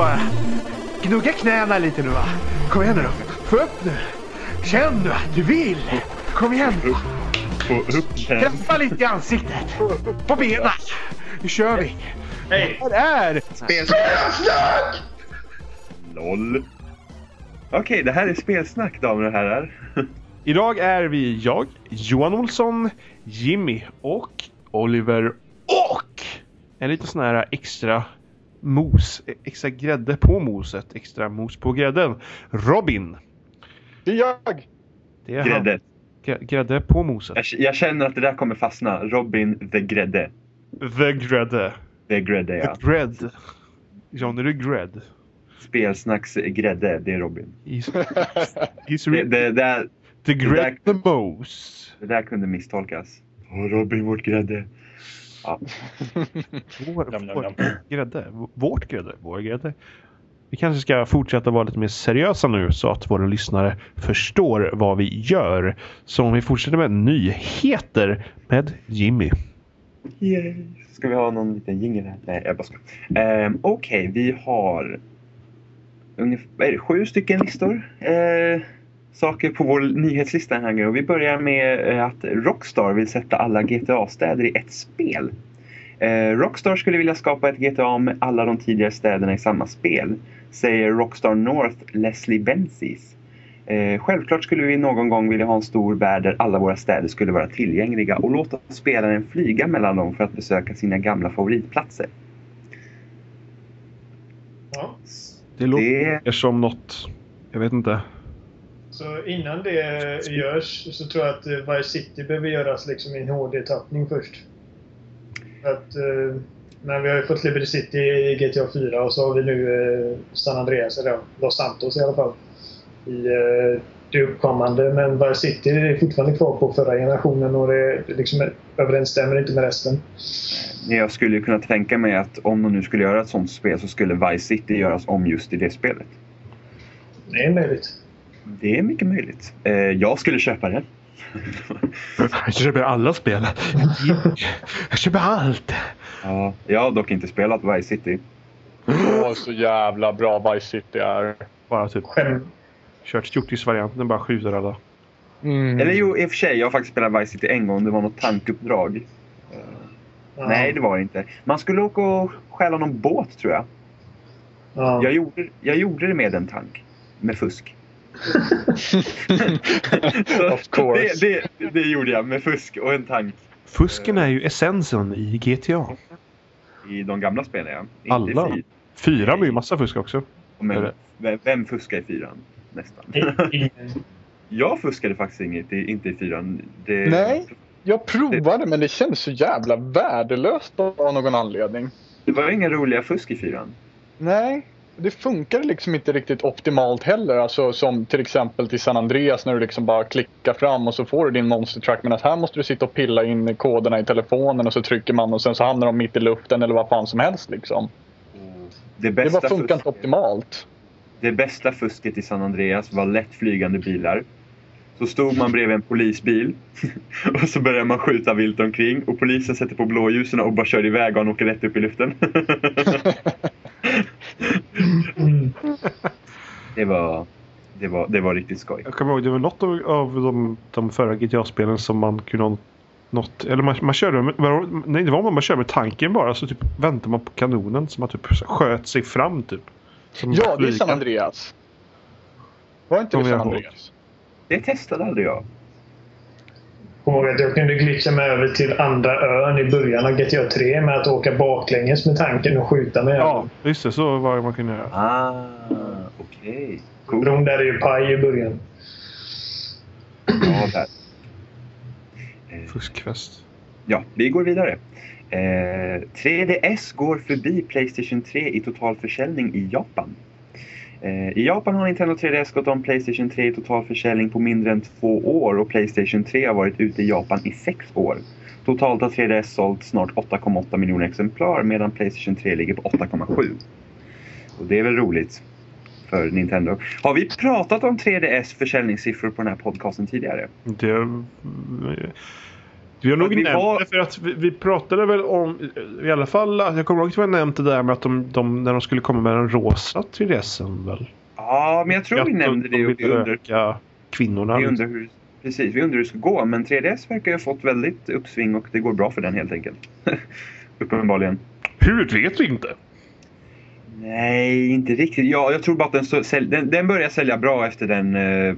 bara. Gnugga knäna lite nu va. Kom igen nu. Få upp nu. Känn nu att du vill. Kom igen. Få upp den. Träffa lite i ansiktet. På benen. Nu kör vi. Hej! Vad är? Spelsnack! LOL. Okej, det här är spelsnack damer och herrar. Idag är vi jag, Johan Olsson, Jimmy och Oliver och en liten sån här extra mos, extra grädde på moset, extra mos på grädden. Robin. Det är jag! Det är Grädde. han. Grä- Grädde på moset. Jag, jag känner att det där kommer fastna. Robin the Grädde. The grädde. The Grädde ja. The grädd. Johnny the grädd. Spelsnacks Grädde, det är Robin. He's, he's Det, det, där, the det the most. det där kunde misstolkas. Åh, Robin vårt Grädde. Ja. Vår, vår grädde. Vårt grädde. Vår grädde. Vi kanske ska fortsätta vara lite mer seriösa nu så att våra lyssnare förstår vad vi gör. Så om vi fortsätter med nyheter med Jimmy. Yay. Ska vi ha någon liten jingel här? Nej, jag bara skojar. Ehm, Okej, vi har ungefär sju stycken listor. Eh, saker på vår nyhetslista här nu. Och vi börjar med eh, att Rockstar vill sätta alla GTA-städer i ett spel. Eh, Rockstar skulle vilja skapa ett GTA med alla de tidigare städerna i samma spel, säger Rockstar North Leslie Benzies. Eh, självklart skulle vi någon gång vilja ha en stor värld där alla våra städer skulle vara tillgängliga och låta spelaren flyga mellan dem för att besöka sina gamla favoritplatser. Ja. Det låter Det, som något, jag vet inte. Så innan det görs så tror jag att eh, Vice City behöver göras liksom i en HD-tappning först. För att, eh, men vi har ju fått Liberty City i GTA 4 och så har vi nu eh, San Andreas, eller Los Santos i alla fall. I det uppkommande. Men Vice City är fortfarande kvar på förra generationen och det liksom överensstämmer inte med resten. jag skulle kunna tänka mig att om de nu skulle göra ett sånt spel så skulle Vice City göras om just i det spelet. Det är möjligt. Det är mycket möjligt. Eh, jag skulle köpa det. Jag köper alla spel. Jag köper allt. Ja, jag har dock inte spelat Vice City. Åh, så jävla bra Vice City är. Bara typ Skäm. kört fjortisvarianten, bara skjuter alla. Mm. Eller jo, i och för sig. Jag har faktiskt spelat Vice City en gång. Det var något tankuppdrag. Ja. Nej, det var det inte. Man skulle åka och stjäla någon båt tror jag. Ja. Jag gjorde, jag gjorde det med en tank. Med fusk. Of course. Det, det, det gjorde jag med fusk och en tank. Fusken är ju essensen i GTA. I de gamla spelen ja. Inte Alla. i fyran. Fyra blir ju massa fusk också. Men vem, fuskar i fyran? Nästan. Jag fuskade faktiskt inget, inte i fyran. Det, Nej. Jag provade men det kändes så jävla värdelöst av någon anledning. Det var inga roliga fusk i fyran. Nej, det funkar liksom inte riktigt optimalt heller. Alltså som till exempel till San Andreas när du liksom bara klickar fram och så får du din monster truck. Men att här måste du sitta och pilla in koderna i telefonen och så trycker man och sen så hamnar de mitt i luften eller vad fan som helst liksom. Det Det bästa, bara funkar inte optimalt. det bästa fusket i San Andreas var lätt flygande bilar. Så stod man bredvid en polisbil och så började man skjuta vilt omkring och polisen sätter på blåljusen och bara kör iväg och han åker rätt upp i luften. Mm. det, var, det, var, det var riktigt skoj. Jag kommer ihåg, det var något av, av de, de förra GTA-spelen som man kunde ha något, eller man, man körde med, nej det var man, man körde med tanken bara så typ väntar man på kanonen som man typ sköt sig fram typ. Som Ja, det är. San Andreas. Var inte det San ihåg. Andreas? Det testade aldrig jag. Ihåg att jag kunde glitcha mig över till andra ön i början av GTA 3 med att åka baklänges med tanken och skjuta med Ja, just det. Så var det man kunde göra. Ah, okej. Cool. Bron där är ju paj i början. Ja, där. Eh, Fuskfest. Ja, vi går vidare. Eh, 3DS går förbi Playstation 3 i total försäljning i Japan. Eh, I Japan har Nintendo 3DS gått om Playstation 3 i totalförsäljning på mindre än två år och Playstation 3 har varit ute i Japan i sex år. Totalt har 3DS sålt snart 8,8 miljoner exemplar medan Playstation 3 ligger på 8,7. Och det är väl roligt för Nintendo. Har vi pratat om 3DS försäljningssiffror på den här podcasten tidigare? Det... Vi har nog vi nämnt var- det för att vi, vi pratade väl om, i alla fall, jag kommer ihåg att vi har nämnt det där med att de, de när de skulle komma med den rosa 3DSen väl? Ja, men jag tror vi Att nämnde de, det de och vi ville undrar, öka kvinnorna. vi undrar hur, precis, vi undrar hur det ska gå. Men 3DS verkar ju ha fått väldigt uppsving och det går bra för den helt enkelt. Uppenbarligen. Hur vet vi inte? Nej, inte riktigt. Ja, jag tror bara att den, så, sälj, den, den börjar sälja bra efter den... eh, eh,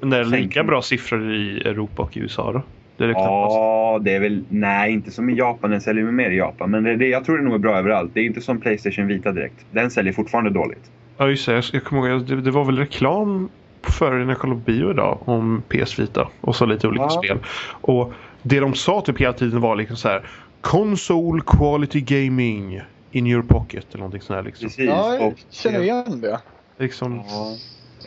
Men det är lika bra siffror i Europa och USA då? Det är det ja, det är väl... Nej, inte som i Japan. Den säljer mer i Japan. Men det, det, jag tror det nog är bra överallt. Det är inte som Playstation Vita direkt. Den säljer fortfarande dåligt. Ja just det, jag, jag kommer ihåg, det, det var väl reklam före när jag kollade på bio idag om PS Vita och så lite olika Ja. spel. Och det de sa typ hela tiden var liksom så här Console quality gaming in your pocket eller någonting sånt här liksom. Precis. Ja, jag känner igen det. liksom Ja.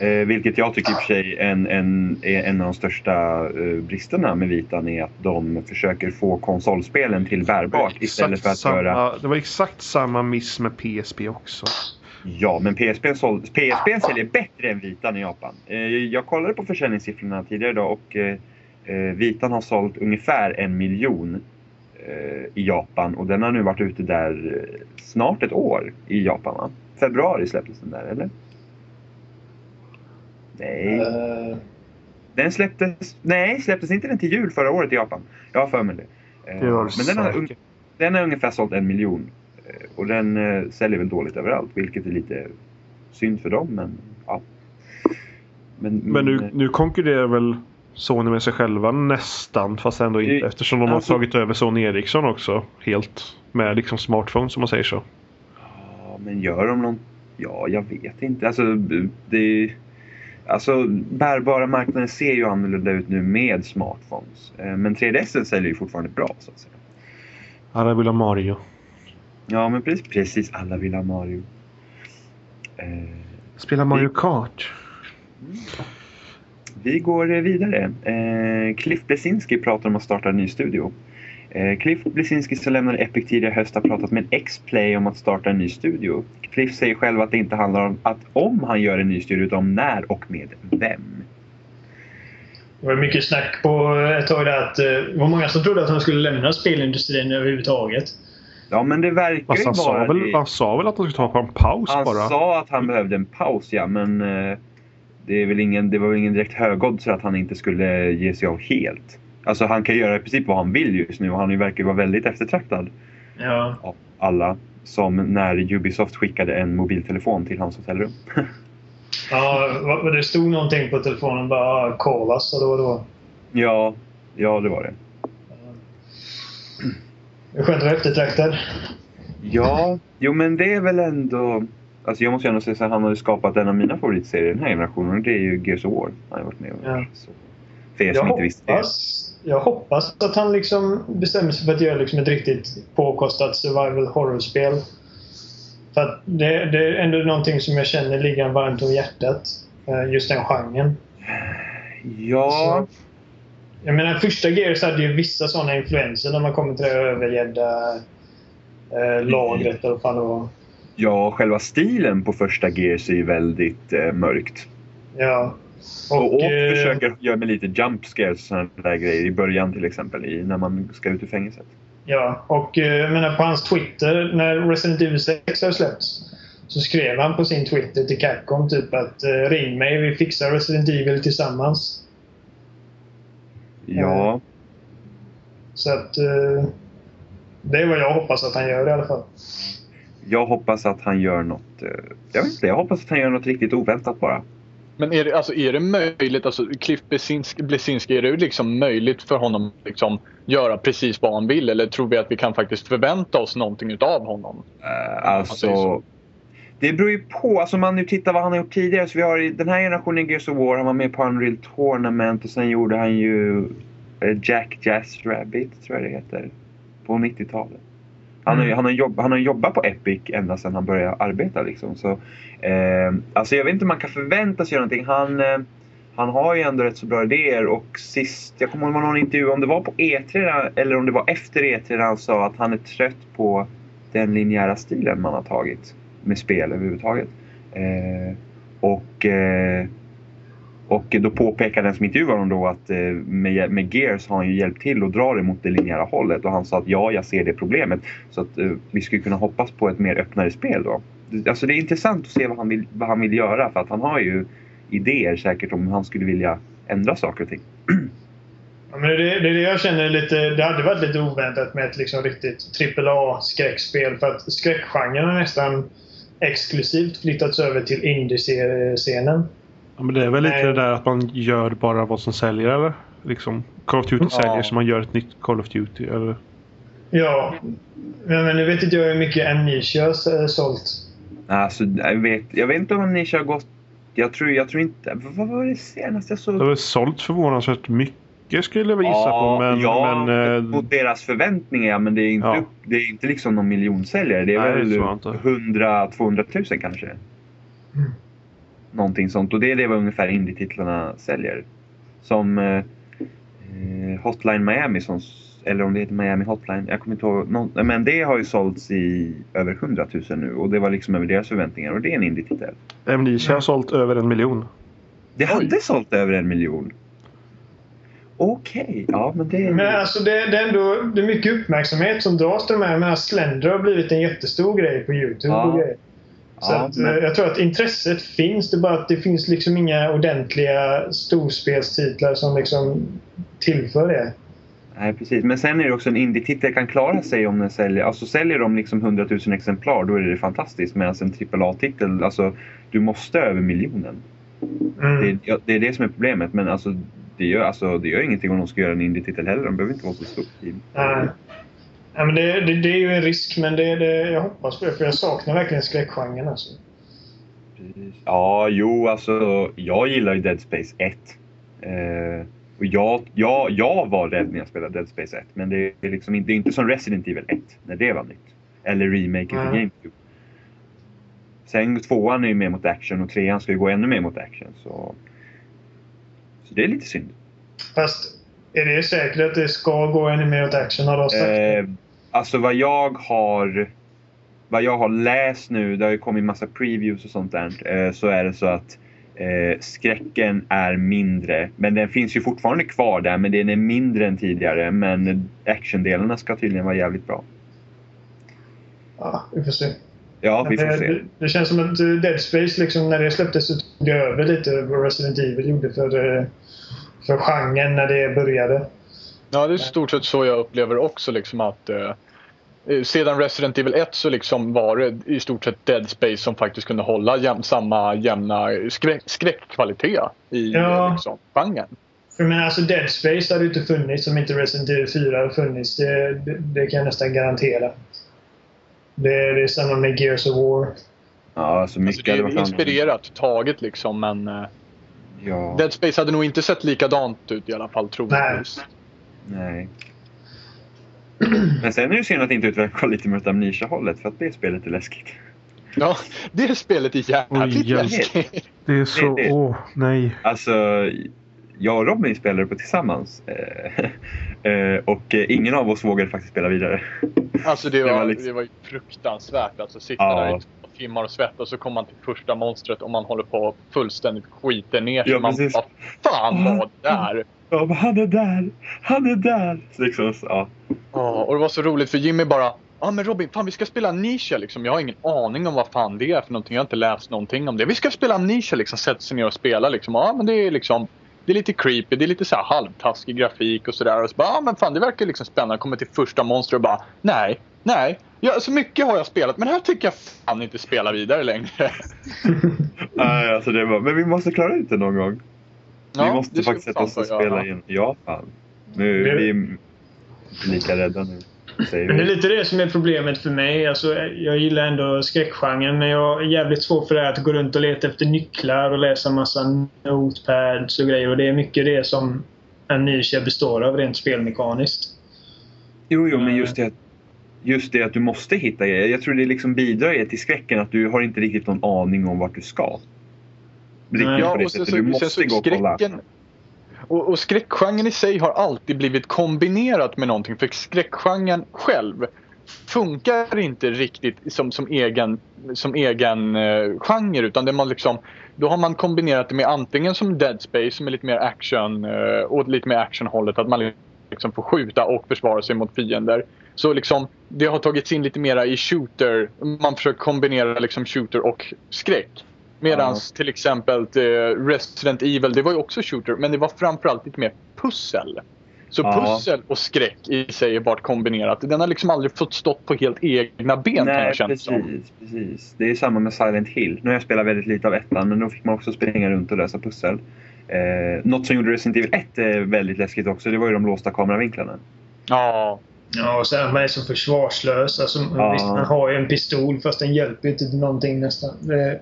Eh, vilket jag tycker i och för sig en, en, är en av de största eh, bristerna med Vitan är att de försöker få konsolspelen till bärbart istället för att samma, göra... Det var exakt samma miss med PSP också. Ja, men PSP, såld, PSP säljer bättre än Vitan i Japan. Eh, jag kollade på försäljningssiffrorna tidigare idag och eh, eh, Vitan har sålt ungefär en miljon eh, i Japan och den har nu varit ute där snart ett år i Japan. Va? Februari släpptes den där, eller? Nej. Eh, Den släpptes... Nej, släpptes inte den till jul förra året i Japan? Jag har för mig det. Eh, Det Men den har, den har ungefär sålt en miljon. Eh, Och den säljer väl dåligt överallt, vilket är lite synd för dem, men ja. Men, Men nu, nu konkurrerar väl Sony med sig själva nästan fast ändå inte Det- eftersom de har alltså- tagit över Sony Ericsson också helt med liksom smartphones om man säger så. Ja, men gör de någon... Ja, jag vet inte. Alltså, det... Alltså, bärbara marknaden ser ju annorlunda ut nu med smartphones. Eh, Men 3DS säljer ju fortfarande bra, så att säga. Alla vill ha Mario. Ja, men precis, precis alla vill ha Mario. Eh, Spela Mario Kart. Vi går vidare. Eh, Cliff Blesinski pratar om att starta en ny studio. Eh, Cliff Blesinski som lämnade Epic tidigare i höst har pratat med X-Play om att starta en ny studio. Cliff säger själv att det inte handlar om att om han gör en ny studio utan om när och med vem. Det var mycket snack på ett tag där att eh, det var många som trodde att han skulle lämna spelindustrin överhuvudtaget. Ja men det verkar Fast ju han sa, vara väl, det. han sa väl att han skulle ta på en paus Han bara? sa att han behövde en paus ja men eh, det, är väl ingen, det var väl ingen direkt högodds att han inte skulle ge sig av helt. Alltså han kan göra i princip vad han vill just nu och han verkar vara väldigt eftertraktad. Ja. av alla. Som när Ubisoft skickade en mobiltelefon till hans hotellrum. ja det stod någonting på telefonen bara ah, “Call us” eller vad det var. ja, ja det var det. Det är skönt att vara eftertraktad. Ja, jo men det är väl ändå... Alltså jag måste ändå säga här, han har ju skapat en av mina favoritserier den här generationen och det är ju Gears of War. Han har varit med och Ja. så. För er som Jag inte visste det. Jag hoppas att han liksom bestämmer sig för att göra liksom ett riktigt påkostat survival horror-spel. För att det, det är ändå någonting som jag känner ligger varmt om hjärtat. eh, Just den genren. Ja, Så- Jag menar första Gears hade ju vissa sådana influenser när man kommer till det övergädda eh, lagret eller vad det var. ja, själva stilen på första Gears är ju väldigt eh, mörkt. Ja. Och, och eh, försöker göra med lite jump scares sådana där grejer i början till exempel. I, när man ska ut ur fängelset. Ja, och eh, jag menar på hans Twitter när Resident Evil 6 har släppts så skrev han på sin Twitter till Capcom typ att eh, ring mig, vi fixar Resident Evil tillsammans. Ja, Så att det är vad jag hoppas att han gör i alla fall. jag hoppas att han gör något... Jag vet inte, jag hoppas att han gör något riktigt oväntat bara. Men är det, alltså, är det möjligt, alltså Cliff Blesinski, Blesinski, är det liksom möjligt för honom att liksom göra precis vad han vill? Eller tror vi att vi kan faktiskt förvänta oss någonting utav honom? Eh, Alltså, det beror ju på. Alltså om man nu tittar vad han har gjort tidigare. Så vi har i den här generationen Gears of War. Han var med på Unreal Tournament och sen gjorde han ju eh, Jack Jazz Rabbit, tror jag det heter. På 90-talet. Han, har, Mm. han, har jobb, han har jobbat på Epic ända sedan han började arbeta. Liksom. Så, eh, alltså jag vet inte om man kan förvänta sig någonting. Han, eh, han har ju ändå rätt så bra idéer och sist, jag kommer ihåg någon intervju, om det var på E3 eller om det var efter E3 där han sa att han är trött på den linjära stilen man har tagit med spel överhuvudtaget. Eh, och, eh, och då påpekade den som intervjuade honom då att eh, med, med Gears har han ju hjälpt till att dra det mot det linjära hållet och han sa att ja, jag ser det problemet. Så att eh, vi skulle kunna hoppas på ett mer öppnare spel då. Alltså det är intressant att se vad han vill, vad han vill göra för att han har ju idéer säkert om hur han skulle vilja ändra saker och ting. Ja, men det, det är det jag känner lite... Det hade varit lite oväntat med ett liksom riktigt AAA-skräckspel. För att skräckgenren har nästan exklusivt flyttats över till indie-scenen. Ja, men det är väl lite det där att man gör bara vad som säljer eller? Liksom, Call of Duty Ja. säljer så man gör ett nytt Call of Duty eller? Ja. Men, men nu vet inte jag hur mycket Amnesia har eh, sålt. Alltså, jag, vet, jag vet inte om Nisha har gått... Jag tror, jag tror inte... Vad vad var det senast jag såg? Det har sålt förvånansvärt mycket skulle jag gissa på. Men, ja, men, eh, mot deras förväntningar. ja, Men det är inte, Ja. det är inte liksom någon miljonsäljare. Det är Nej, väl tror jag inte. 100-200 tusen kanske. Mm. Någonting sånt. Och det är det vad ungefär indie-titlarna säljer. Som eh, eh, Hotline Miami, som, eller om det heter Miami Hotline. Jag kommer inte ihåg. Någon, men det har ju sålts i över 100 000 nu. Och det var liksom över deras förväntningar. Och det är en indie-titel. Amnesia har sålt över en miljon. Det Oj. hade sålt över en miljon. Okej, ja men det... Men alltså det, det är ändå det är mycket uppmärksamhet som dras till de här. Jag menar, Slender har blivit en jättestor grej på Youtube Ja. och grejer. Så Ja, men- jag tror att intresset finns. Det är bara att det finns liksom inga ordentliga storspelstitlar som liksom tillför det. Nej precis, men sen är det också en indie-titel kan klara sig om den säljer, alltså säljer de liksom 100 000 exemplar då är det fantastiskt. Medan en AAA-titel, alltså du måste över miljonen. Mm. Det, det är det som är problemet men alltså det gör, alltså det gör ingenting om de ska göra en indie-titel heller. De behöver inte vara så team. Nej. Ja, men det, det, det är ju en risk, men det, det, jag hoppas på det. För jag saknar verkligen skräckgenren. Alltså. Ja, jo alltså jag gillar ju Dead Space 1. Eh, och jag, jag, jag var rädd när jag spelade Dead Space 1 men det är liksom inte, det är inte som Resident Evil 1 när det var nytt. Eller remaken till Nej. GameCube. Sen tvåan är ju mer mot action och trean ska ju gå ännu mer mot action. Så, så det är lite synd. Fast är det säkert att det ska gå mer åt action? Har sagt? Eh, alltså vad jag har vad jag har läst nu, det har ju kommit massa previews och sånt där, eh, så är det så att eh, skräcken är mindre. Men den finns ju fortfarande kvar där, men den är mindre än tidigare. Men actiondelarna ska tydligen vara jävligt bra. Ja, vi får se. Ja, vi får det, se. Det, det känns som att eh, Dead Space, liksom, när det släpptes, så tog det över lite vad Resident Evil gjorde för, eh, för genren när det började. Ja, det är i stort sett så jag upplever också liksom att eh, eh, sedan Resident Evil 1 så liksom var det i stort sett Dead Space som faktiskt kunde hålla jäm, samma jämna skräck, skräckkvalitet i Ja. liksom, genren. För jag menar, alltså Dead Space hade ju inte funnits om inte Resident Evil 4 hade funnits. Det, det, det kan jag nästan garantera. Det, det är samma med Gears of War. Ja, alltså mycket Alltså, det är inspirerat, taget liksom men eh, Ja, Dead Space hade nog inte sett likadant ut i alla fall troligtvis. nej. Men sen är det ju synd att inte utveckla lite mer åt Amnesia-hållet för att det spelet är läskigt. Ja, det spelet är jävligt hjälp. läskigt. Det är så... Åh, nej. Alltså, jag och Robin spelade på tillsammans. Eh, eh, och eh, ingen av oss vågade faktiskt spela vidare. Alltså det Det var, var liksom- det var ju fruktansvärt. Alltså sitta Ja. där i timmar och svettas och så kommer man till första monstret och man håller på fullständigt skiter ner sig. Ja, man precis. bara, fan vad där? Ja, men han är där! Han är där! Liksom, ja. Ja, och det var så roligt för Jimmy bara Ja men Robin, fan vi ska spela Amnesia liksom. Jag har ingen aning om vad fan det är för någonting. Jag har inte läst någonting om det. Vi ska spela Amnesia liksom. Sätta sig ner och spela liksom. Ja men det är liksom det är lite creepy, det är lite så här halvtaskig grafik och sådär. Och så bara, ja men fan det verkar liksom spännande. Kommer till första monster och bara, nej, nej. Ja, så mycket har jag spelat men här tycker jag fan inte spela vidare längre. Nej, alltså det var, men vi måste klara ut det någon gång. vi måste faktiskt sätta oss och spela göra. igen. Ja, fan. Nu Det- är vi inte lika rädda nu. Men det är lite det som är problemet för mig. Alltså, jag gillar ändå skräckgenren men jag är jävligt svårt för det här att gå runt och leta efter nycklar och läsa massa notepads och grejer. Och det är mycket det som Amnesia består av rent spelmekaniskt. Jo, jo, men just det, att- just det att du måste hitta grejer. Jag tror det liksom bidrar till skräcken att du har inte riktigt någon aning om vart du ska. Riktigt Nej. på det sättet. så, Du måste så gå och kolla. Och, och skräckgenren i sig har alltid blivit kombinerat med någonting. För skräckgenren själv funkar inte riktigt som, som egen, som egen eh, genre utan det man liksom då har man kombinerat det med antingen som Dead Space som är lite mer action eh, och lite mer actionhållet att man liksom får skjuta och försvara sig mot fiender. Så liksom det har tagits in lite mera i shooter. Man försöker kombinera liksom shooter och skräck. Medan Ja. till exempel eh, Resident Evil, det var ju också shooter men det var framförallt lite mer pussel. Så Ja. pussel och skräck i sig är bara kombinerat. Den har liksom aldrig fått stått på helt egna ben kan Nej, jag känna precis, som. precis. Det är samma med Silent Hill. Nu har jag spelat väldigt lite av ettan, men då fick man också springa runt och lösa pussel. Eh, något som gjorde Resident Evil 1 eh, väldigt läskigt också, det var ju de låsta kameravinklarna. Ja. Ja, och sen man är så försvarslös. Alltså, Ja. Visst, man har ju en pistol fast den hjälper ju inte till någonting nästan. Det...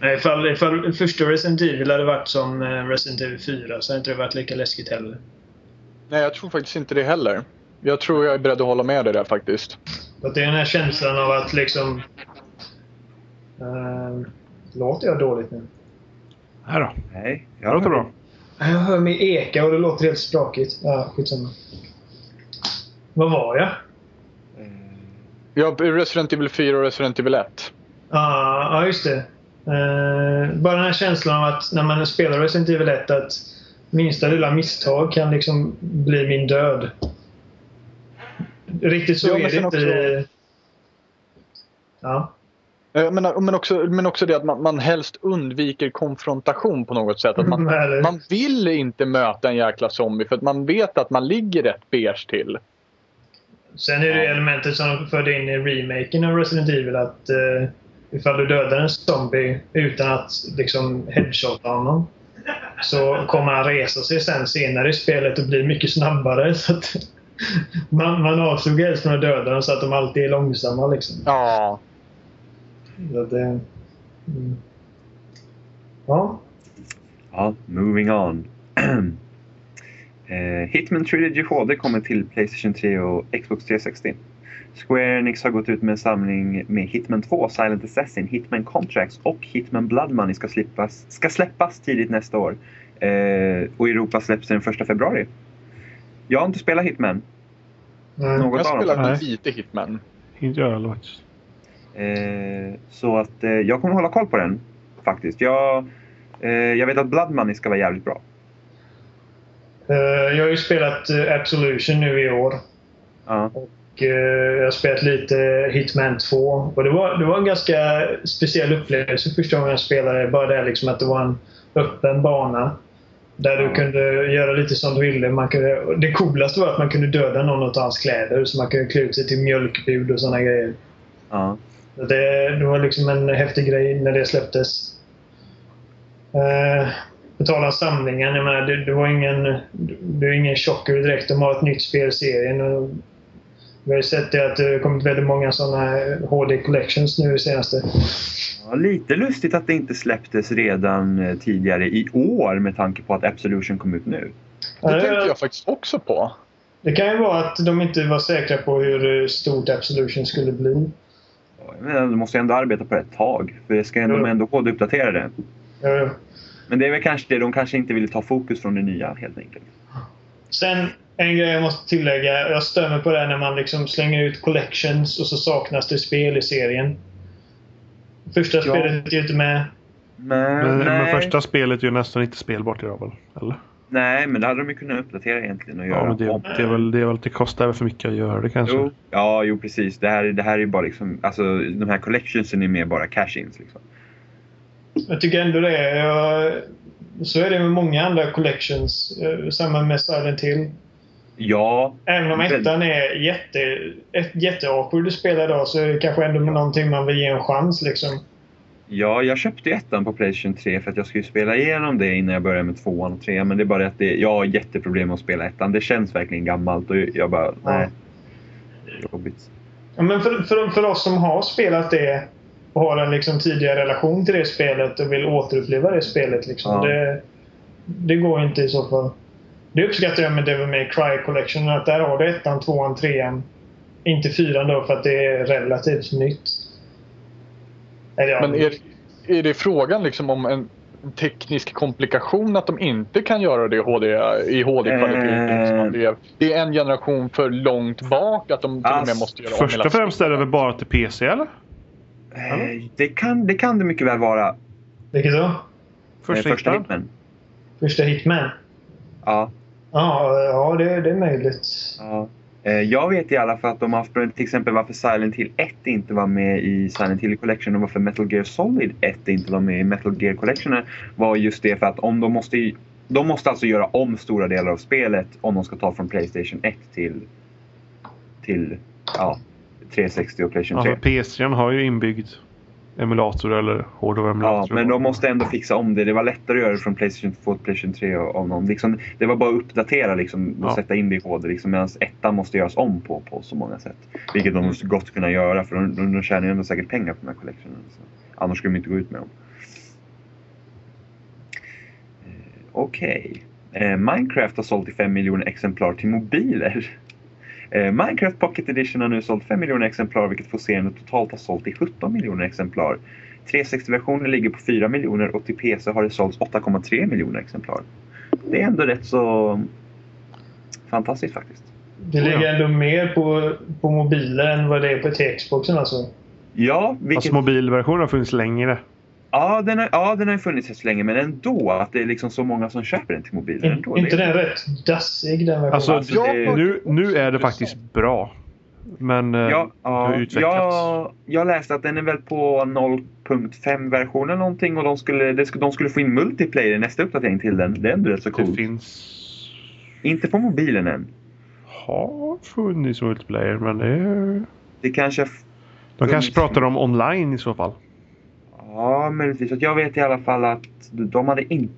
Nej, Ifall, ifall första Resident Evil hade varit som eh, Resident Evil 4 så hade inte det varit lika läskigt heller. Nej, jag tror faktiskt inte det heller. Jag tror jag är beredd att hålla med dig där faktiskt. För att det är den här känslan av att liksom... Uh, låter jag dåligt nu? Här då. Nej, Det låter bra. Jag hör mig eka och det låter helt sprakigt. Ja, skitsamma. Vad var jag? Eh, Ja, Resident Evil 4 och Resident Evil 1. Ja, ja just det. Eh, bara den här känslan av att när man spelar Resident Evil 1 att minsta lilla misstag kan liksom bli min död. Riktigt så Ja, är det inte också- i... Ja. Eh, Men, men, också, men också det att man, man helst undviker konfrontation på något sätt. Att man, man vill inte möta en jäkla zombie för att man vet att man ligger rätt beige till. Sen är det elementet som de förde in i remaken av Resident Evil att eh, ifall du dödar en zombie utan att liksom headshotta honom så kommer han resa sig sen senare i spelet och bli mycket snabbare. Så att man, man avstod helst från att döda dem så att de alltid är långsamma. Liksom. Ja. Att, det, mm. Ja. Ja, moving on. eh, Hitman Trilogy HD kommer till Playstation 3 och Xbox 360. Square Enix har gått ut med en samling med Hitman 2, Silent Assassin, Hitman Contracts och Hitman Blood Money ska, slippas, ska släppas tidigt nästa år. Eh, och i Europa släpps den 1 februari. Jag har inte spelat Hitman. Mm. Något Jag spelar Nej. lite Hitman. Inte jag heller faktiskt. Eh, så att eh, jag kommer hålla koll på den faktiskt. Jag, eh, jag vet att Blood Money ska vara jävligt bra. Eh, jag har ju spelat eh, Absolution nu i år. Ja. Och, jag har spelat lite Hitman 2. Och det var, det var en ganska speciell upplevelse första gången jag spelade. Bara det liksom att det var en öppen bana. Där du kunde göra lite som du ville. Man kunde, det coolaste var att man kunde döda någon av hans kläder. Så man kunde klä ut sig till mjölkbud och sådana grejer. Ja. Det, det var liksom en häftig grej när det släpptes. Eh, på tal om samlingen, jag menar, det, det var ingen, det är ingen chocker direkt. De har ett nytt spel i serien. Och vi har ju sett det att det har kommit väldigt många sådana HD Collections nu senaste. Ja, lite lustigt att det inte släpptes redan eh, tidigare i år med tanke på att Absolution kom ut nu. Det Ja, tänkte jag faktiskt också på. Det kan ju vara att de inte var säkra på hur stort Absolution skulle bli. Ja, Men de måste ändå arbeta på det ett tag. För det ska ändå, Jo. de ändå HD-uppdatera det. Ja, Men det är väl kanske det. De kanske inte ville ta fokus från det nya helt enkelt. Sen en grej jag måste tillägga. Jag stör mig på det här när man liksom slänger ut collections och så saknas det spel i serien. Första Ja. spelet är ju inte med. Men, Men, nej, men första spelet är ju nästan inte spelbart idag väl? Eller? Nej, men det hade de ju kunnat uppdatera egentligen och göra Ja, men det, om. det, är väl, det är väl att det kostar för mycket att göra det kanske. Jo, ja, jo precis. Det här, det här är ju bara liksom, alltså de här collectionsen är mer bara cash-ins liksom. Jag tycker ändå det. Jag, så är det med många andra collections. Eh, Samma med Silent Hill. Ja, Även om ettan är jätte, ett, jätteawkward att spela idag så är det kanske ändå någonting man vill ge en chans liksom. Ja, jag köpte ettan på Playstation 3 för att jag skulle spela igenom det innan jag började med tvåan och trean. Men det är bara att det, jag har jätteproblem med att spela ettan. Det känns verkligen gammalt och jag bara, nej. Jobbigt. Ja, men för, för, för oss som har spelat det och har en liksom tidigare relation till det spelet och vill återuppleva det spelet. Liksom, Ja. det, det går inte i så fall. Det uppskattar jag med Devil May Cry Collection. Att där har du ettan, tvåan, trean. Inte fyran då för att det är relativt nytt. Eller, Men är, är det frågan liksom om en teknisk komplikation att de inte kan göra det i HD i HD-kvalitet. Eh. Liksom. Det, är- det är en generation för långt bak att de till och med Alltså, måste göra om Först och främst är det väl bara till PC eller? Eh, det, kan, det kan det mycket väl vara. Vilket då? Första, Eh, första hitman. hitman. Första Hitman? Ja. Ja, ja det, det är möjligt. ja. Eh, Jag vet i alla fall att de har haft till exempel varför Silent Hill 1 inte var med i Silent Hill Collection och varför Metal Gear Solid 1 inte var med i Metal Gear Collection var just det för att om de måste de måste alltså göra om stora delar av spelet om de ska ta från Playstation 1 till, till ja, 360 och Playstation 3. Alltså PC har ju inbyggd emulator eller hårdvaruemulator. Ja, men de måste ändå fixa om det. Det var lättare att göra det från Playstation 2 till Playstation 3 och- av någon. Liksom, det var bara att uppdatera liksom, och Ja. sätta in det i HD. Liksom, Medan ettan måste göras om på, på så många sätt. Vilket de måste gott kunna göra för de, de, de tjänar ju ändå säkert pengar på de här collectionen. Så. Annars skulle de inte gå ut med dem. Eh, Okej. Eh, Minecraft har sålt i 5 miljoner exemplar till mobiler. Eh, Minecraft Pocket Edition har nu sålt 5 miljoner exemplar vilket får serien totalt har sålt i 17 miljoner exemplar. 360-versionen ligger på 4 miljoner och till PC har det sålts 8,3 miljoner exemplar. Det är ändå rätt så fantastiskt faktiskt. Det ligger ändå mer på, på mobiler än vad det är på till Xboxen alltså. Ja, vilket, Fast mobilversionen har funnits längre. Ja, den har, ja, den har ju funnits så länge men ändå att det är liksom så många som köper den till mobilen. Ändå, inte det, den rätt dassig den versionen? Alltså, Alltså, det- Nu, nu är det faktiskt bra. Men eh, Ja, det har ja, utvecklats. jag, jag läste att den är väl på 0.5 versionen någonting och de skulle, det skulle, de skulle få in multiplayer i nästa uppdatering till den. Det är ändå rätt så Det coolt. finns... Inte på mobilen än. Har funnits multiplayer men det är... Det kanske... De kanske pratar om online i så fall. Ja, möjligtvis. Jag vet i alla fall att de hade inte...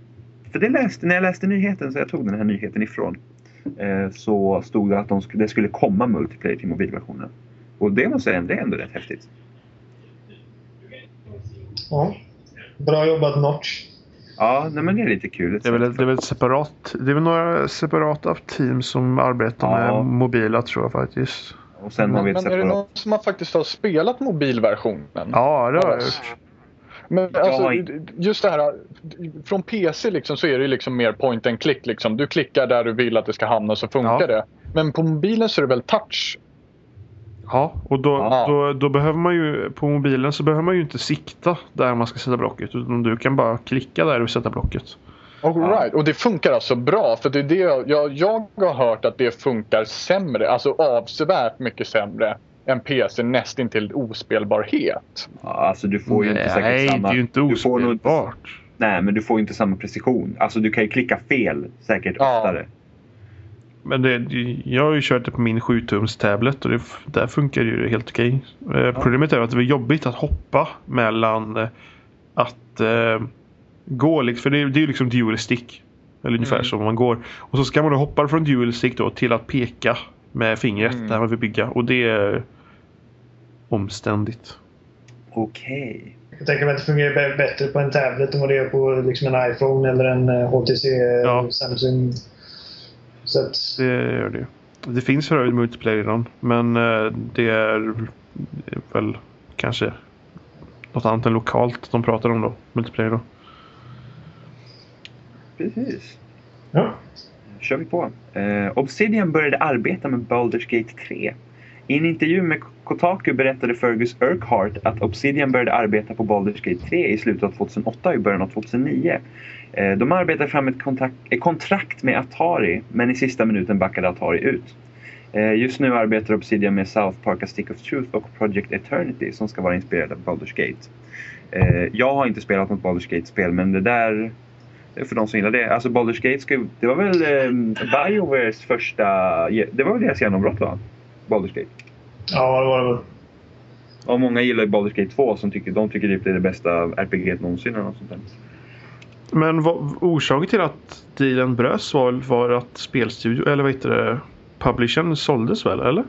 För det läste, när jag läste nyheten, så jag tog den här nyheten ifrån. Eh, så stod det att de skulle, det skulle komma multiplayer till mobilversionen. Och det måste jag säga, det är ändå rätt häftigt. Ja. Bra jobbat Notch. Ja, nej, men det är lite kul. Det är väl, det är väl separat... Det är väl några separata team som arbetar Ja. med mobila tror jag faktiskt. Och sen har vi Men, men är det någon som har faktiskt har spelat mobilversionen? Ja, det har jag Ja. gjort. Men alltså, just det här, från PC liksom så är det liksom mer point and click. Liksom. Du klickar där du vill att det ska hamna så funkar Ja. det. Men på mobilen så är det väl touch? Ja, och då. Då, då behöver man ju på mobilen så behöver man ju inte sikta där man ska sätta blocket. Utan du kan bara klicka där och sätta blocket. All right. Och det funkar alltså bra. För det är det jag, jag, jag har hört att det funkar sämre. Alltså avsevärt mycket sämre än PC nästintill ospelbarhet. Ja, alltså du får ju inte säkert Nej, samma... det är ju inte du får nog inte- ospelbart. Nej, men du får inte samma precision. Alltså du kan ju klicka fel säkert Ja. oftare. Men det, jag har ju kört det på min 7-tums tablet och det, där funkar ju helt okej. Eh, Problemet är att det är jobbigt att hoppa mellan eh, att eh, gå, liksom- för det, är- det är ju liksom dual stick. Eller ungefär Mm. som man går. Och så ska man då hoppa från dual stick då till att peka med fingret Mm. där man vill bygga. Och det är omständigt. Okej. Jag tänker mig att det fungerar bättre på en tablet än vad det gör på liksom en iPhone eller en HTC eh, Ja. Samsung. Så att, Det gör det. Det finns för övrigt multiplayer redan. Men eh, det är väl kanske något annat än lokalt de pratar om då. Multiplayer då. Precis. ja kör vi på. Eh, Obsidian började arbeta med Baldur's Gate 3. I en intervju med Kotaku berättade Fergus Urquhart att Obsidian började arbeta på Baldur's Gate 3 i slutet av 2008 och i början av 2009. Eh, de arbetade fram ett, kontakt, ett kontrakt med Atari men i sista minuten backade Atari ut. Eh, just nu arbetar Obsidian med South Park A Stick of Truth och Project Eternity som ska vara inspirerade av Baldur's Gate. Eh, jag har inte spelat något Baldur's Gate-spel men det där för de som gillar det. Alltså Baldur's Gate, ska, det var väl eh, Biowares första... Det var väl deras genombrott va? Baldur's Gate. ja, det var det väl. Och många gillar Baldur's Gate 2 som tycker, de tycker typ det är det bästa RPG någonsin eller något sånt där. Men vad, orsaken till att dealen bröts var, var att spelstudio, eller vad heter det, publishern såldes väl, eller?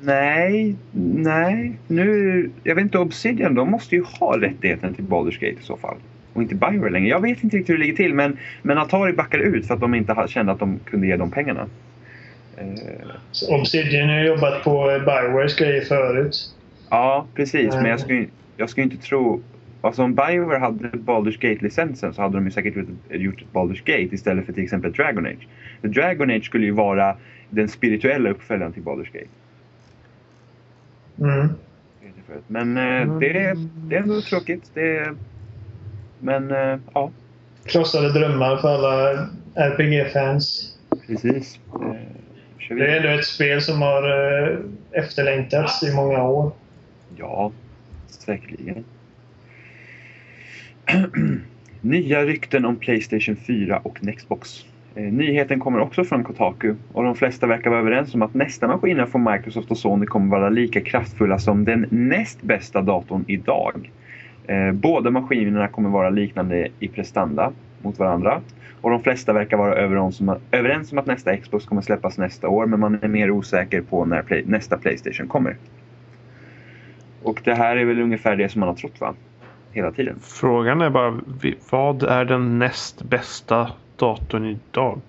Nej, nej. Nu, jag vet inte, Obsidian de måste ju ha rättigheten till Baldur's Gate i så fall. Och inte Bioware längre. Jag vet inte riktigt hur det ligger till men, men Atari backade ut för att de inte kände att de kunde ge de pengarna. Eh, Obsidian har jobbat på Biowares grejer förut. Ja, precis. Men Mm. jag skulle, jag skulle inte tro... Alltså om Bioware hade Baldur's Gate-licensen så hade de ju säkert gjort ett, Baldur's Gate istället för till exempel Dragon Age. För Dragon Age skulle ju vara den spirituella uppföljaren till Baldur's Gate. Mm. Men eh, det, är, det är ändå tråkigt. Det är, men eh, ja, Krossade drömmar för alla RPG-fans. precis. Eh. Det är ändå ett spel som har eh, efterlängtats i många år. Ja, säkerligen. Nya rykten om Playstation 4 och. Eh, nyheten kommer också från Kotaku och de flesta verkar vara överens om att nästa maskiner från Microsoft och Sony kommer vara lika kraftfulla som den näst bästa datorn idag. Eh, båda maskinerna kommer vara liknande i prestanda mot varandra. Och de flesta verkar vara överens om, att, nästa Xbox kommer släppas nästa år men man är mer osäker på när play, nästa Playstation kommer. Och det här är väl ungefär det som man har trott va? Hela tiden. Frågan är bara, vad är den näst bästa datorn idag?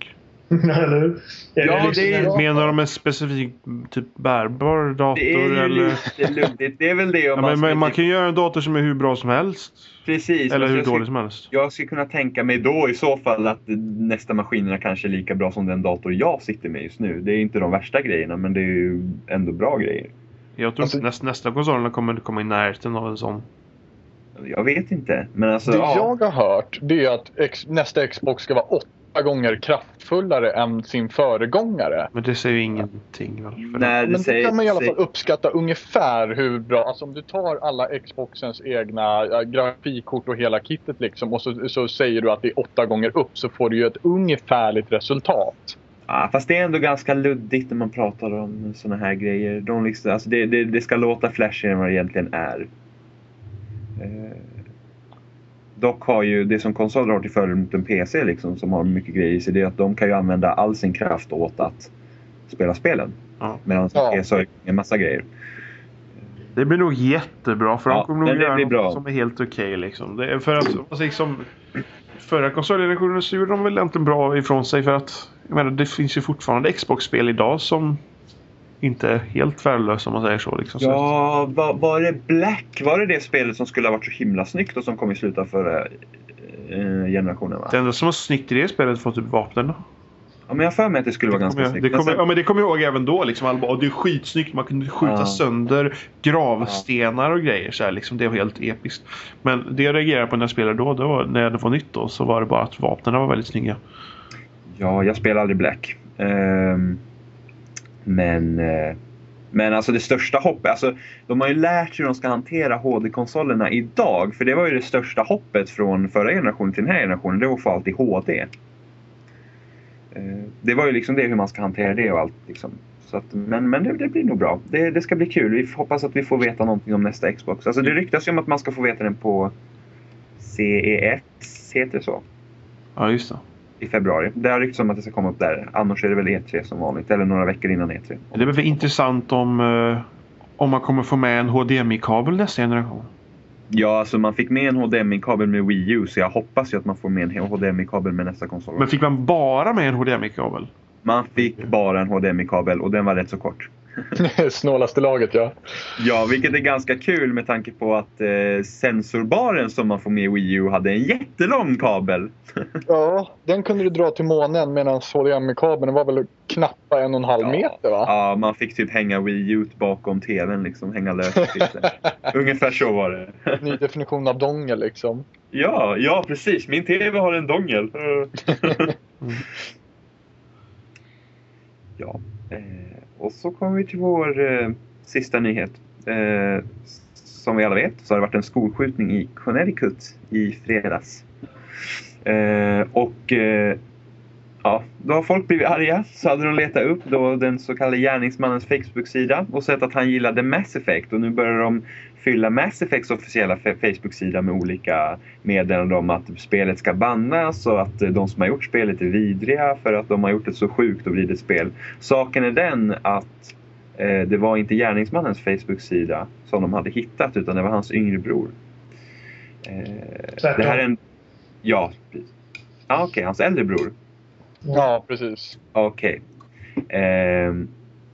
Eller hur? Ja, liksom det är- en- Menar de en specifik typ bärbar dator? Det är ju eller? lite luddigt. Det är väl det om Ja, man, men, man kan ju göra en dator som är hur bra som helst. Precis. Eller hur jag skulle- dålig som helst. Jag skulle kunna tänka mig då i så fall att nästa maskinerna kanske är lika bra som den dator jag sitter med just nu. Det är inte de värsta grejerna men det är ju ändå bra grejer. Jag tror Alltså- inte nästa, nästa konsolerna kommer komma i närheten av en sån. Jag vet inte. Men alltså, Det ja. jag har hört det är att ex- nästa Xbox ska vara gånger kraftfullare än sin föregångare. Men det säger ju ingenting Nej, det Men då säger, kan man i alla säger- fall uppskatta ungefär hur bra, alltså om du tar alla Xboxens egna äh, grafikkort och hela kittet liksom och så, så säger du att det är åtta gånger upp så får du ju ett ungefärligt resultat. Ja, fast det är ändå ganska luddigt när man pratar om såna här grejer. De liksom, alltså det, det, det ska låta flashigare än vad det egentligen är. Eh, dock har ju det som konsoler har till fördel mot en PC liksom, som har mycket grejer i sig, det är att de kan ju använda all sin kraft åt att spela spelen. Ja. Medan Ja. PC har en massa grejer. Det blir nog jättebra för Ja, de kommer nog göra något bra. som är helt okej liksom. Det är för att alltså, liksom, förra konsolgenerationen så gjorde de väl egentligen bra ifrån sig för att jag menar det finns ju fortfarande Xbox-spel idag som inte helt värdelösa om man säger så. Liksom. Ja, var, var det Black? Var det det spelet som skulle ha varit så himla snyggt och som kom i slutet av förra eh, generationen? Va? Det enda som var snyggt i det spelet var typ vapnen. Ja, men jag har för mig att det skulle vara Det ganska kommer jag, snyggt. det kommer, ja, men det kommer jag ihåg även då. Liksom, alla bara, "Åh, det är skitsnyggt. Man kunde skjuta Ja. sönder gravstenar och grejer. Så här, liksom, det var helt episkt. Men det jag reagerade på när jag spelade då, var, när det var nytt då, så var det bara att vapnen var väldigt snygga. Ja, jag spelar aldrig Black. Ehm, men, eh, men alltså det största hoppet, alltså de har ju lärt sig hur de ska hantera HD-konsolerna idag. För det var ju det största hoppet från förra generationen till den här generationen. Det var att få allt i HD. Eh, det var ju liksom det hur man ska hantera det och allt. Liksom. Så att, men men det, det blir nog bra. Det, det ska bli kul. Vi hoppas att vi får veta någonting om nästa Xbox. Alltså det ryktas ju om att man ska få veta den på CES, heter det så? Ja, just det i februari. Det har ryktats om att det ska komma upp där. Annars är det väl E3 som vanligt. Eller några veckor innan E3. Det blir väl intressant om, eh, om man kommer få med en HDMI-kabel nästa generation. Ja, alltså man fick med en HDMI-kabel med Wii U. Så jag hoppas ju att man får med en HDMI-kabel med nästa konsol. Men fick man bara med en HDMI-kabel? Man fick bara en HDMI-kabel och den var rätt så kort. Snålaste laget ja. Ja, vilket är ganska kul med tanke på att eh, sensorbaren som man får med i Wii U hade en jättelång kabel. Ja, den kunde du dra till månen medan HDMI-kabeln var väl knappa en och en halv Ja. meter va? Ja, man fick typ hänga Wii U bakom TVn liksom. Hänga löst. Ungefär så var det. Ny definition av dongel liksom. Ja, ja precis. Min TV har en dongel. ja. Eh, och så kommer vi till vår eh, sista nyhet. Eh, som vi alla vet så har det varit en skolskjutning i Connecticut i fredags. Eh, och eh, ja, då har folk blivit arga. Så hade de letat upp då den så kallade gärningsmannens Facebook-sida och sett att han gillade Mass Effect. Och nu börjar de fylla Mass Effects officiella Facebook-sida med olika meddelanden om att spelet ska bannas och att eh, de som har gjort spelet är vidriga för att de har gjort ett så sjukt och vridet spel. Saken är den att eh, det var inte gärningsmannens Facebook-sida som de hade hittat utan det var hans yngre bror. Eh, det här är en... Ja, precis. Ah, Okej, hans äldre bror. Ja, precis. Okej. Ehm,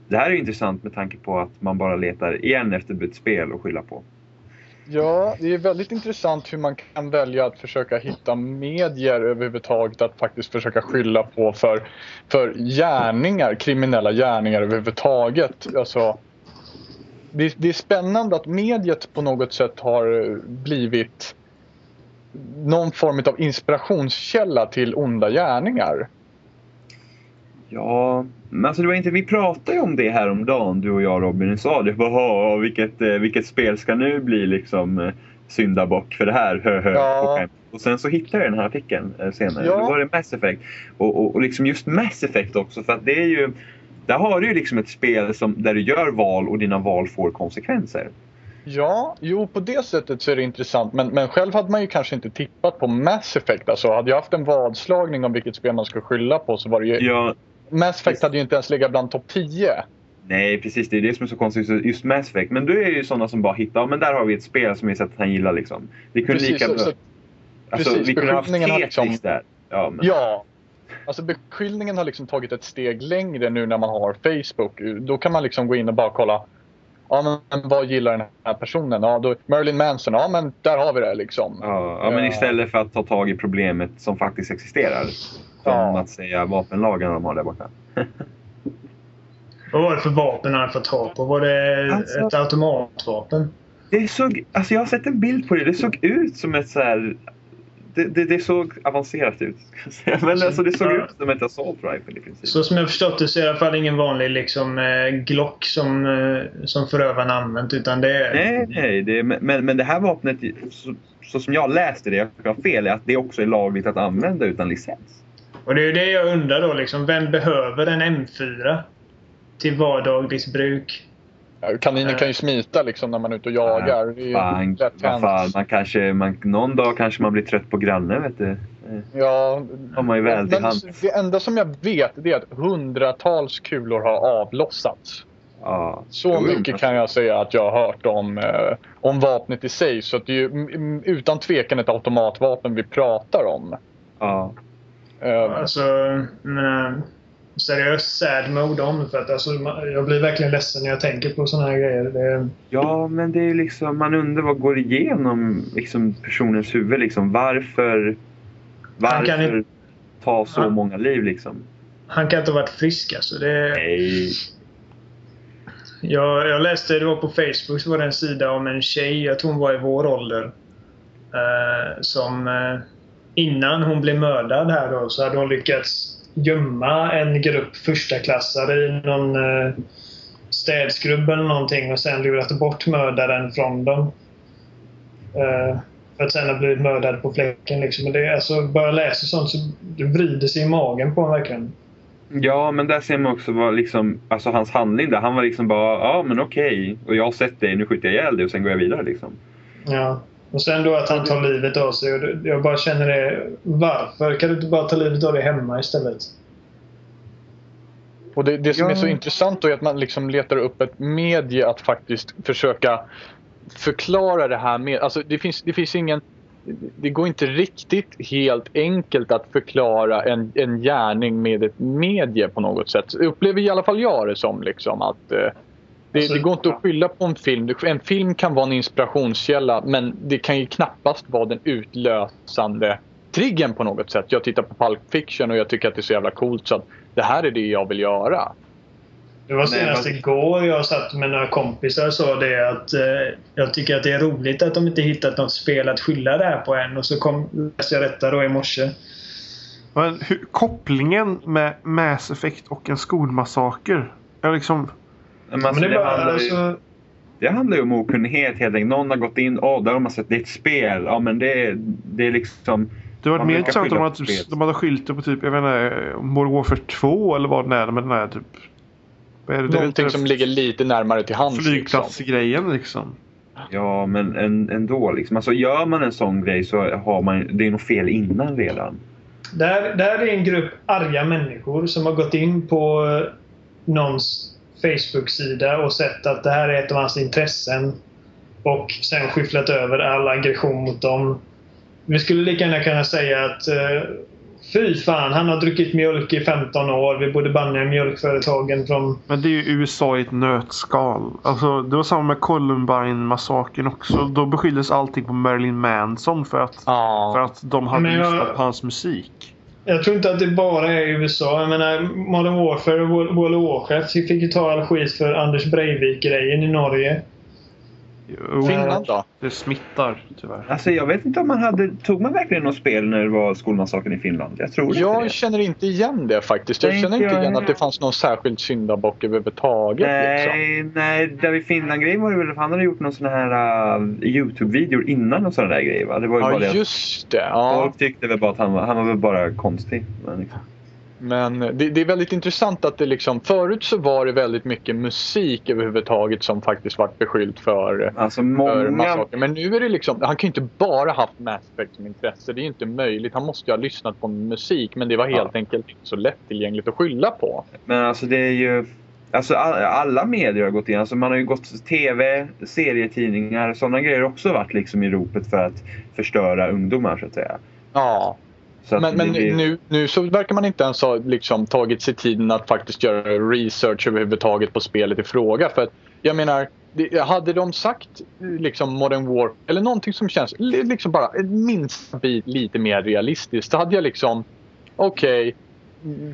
det här är intressant med tanke på att man bara letar igen efter ett spel att skylla på. Ja, det är väldigt intressant hur man kan välja att försöka hitta medier överhuvudtaget att faktiskt försöka skylla på för, för gärningar, kriminella gärningar överhuvudtaget. Alltså, det, det är spännande att mediet på något sätt har blivit någon form av inspirationskälla till onda gärningar. Ja, men alltså det var inte, vi pratade ju om det här om dagen du och jag Robin. Du sa det. Bara, vilket, eh, vilket spel ska nu bli liksom eh, syndabock för det här? Hö, hö, Ja. Och sen så hittade jag den här artikeln eh, senare. Ja. Då var det Mass Effect. Och, och, och liksom just Mass Effect också för att det är ju där har du ju liksom ett spel som, där du gör val och dina val får konsekvenser. Ja, jo på det sättet så är det intressant. Men, men själv hade man ju kanske inte tippat på Mass Effect. Alltså hade jag haft en vadslagning om vilket spel man skulle skylla på så var det ju... Ja, Mass Effect hade ju inte ens legat bland topp 10. nej precis, det är det som är så konstigt. Just Mass Effect. Men du är ju sådana som bara hittar, ja men där har vi ett spel som vi sett att han gillar liksom. Det kunde Precis, lika så, så, alltså, precis, vi kunde ha haft Tetris liksom- där. Ja, men... ja. Alltså beskyllningen har liksom tagit ett steg längre nu när man har Facebook. Då kan man liksom gå in och bara kolla. Ja men vad gillar den här personen? Ja då Marilyn Manson. Ja men där har vi det liksom. Ja, ja, men istället för att ta tag i problemet som faktiskt existerar. Ja. att säga vapenlagen de har där borta. Vad var det för vapen han hade fått tag på? Var det Alltså- ett automatvapen? Det såg, alltså jag har sett en bild på det. Det såg ut som ett så här... Det, det, det såg avancerat ut. Men alltså det såg Ja. ut som ett assault rifle i princip. Så som jag förstått det så är det i alla fall ingen vanlig liksom, eh, Glock som, eh, som förövaren använt. Utan det är... Nej, nej. Det, men, men det här vapnet, så, så som jag läste det, jag har fel, är att det också är lagligt att använda utan licens. Och det är ju det jag undrar då. Liksom, vem behöver en M4 till vardagligt bruk? Ja, Kaninen kan ju smita liksom när man är ute och jagar. Det är ju Fan, hänt. fan, man kanske, man, någon dag kanske man blir trött på grannen vet du. Eh, Ja, har man ju väl till men hands. det enda som jag vet det är att hundratals kulor har avlossats. Ja. Så Jo, mycket kan jag säga att jag har hört om, eh, om vapnet i sig. Så att det är ju mm, mm, utan tvekan ett automatvapen vi pratar om. Ja. Eh, Alltså, men, seriöst sad mode om för att alltså, jag blir verkligen ledsen när jag tänker på såna här grejer. Det, ja, men det är liksom, man undrar vad går igenom liksom, personens huvud liksom. Varför, kan varför ju- ta så Han- många liv liksom? han kan inte ha varit frisk alltså. Det, Nej. Jag, jag läste, det var på Facebook, så var det en sida om en tjej, jag tror hon var i vår ålder. Eh, som eh, innan hon blev mördad här då så hade hon lyckats gömma en grupp förstaklassare i någon eh, städskrubb eller någonting och sen lurat bort mördaren från dem. Eh, för att sen ha blivit mördad på fläcken. Liksom. Men det, alltså, bara läsa sånt så det vrider sig i magen på en verkligen. Ja, men där ser man också vad liksom, alltså hans handling där. Han var liksom bara, ja men okej. Och jag har sett dig, nu skjuter jag ihjäl dig och sen går jag vidare liksom. Ja. Och sen då att han tar livet av sig. Och Jag bara känner det. Varför? Kan du inte bara ta livet av dig hemma istället? Och det, det som Ja. är så intressant då är att man liksom letar upp ett medie att faktiskt försöka förklara det här med. Alltså det finns, det finns ingen det går inte riktigt helt enkelt att förklara en, en gärning med ett medie på något sätt. Upplever i alla fall jag det som. Liksom, att, eh, det, Alltså, det går inte att skylla på en film. En film kan vara en inspirationskälla men det kan ju knappast vara den utlösande triggern på något sätt. Jag tittar på Pulp Fiction och jag tycker att det är så jävla coolt så att det här är det jag vill göra. Det var Nej, senast men- igår jag satt med några kompisar och sa det att eh, jag tycker att det är roligt att de inte hittat något spel att skylla det här på än. Och så kom, läste jag detta då i morse. Men hur, kopplingen med Mass Effect och en skolmassaker. Är liksom... Men, Men alltså, det, är det, bara, handlar ju, alltså, det handlar ju om okunnighet helt enkelt. Någon har gått in, åh där har man sett, det är ett spel. Ja men det är, det är liksom... Det var mer intressant om skylla de hade, skilt det på typ, jag vet inte, Modern Warfare 2 eller vad det är med den här typ... Vad är det? det är Någonting inte som ligger lite närmare till hands. Liksom. Flygplatsgrejen liksom. Ja men en, ändå liksom. Alltså gör man en sån grej så har man, det är nog fel innan redan. där, där är en grupp arga människor som har gått in på eh, någons Facebook-sida och sett att det här är ett av hans intressen. Och sen skyfflat över all aggression mot dem. Vi skulle lika gärna kunna säga att eh, Fy fan, han har druckit mjölk i 15 år. Vi borde banna mjölkföretagen från... Men det är ju USA i ett nötskal. Alltså, det var samma med Columbine-massakern också. Då beskylldes allting på Marilyn Manson för att, Ja. för att de hade Men jag- lyssnat på hans musik. Jag tror inte att det bara är i USA. Jag menar, Modern Warfare och World of Warcraft fick ju ta all skit för Anders Breivik-grejen i Norge. Jo, Finland då? Det smittar tyvärr. Alltså jag vet inte om man hade... Tog man verkligen något spel när det var skolmassakern i Finland? Jag tror inte Jag det. känner inte igen det faktiskt. Jag Nej, känner inte inte jag igen att det fanns någon särskild syndabock överhuvudtaget. Liksom. Nej, nej, David Finland-grejen var det väl. Han hade gjort någon sån här uh, Youtube-videor innan och sådana där grejer va? Det var ju bara Ja, det att just det. Ja. folk tyckte väl bara att han var, han var väl bara konstig. Men liksom. Men det, det är väldigt intressant att det liksom, förut så var det väldigt mycket musik överhuvudtaget som faktiskt varit beskyllt för, Alltså för många... massakern. Men nu är det liksom, han kan ju inte bara haft Mass Effect som intresse. Det är ju inte möjligt. Han måste ju ha lyssnat på musik men det var helt Ja. enkelt inte så lättillgängligt att skylla på. Men alltså det är ju... Alltså all- alla medier har gått in. Alltså man har ju gått TV, serietidningar, sådana grejer har också varit liksom i ropet för att förstöra ungdomar så att säga. Ja, men, det men blir- nu, nu så verkar man inte ens ha liksom, tagit sig tiden att faktiskt göra research överhuvudtaget på spelet i fråga. För att, jag menar, det, hade de sagt liksom Modern War eller någonting som känns li- liksom bara bit lite mer realistiskt. Så hade jag liksom, okej,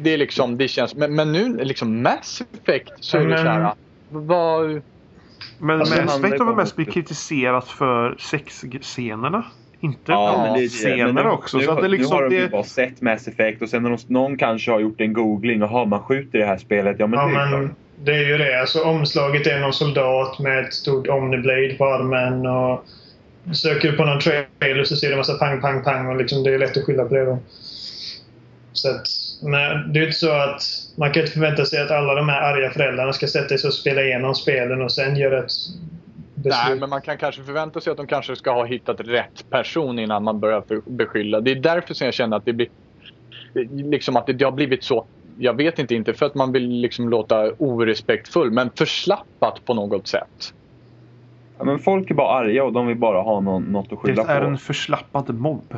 det är liksom, det känns, men, men nu liksom Mass Effect så är det Men- så här, vad, Men Alltså, Mass Effect har väl det mest blivit kritiserat för sexscenerna? Inte Ja, det scener Men nu- också. Nu, så att det är nu liksom har de ju det, bara sett Mass Effect och sen de, någon kanske har gjort en googling. Jaha, man skjuter i det här spelet. Ja, men Ja, det är men klart. det är ju det. Alltså, omslaget är någon soldat med ett stort Omniblade på armen. Och söker du på någon trailer så ser du en massa pang, pang, pang. Och liksom, det är lätt att skylla på det då. Så att, men det är ju inte så att man kan inte förvänta sig att alla de här arga föräldrarna ska sätta sig och spela igenom spelen och sen göra ett beslut. Nej, men man kan kanske förvänta sig att de kanske ska ha hittat rätt person innan man börjar för- beskylla. Det är därför som jag känner att det blir liksom att det, det har blivit så. Jag vet inte, inte för att man vill liksom låta orespektfull, men förslappat på något sätt. Ja, men folk är bara arga och de vill bara ha någon, något att det skylla är på. en förslappad mobb.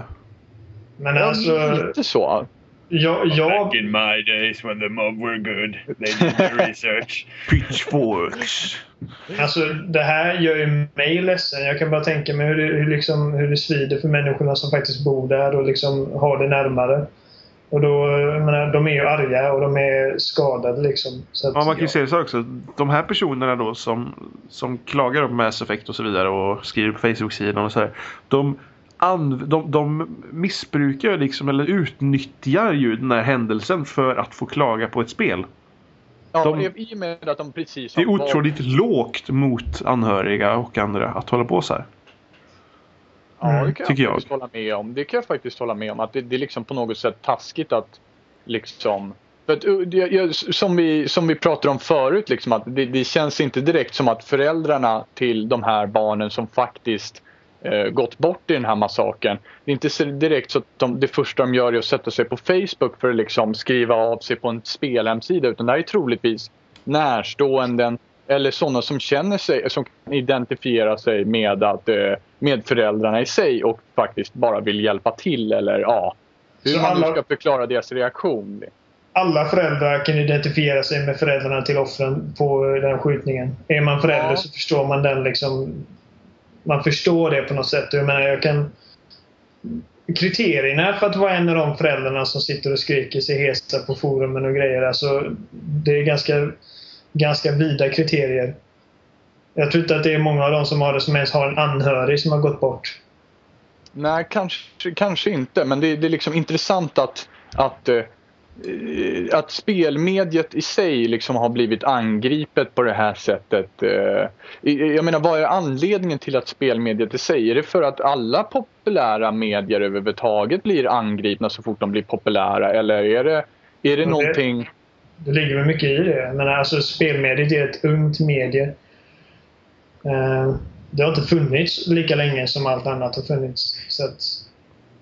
Men alltså, lite så. jag, jag, in my days when the mob were good. They did the research. Pitchforks. Alltså det här gör ju mig ledsen. Jag kan bara tänka mig hur det, hur liksom, hur det svider för människorna som faktiskt bor där och liksom har det närmare. Och då, jag menar, de är ju arga och de är skadade liksom. Så att, Ja, man kan ju se det så också. De här personerna då som, som klagar på Mass Effect och så vidare och skriver på Facebook-sidan och så här. De, an, de, de missbrukar liksom eller utnyttjar ju den här händelsen för att få klaga på ett spel. Ja, De- i och med att de precis Det är otroligt lågt mot anhöriga och andra att hålla på så här. Ja, det Mm, kan jag, jag. faktiskt hålla med om. Det kan jag faktiskt hålla med om. Att det, det är liksom på något sätt taskigt att liksom... Att, som, vi, som vi pratade om förut, liksom, att det, det känns inte direkt som att föräldrarna till de här barnen som faktiskt gått bort i den här massakern. Det är inte så direkt så att de, det första de gör är att sätta sig på Facebook för att liksom skriva av sig på en spelhemsida. Utan det här är troligtvis närståenden eller sådana som känner sig, som kan identifiera sig med, att, eh, med föräldrarna i sig och faktiskt bara vill hjälpa till eller ja, hur Så man alla- ska förklara deras reaktion. alla föräldrar kan identifiera sig med föräldrarna till offren på den skjutningen. Är man förälder Ja. så förstår man den liksom... Man förstår det på något sätt. Jag menar, jag kan... Kriterierna för att vara en av de föräldrarna som sitter och skriker sig hesa på forumen och grejer. Alltså, det är ganska, ganska vida kriterier. Jag tror inte att det är många av dem som har det som ens har en anhörig som har gått bort. Nej, kanske, kanske inte. Men det, det är liksom intressant att, att, eh, att spelmediet i sig liksom har blivit angripet på det här sättet. eh. Jag menar, vad är anledningen till att spelmediet i sig? Är det för att alla populära medier överhuvudtaget blir angripna så fort de blir populära? Eller är det, är det det- någonting... Det ligger väl mycket i det. Men alltså spelmediet är ett ungt medie. Eh, Det har inte funnits lika länge som allt annat har funnits. Så att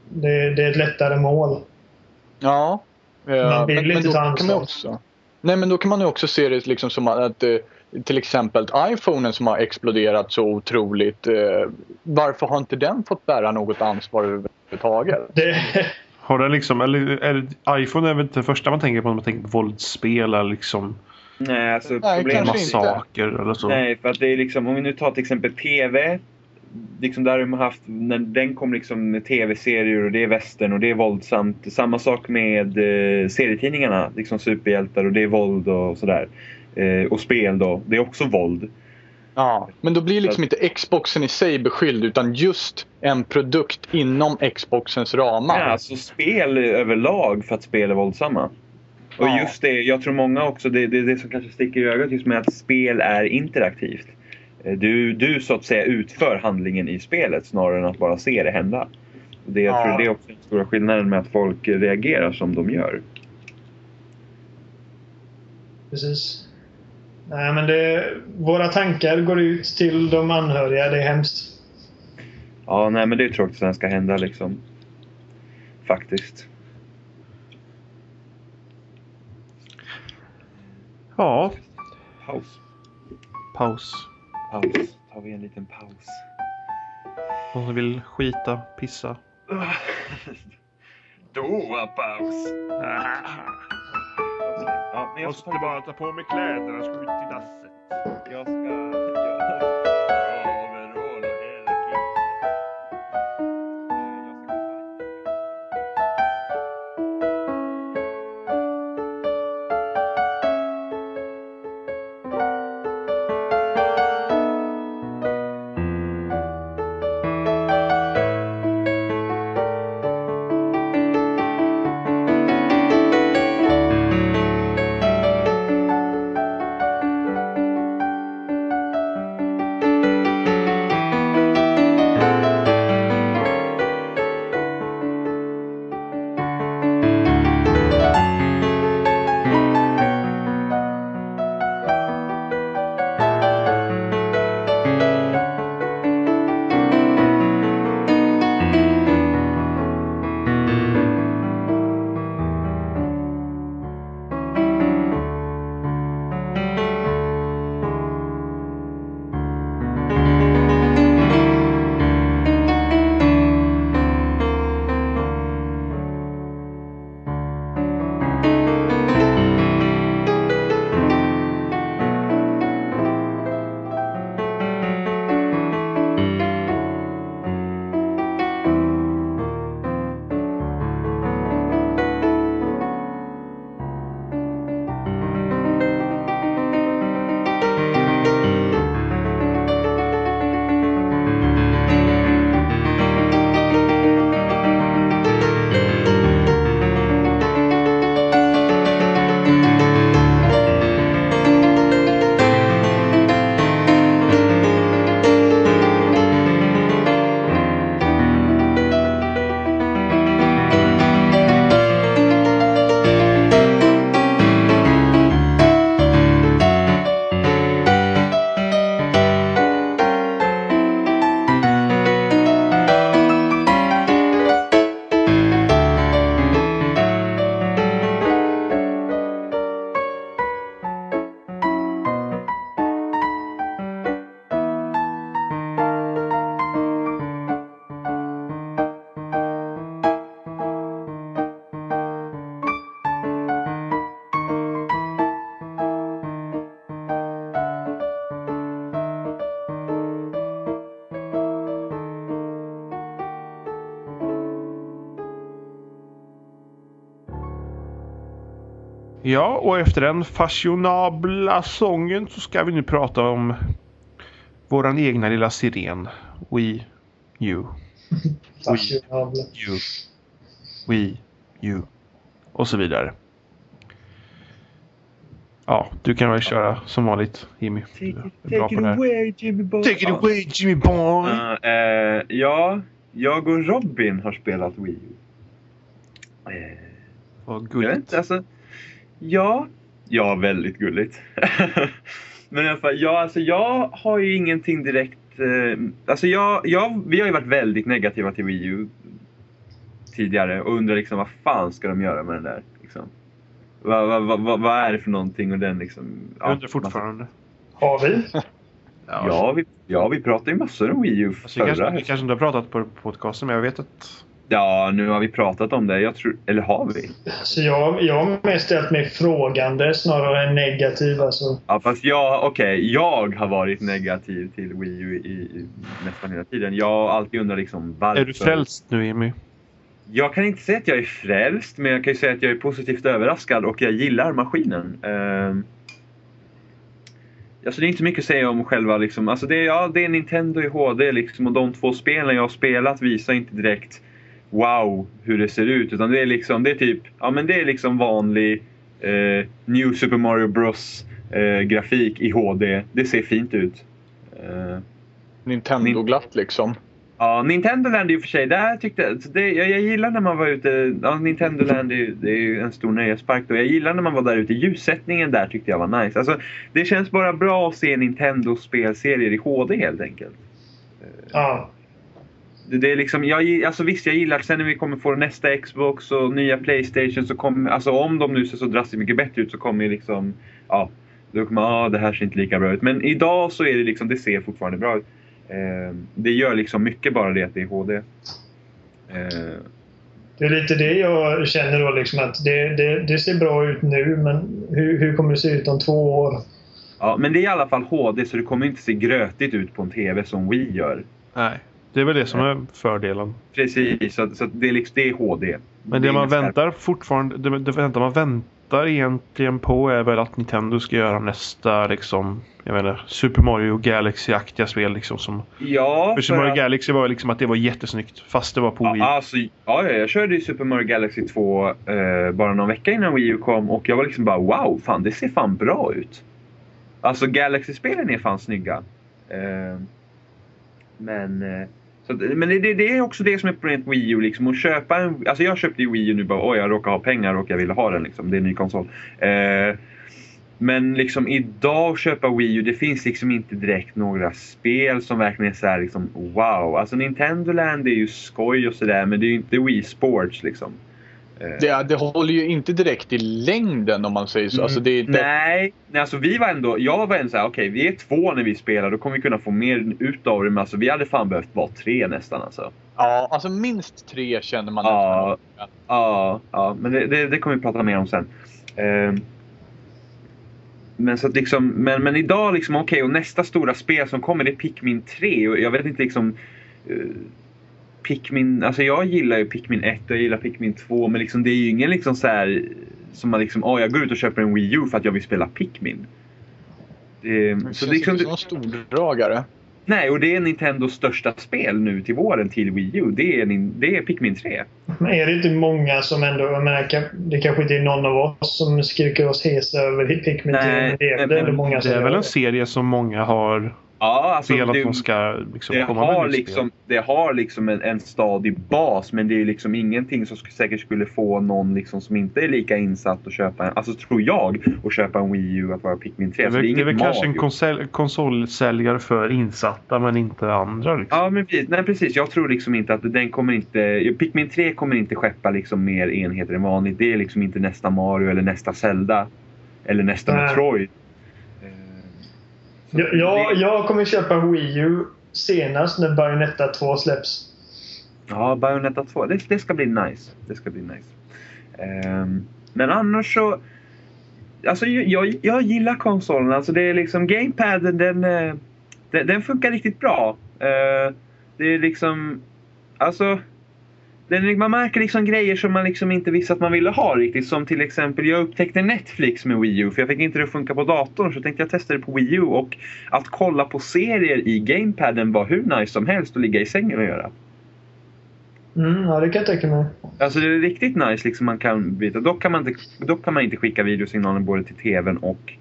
det, det är ett lättare mål. Ja. Eh, Man vill inte då kan man också, Nej, men då kan man ju också se det liksom som att eh, till exempel iPhonen som har exploderat så otroligt. Eh, varför har inte den fått bära något ansvar överhuvudtaget? Det, Har den liksom, eller, eller iPhone är väl inte det första man tänker på när man tänker på våldsspel eller liksom Nej, alltså Nej, inte. massaker eller så. Nej, för att det är liksom, om vi nu tar till exempel TV. Liksom där har de haft, när den kom liksom med TV-serier och det är västern och det är våldsamt. Samma sak med eh, serietidningarna, liksom superhjältar och det är våld och sådär. Eh, och spel då, det är också våld. Ja, men då blir liksom inte Xboxen i sig beskylld utan just en produkt inom Xboxens ramar. Ja, alltså spel överlag för att spel är våldsamma. Och Ja. just det, jag tror många också, det är det, det som kanske sticker i ögat just med att spel är interaktivt. Eh, Du, du så att säga utför handlingen i spelet snarare än att bara se det hända. Och Det, jag Ja. tror det är också den stora skillnaden med att folk reagerar som de gör. Precis. Nej, men det, våra tankar går ut till de anhöriga. Det är hemskt. Ja, nej men det är tråkigt att det ska hända liksom. Faktiskt. Ja, Paus. paus. Paus. Tar vi en liten paus. Någon som vill skita, pissa. Då paus. Ja, men jag ska, bara ta på mig kläderna och ska ut i dasset. jag ska Ja, och efter den fashionabla sången så ska vi nu prata om våran egna lilla siren. We, you, Fashionabla. you, we, you och så vidare. Ja, du kan väl köra som vanligt Jimmy. Take it, take it away Jimmy Boy. Take it away Jimmy boy! Ja, eh, ja, jag och Robin har spelat Wii U. Eh, Vad jag vet gulligt. inte, alltså. Ja, ja väldigt gulligt. Men i alla fall, ja, alltså jag har ju ingenting direkt... Eh, alltså jag, jag, vi har ju varit väldigt negativa till Wii U tidigare och undrar liksom vad fan ska de göra med den där? Liksom. Vad, vad, vad, vad, vad är det för någonting? Och den liksom, Jag undrar fortfarande. Har vi? Ja, vi, ja, vi pratade ju massor om Wii U Alltså, vi, kanske, vi kanske inte har pratat på podcasten men jag vet att Ja, nu har vi pratat om det. Jag tror, eller har vi? Så jag, jag har mest ställt mig frågande snarare än negativ. Alltså. Ja, fast jag, okej, jag har varit negativ till Wii U i, i nästan hela tiden. Jag har alltid undrat liksom varför. Är du frälst nu Jimmy? Jag kan inte säga att jag är frälst, men jag kan ju säga att jag är positivt överraskad och jag gillar maskinen. Ehm, Alltså det är inte mycket att säga om själva liksom, alltså det, är, ja, det är Nintendo i HD liksom och de två spelen jag har spelat visar inte direkt wow hur det ser ut utan det är liksom, det är typ, ja men det är liksom vanlig eh, New Super Mario Bros eh, grafik i HD. Det ser fint ut. Eh, Nintendo-glatt liksom. Ja, Nintendo Land i och för sig, där tyckte jag, det, jag, jag gillar när man var ute, ja, Nintendo Land är, ju- det är ju en stor nöjespark då. Jag gillar när man var där ute, ljussättningen där tyckte jag var nice. Alltså, det känns bara bra att se Nintendo spelserier i HD helt enkelt. Ja. Det, är liksom, jag, alltså visst, jag gillar sen när vi kommer få nästa Xbox och nya Playstation så kommer, alltså om de nu ser så drastiskt mycket bättre ut så kommer ju liksom, ja, då kommer ah, det här ser inte lika bra ut. Men idag så är det liksom, det ser fortfarande bra ut. Eh, det gör liksom mycket bara det att det är HD. Eh, Det är lite det jag känner då liksom att det, det, det ser bra ut nu men hur, hur kommer det se ut om två år? Ja, men det är i alla fall HD så det kommer inte se grötigt ut på en TV som Wii gör. Nej. Det är väl det som är fördelen. Precis, så, så det, är liksom, det är HD. Men är det man väntar fortfarande, det, det väntar man väntar egentligen på är väl att Nintendo ska göra nästa liksom, jag menar, Super Mario Galaxy-aktiga spel liksom som... Ja, För Super Mario att- Galaxy var liksom att det var jättesnyggt fast det var på Wii. Ja, alltså, ja, ja, jag körde ju Super Mario Galaxy 2 eh, bara någon vecka innan Wii U kom och jag var liksom bara wow, fan det ser fan bra ut. Alltså Galaxy-spelen är fan snygga. Eh, men eh, så, att- men det, det, är också det som är problemet med Wii U. Liksom, att köpa en, alltså jag köpte ju Wii U nu bara oj jag råkar ha pengar och jag ville ha den. Liksom. Det är en ny konsol. Eh, men liksom idag att köpa Wii U, det finns liksom inte direkt några spel som verkligen är så här liksom wow. Alltså Nintendo Land är ju skoj och sådär men det är ju inte Wii Sports liksom. Eh, Det, det håller ju inte direkt i längden om man säger så. Alltså det är inte... Nej, nej, alltså vi var ändå, jag var ändå såhär, okej vi är två när vi spelar, då kommer vi kunna få mer ut av det. Men alltså vi hade fan behövt vara tre nästan alltså. Ja, alltså minst tre känner man Ja. Ja, ja men det, det, det kommer vi prata mer om sen. Ehm, men så att liksom, men, men idag liksom, okej och nästa stora spel som kommer det är Pikmin 3 och jag vet inte liksom eh, Pikmin, alltså jag gillar ju Pikmin 1 och jag gillar Pikmin 2 men liksom det är ju ingen liksom så här som man liksom, åh jag går ut och köper en Wii U för att jag vill spela Pikmin. Det, Det så känns liksom, inte som någon stordragare. nej, och det är Nintendos största spel nu till våren till Wii U. Det är, det är Pikmin 3. Men är det inte många som ändå, jag menar, det kanske inte är någon av oss som skriker oss hesa över Pikmin 3, Nej, men det är väl men- ändå många Det är väl en det. serie som många har Ja, alltså det- att de ska liksom det komma med har, nytt liksom, det har liksom en, en stadig bas men det är liksom ingenting som säkert skulle få någon liksom som inte är lika insatt att köpa en, alltså tror jag, att köpa en Wii U att vara Pikmin 3. Det är det är det är väl kanske en konsol, konsolsäljare för insatta men inte andra. Liksom. Ja men precis, nej precis. Jag tror liksom inte att den kommer inte, Pikmin 3 kommer inte skeppa liksom mer enheter än vanligt. Det är liksom inte nästa Mario eller nästa Zelda. Eller nästa Nej. Metroid. Jag, jag, kommer köpa Wii U senast när Bayonetta 2 släpps. Ja, Bayonetta 2. Det, det ska bli nice. Det ska bli nice. Ehm, men annars så... Alltså jag, jag, gillar konsolen. Alltså det är liksom gamepaden den, eh, den, den funkar riktigt bra. Eh, det är liksom... Alltså... Den, man märker liksom grejer som man liksom inte visste att man ville ha riktigt. Som till exempel, jag upptäckte Netflix med Wii U. För jag fick inte det att funka på datorn. Så tänkte jag testa det på Wii U. Och att kolla på serier i gamepaden var hur nice som helst att ligga i sängen och göra. Mm, ja, det kan jag tänka mig. Alltså det är riktigt nice liksom man kan byta. Dock kan man inte, dock kan man inte skicka videosignalen både till TVn och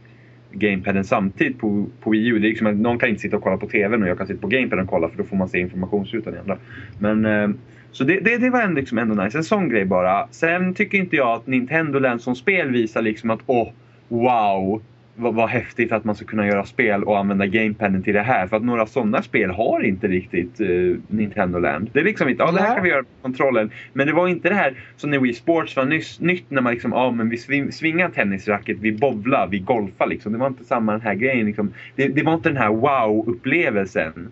gamepaden samtidigt på, på Wii U. Det är liksom att någon kan inte sitta och kolla på TVn och jag kan sitta på gamepaden och kolla för då får man se informationsrutan i andra. Men eh, så det, det, det var ändå, liksom ändå nice. En sån grej bara. Sen tycker inte jag att Nintendo Land som spel visar liksom att åh, wow. Vad, vad häftigt att man ska kunna göra spel och använda gamepaden till det här. För att några sådana spel har inte riktigt eh, Nintendo Land. Det är liksom inte, ja det här kan vi göra med kontrollen. Men det var inte det här som när Wii Sports var nyss, nytt när man liksom, ja men vi sving, svingar tennisracket, vi bowlar, vi golfar liksom. Det var inte samma den här grejen liksom. Det, det var inte den här wow-upplevelsen.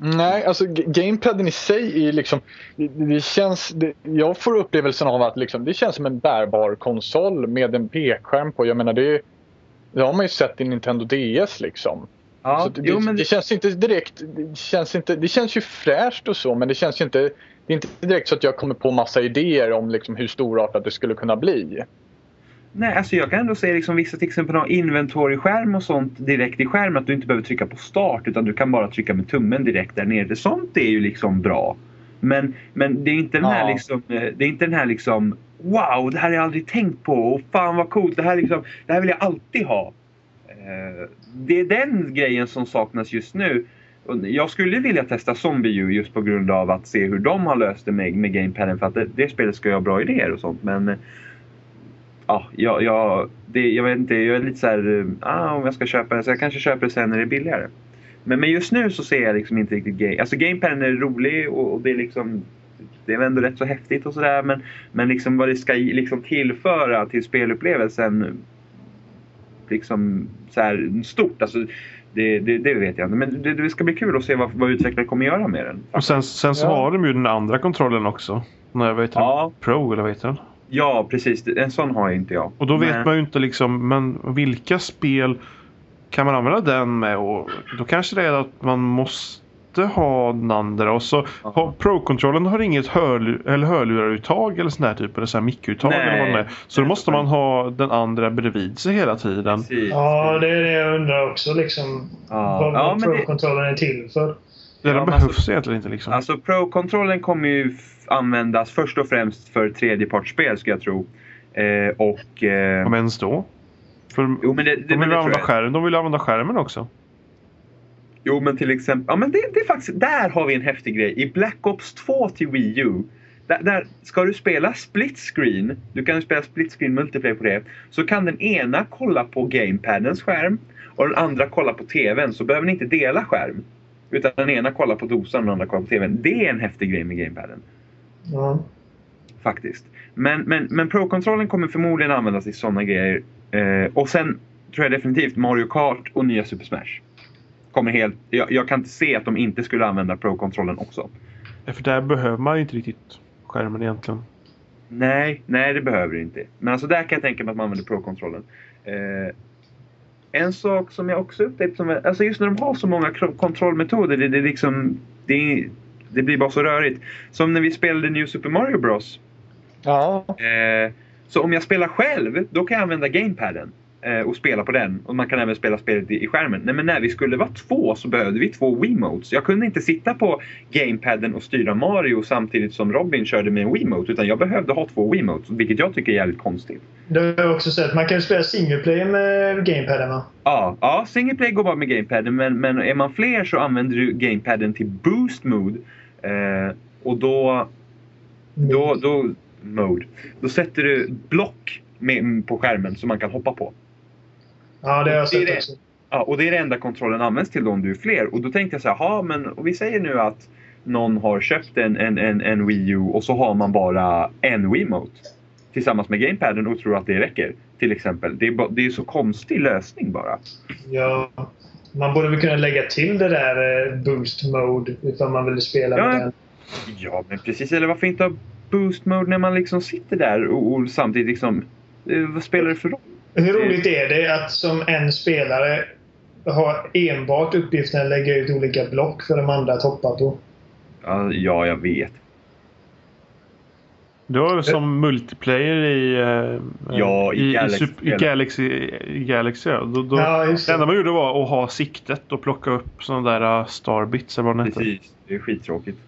Nej, alltså gamepaden i sig är liksom... Det, det känns... Det, jag får upplevelsen av att liksom, det känns som en bärbar konsol med en pekskärm på. Jag menar det... Det har man ju sett i Nintendo DS liksom. Ja, så det, jo, men det känns inte direkt... Det känns, inte, det känns ju fräscht och så men det känns ju inte... Det är inte direkt så att jag kommer på massa idéer om liksom hur storartat det skulle kunna bli. Nej, alltså jag kan ändå säga liksom vissa till exempel har inventory-skärm och sånt direkt i skärmen. Att du inte behöver trycka på start utan du kan bara trycka med tummen direkt där nere. Sånt är ju liksom bra. Men, men det är inte den här Ja. liksom, eh, det är inte den här liksom Wow, det här har jag aldrig tänkt på och fan vad coolt. Det här, liksom, det här vill jag alltid ha. Eh, Det är den grejen som saknas just nu. Jag skulle vilja testa Zombie U just på grund av att se hur de har löst det med, med gamepaden. För att det, det spelet ska ju ha bra idéer och sånt. Men eh, ja, jag, jag, det, jag vet inte, jag är lite så här, eh, ah, om jag ska köpa det så jag kanske köper det sen när det är billigare. Men, men just nu så ser jag liksom inte riktigt game. Alltså gamepaden är rolig och, och det är liksom det är ändå rätt så häftigt och sådär men, men liksom vad det ska liksom tillföra till spelupplevelsen liksom så här stort. Alltså, det, det, det vet jag inte. Men det, det ska bli kul att se vad, vad utvecklare kommer göra med den. Och sen, sen så Ja. har de ju den andra kontrollen också. Nej, vad heter Ja. den? Pro eller vad heter den? Ja, precis. En sån har inte jag. Och då vet Men- man ju inte liksom, men vilka spel kan man använda den med? Och då kanske det är att man måste ha den andra. Och så har Pro-kontrollen har inget eller hörluraruttag eller sån där typ. Eller så här mickuttag eller vad det är. Så då måste man ha den andra bredvid sig hela tiden. Precis. Ja, det är det jag undrar också. Liksom, Ja. vad Ja, men det- Pro-kontrollen är till för. Det Ja, den men behövs alltså- egentligen inte liksom. Alltså Pro-kontrollen kommer ju användas först och främst för tredjepartsspel ska jag tro. Eh, och... Eh, Om ens då. För jo, men det, det, de men vill det tror använda skärmen. De vill använda skärmen också. Jo, men till exempel... Ja, men det, det är faktiskt... Där har vi en häftig grej. I Black Ops 2 till Wii U. Där, där ska du spela split screen. Du kan ju spela split screen multiplayer på det. Så kan den ena kolla på gamepadens skärm. Och den andra kolla på TVn. Så behöver ni inte dela skärm. Utan den ena kollar på dosan och den andra kollar på TVn. Det är en häftig grej med gamepaden. Ja. Faktiskt. Men, men, men Pro-kontrollen kommer förmodligen användas i sådana grejer. Eh, och sen tror jag definitivt Mario Kart och nya Super Smash. Kommer helt, jag, jag kan inte se att de inte skulle använda Pro-kontrollen också. Ja, För där behöver man ju inte riktigt skärmen egentligen. Nej, nej det behöver det inte. Men alltså där kan jag tänka mig att man använder Pro-kontrollen. Eh, en sak som jag också upptäckt som är, alltså just när de har så många kontrollmetoder, det, det, är liksom, det, är- det blir bara så rörigt. Som när vi spelade New Super Mario Bros. Ja, Eh, så om jag spelar själv, då kan jag använda gamepaden. Eh, och spela på den. Och man kan även spela spelet i, i skärmen. Nej men när vi skulle vara två så behövde vi två Wiimotes. Jag kunde inte sitta på gamepaden och styra Mario samtidigt som Robin körde med en Wiimote. Utan jag behövde ha två Wiimotes. Vilket jag tycker är jävligt konstigt. Det har jag också sett. Man kan ju spela single player med gamepaden va? Ja, ja single play går bara med gamepaden. Men, men är man fler så använder du gamepaden till boost mode. Eh, och då Då, då, mode. Då sätter du block med, på skärmen som man kan hoppa på. Ja, det har jag sett det. också. Ja, och det är det enda kontrollen används till då om du är fler. Och då tänkte jag så här, "Ha, men och vi säger nu att någon har köpt en, en, en, en Wii U och så har man bara en Wiimote tillsammans med gamepaden och tror att det räcker. Till exempel. Det är, det är så konstig lösning bara. Ja, man borde väl kunna lägga till det där eh, boost mode ifall man vill spela Ja. med den. Ja, men precis. Eller varför inte ha boost mode när man liksom sitter där och, och samtidigt liksom... eh, Vad spelar det för roll? Hur roligt är det att som en spelare ha enbart uppgiften att lägga ut olika block för de andra att hoppa på? Ja jag vet. Du har som multiplayer i, eh, Ja, i i, Galaxy. I Galaxy. I Galaxy ja. Då, då, Ja, det enda man gjorde var att ha siktet och plocka upp sådana där uh, starbits eller vad hette. Precis, det är skittråkigt.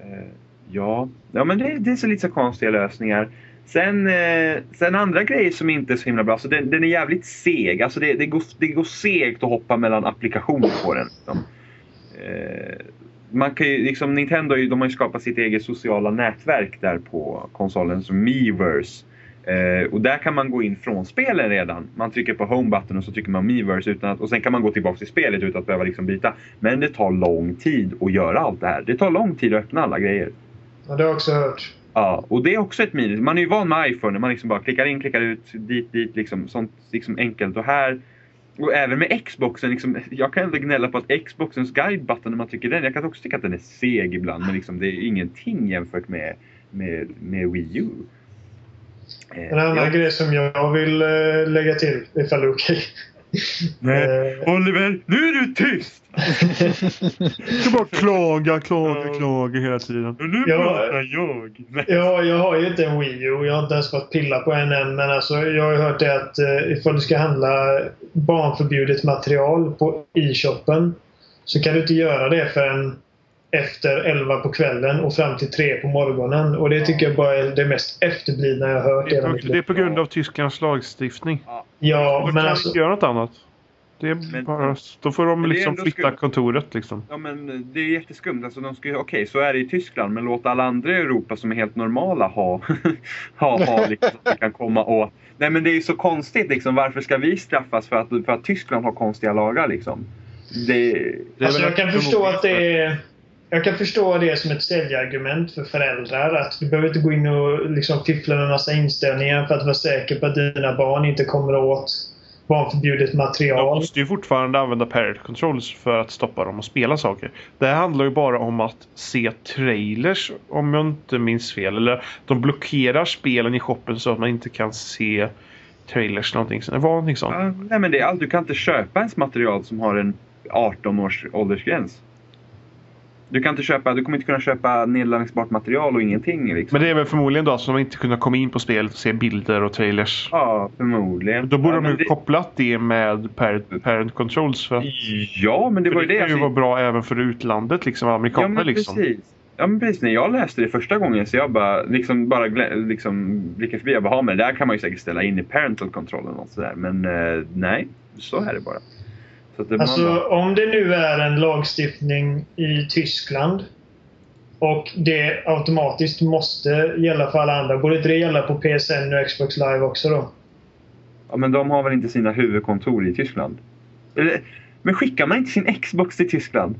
Eh, ja. ja, men det, det är så lite så konstiga lösningar. Sen, eh, sen andra grejer som inte är så himla bra. Så den, den är jävligt seg. Alltså det, det, går, det går segt att hoppa mellan applikationer på den. Liksom. Eh, man kan ju, liksom, Nintendo de har ju skapat sitt eget sociala nätverk där på konsolen som Miiverse. Eh, och där kan man gå in från spelen redan. Man trycker på home-button och så trycker man Miiverse utan att, och sen kan man gå tillbaka till spelet utan att behöva liksom byta. Men det tar lång tid att göra allt det här. Det tar lång tid att öppna alla grejer. Ja, det har jag också hört. Ja, och det är också ett minus. Man är ju van med iPhone. Man liksom bara klickar in, klickar ut, dit, dit. Liksom, sånt liksom enkelt. Och här, Och även med Xboxen, liksom, jag kan ändå gnälla på att Xboxens guide-button när man trycker den, jag kan också tycka att den är seg ibland, men liksom, det är ingenting jämfört med, med, med Wii U. Eh, En annan jag- grej som jag vill eh, lägga till, ifall det är okej. Nej, Eh, Oliver, nu är du tyst! Du bara klaga, klaga, Ja. klaga hela tiden. Och nu Ja. pratar jag. Nej. Ja, jag har ju inte en Wii U. Jag har inte ens fått pilla på en än. Men alltså, jag har ju hört det att eh, ifall du ska handla barnförbjudet material på e-shoppen så kan du inte göra det förrän efter 11 på kvällen och fram till 3 på morgonen. Och det tycker jag bara är det mest efterblivna jag har hört Det är, på, det är på grund av Tysklands lagstiftning. Ja, Då men kan alltså... inte göra något annat. Det är Men- bara, då får de liksom flytta skumt. kontoret liksom. Ja men det är jätteskumt. Alltså, de ska ju- Okej, så är det i Tyskland. Men låt alla andra i Europa som är helt normala ha, ha, ha liksom, så att kan komma åt. Nej men det är ju så konstigt liksom. Varför ska vi straffas för att, för att Tyskland har konstiga lagar liksom? Det, Det Alltså jag kan förstå att det är... Jag kan förstå det som ett säljargument för föräldrar. Att du behöver inte gå in och liksom fiffla med massa inställningar för att vara säker på att dina barn inte kommer åt barnförbjudet De material. måste ju fortfarande använda parent controls för att stoppa dem och spela saker. Det här handlar ju bara om att se trailers om jag inte minns fel. Eller de blockerar spelen i shoppen så att man inte kan se trailers någonting. Det var någonting sånt. ja, nej men det är allt. Du kan inte köpa ens material som har en 18 års åldersgräns. Du kan inte köpa, du kommer inte kunna köpa nedladdningsbart material och ingenting liksom. Men det är väl förmodligen då så de inte kunna komma in på spelet och se bilder och trailers. Ja, förmodligen. Då borde ja, de ju det, kopplat det med parent, parent controls. För, att, Ja, men det var ju det det. kan ju vara bra även för utlandet liksom. Ja Amerikaner men liksom. precis. Ja men precis, när jag läste det första gången så jag bara liksom bara liksom blickade förbi. Jag bara, "Ja, men det där kan man ju säkert ställa in i parental control och sådär. Men eh, nej, så är det bara. Det, Alltså bara, om det nu är en lagstiftning i Tyskland och det automatiskt måste gälla för alla andra. Borde inte det gälla på PSN och Xbox Live också då? ja men de har väl inte sina huvudkontor i Tyskland? Eller, men skickar man inte sin Xbox till Tyskland?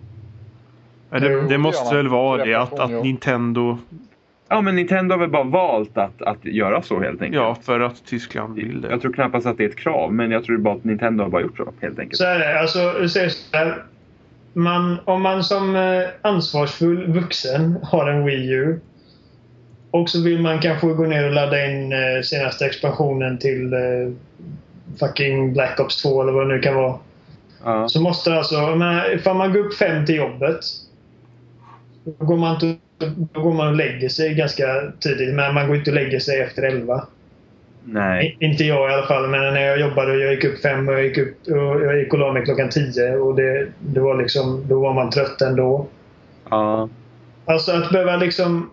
Det, det måste väl vara det att, att. Nintendo... Ja men Nintendo har väl bara valt att, att göra så helt enkelt. Ja, för att Tyskland vill det. Jag tror knappast att det är ett krav, men jag tror bara att Nintendo har bara gjort så helt enkelt. Så är det. Alltså, så här. Man, om man som eh, ansvarsfull vuxen har en Wii U och så vill man kanske gå ner och ladda in eh, senaste expansionen till eh, fucking Black Ops 2 eller vad det nu kan vara. Ja. Så måste alltså, ifall man går upp fem till jobbet. Då går, man till, då går man och lägger sig ganska tidigt. Men man går inte och lägger sig efter elva. Nej. Inte jag i alla fall, men när jag jobbade och jag gick upp fem och jag gick, upp, och jag gick och la mig klockan tio. Och det, det var liksom, då var man trött ändå. Ja. Alltså att behöva liksom...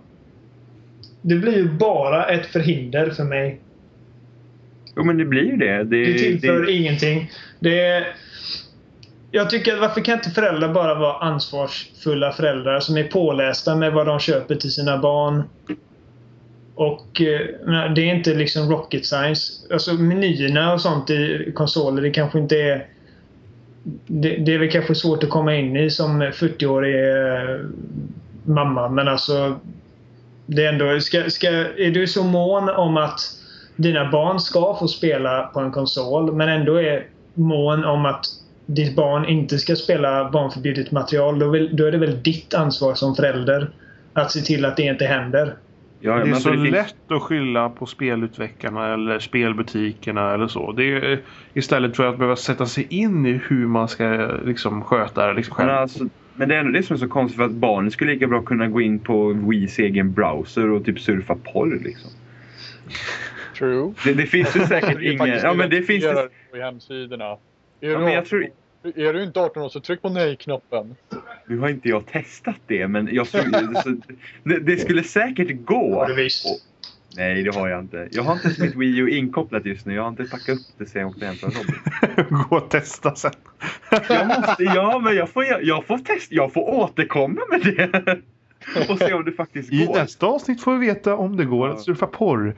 Det blir ju bara ett förhinder för mig. Jo men det blir ju det. Det, Det tillför det, ingenting. Det är, jag tycker, att varför kan inte föräldrar bara vara ansvarsfulla föräldrar som är pålästa med vad de köper till sina barn? Och eh, det är inte liksom rocket science. Alltså menyerna och sånt i konsoler, det kanske inte är... Det, det är väl kanske svårt att komma in i som 40-årig eh, mamma, men alltså... Det är ändå... Ska, ska, är du så mån om att dina barn ska få spela på en konsol, men ändå är mån om att ditt barn inte ska spela barnförbjudet material, då, vill, då är det väl ditt ansvar som förälder att se till att det inte händer. ja, Det är men så det finns- lätt att skylla på spelutvecklarna eller spelbutikerna eller så. Det är istället för att behöva sätta sig in i hur man ska liksom sköta det liksom Men, själv. alltså, men det är ändå det som är så konstigt för att barnen skulle lika bra kunna gå in på Wiis egen browser och typ surfa porr liksom. True. Det, det finns ju säkert ingen... Ja men det finns ju... på hemsidorna. Är, Ja, du men jag tror... 18 är du inte 18 år så tryck på nej-knappen. Nu har inte jag testat det men jag det, det skulle säkert gå. Har du visst? Och- Nej det har jag inte. Jag har inte ens mitt Wii U inkopplat just nu. Jag har inte packat upp det sen jag åkte hem från jobbet. Gå och testa sen. Jag måste, ja men jag får, jag får testa, jag får återkomma med det. Och se om det faktiskt I går. nästa avsnitt får vi veta om det går att surfa porr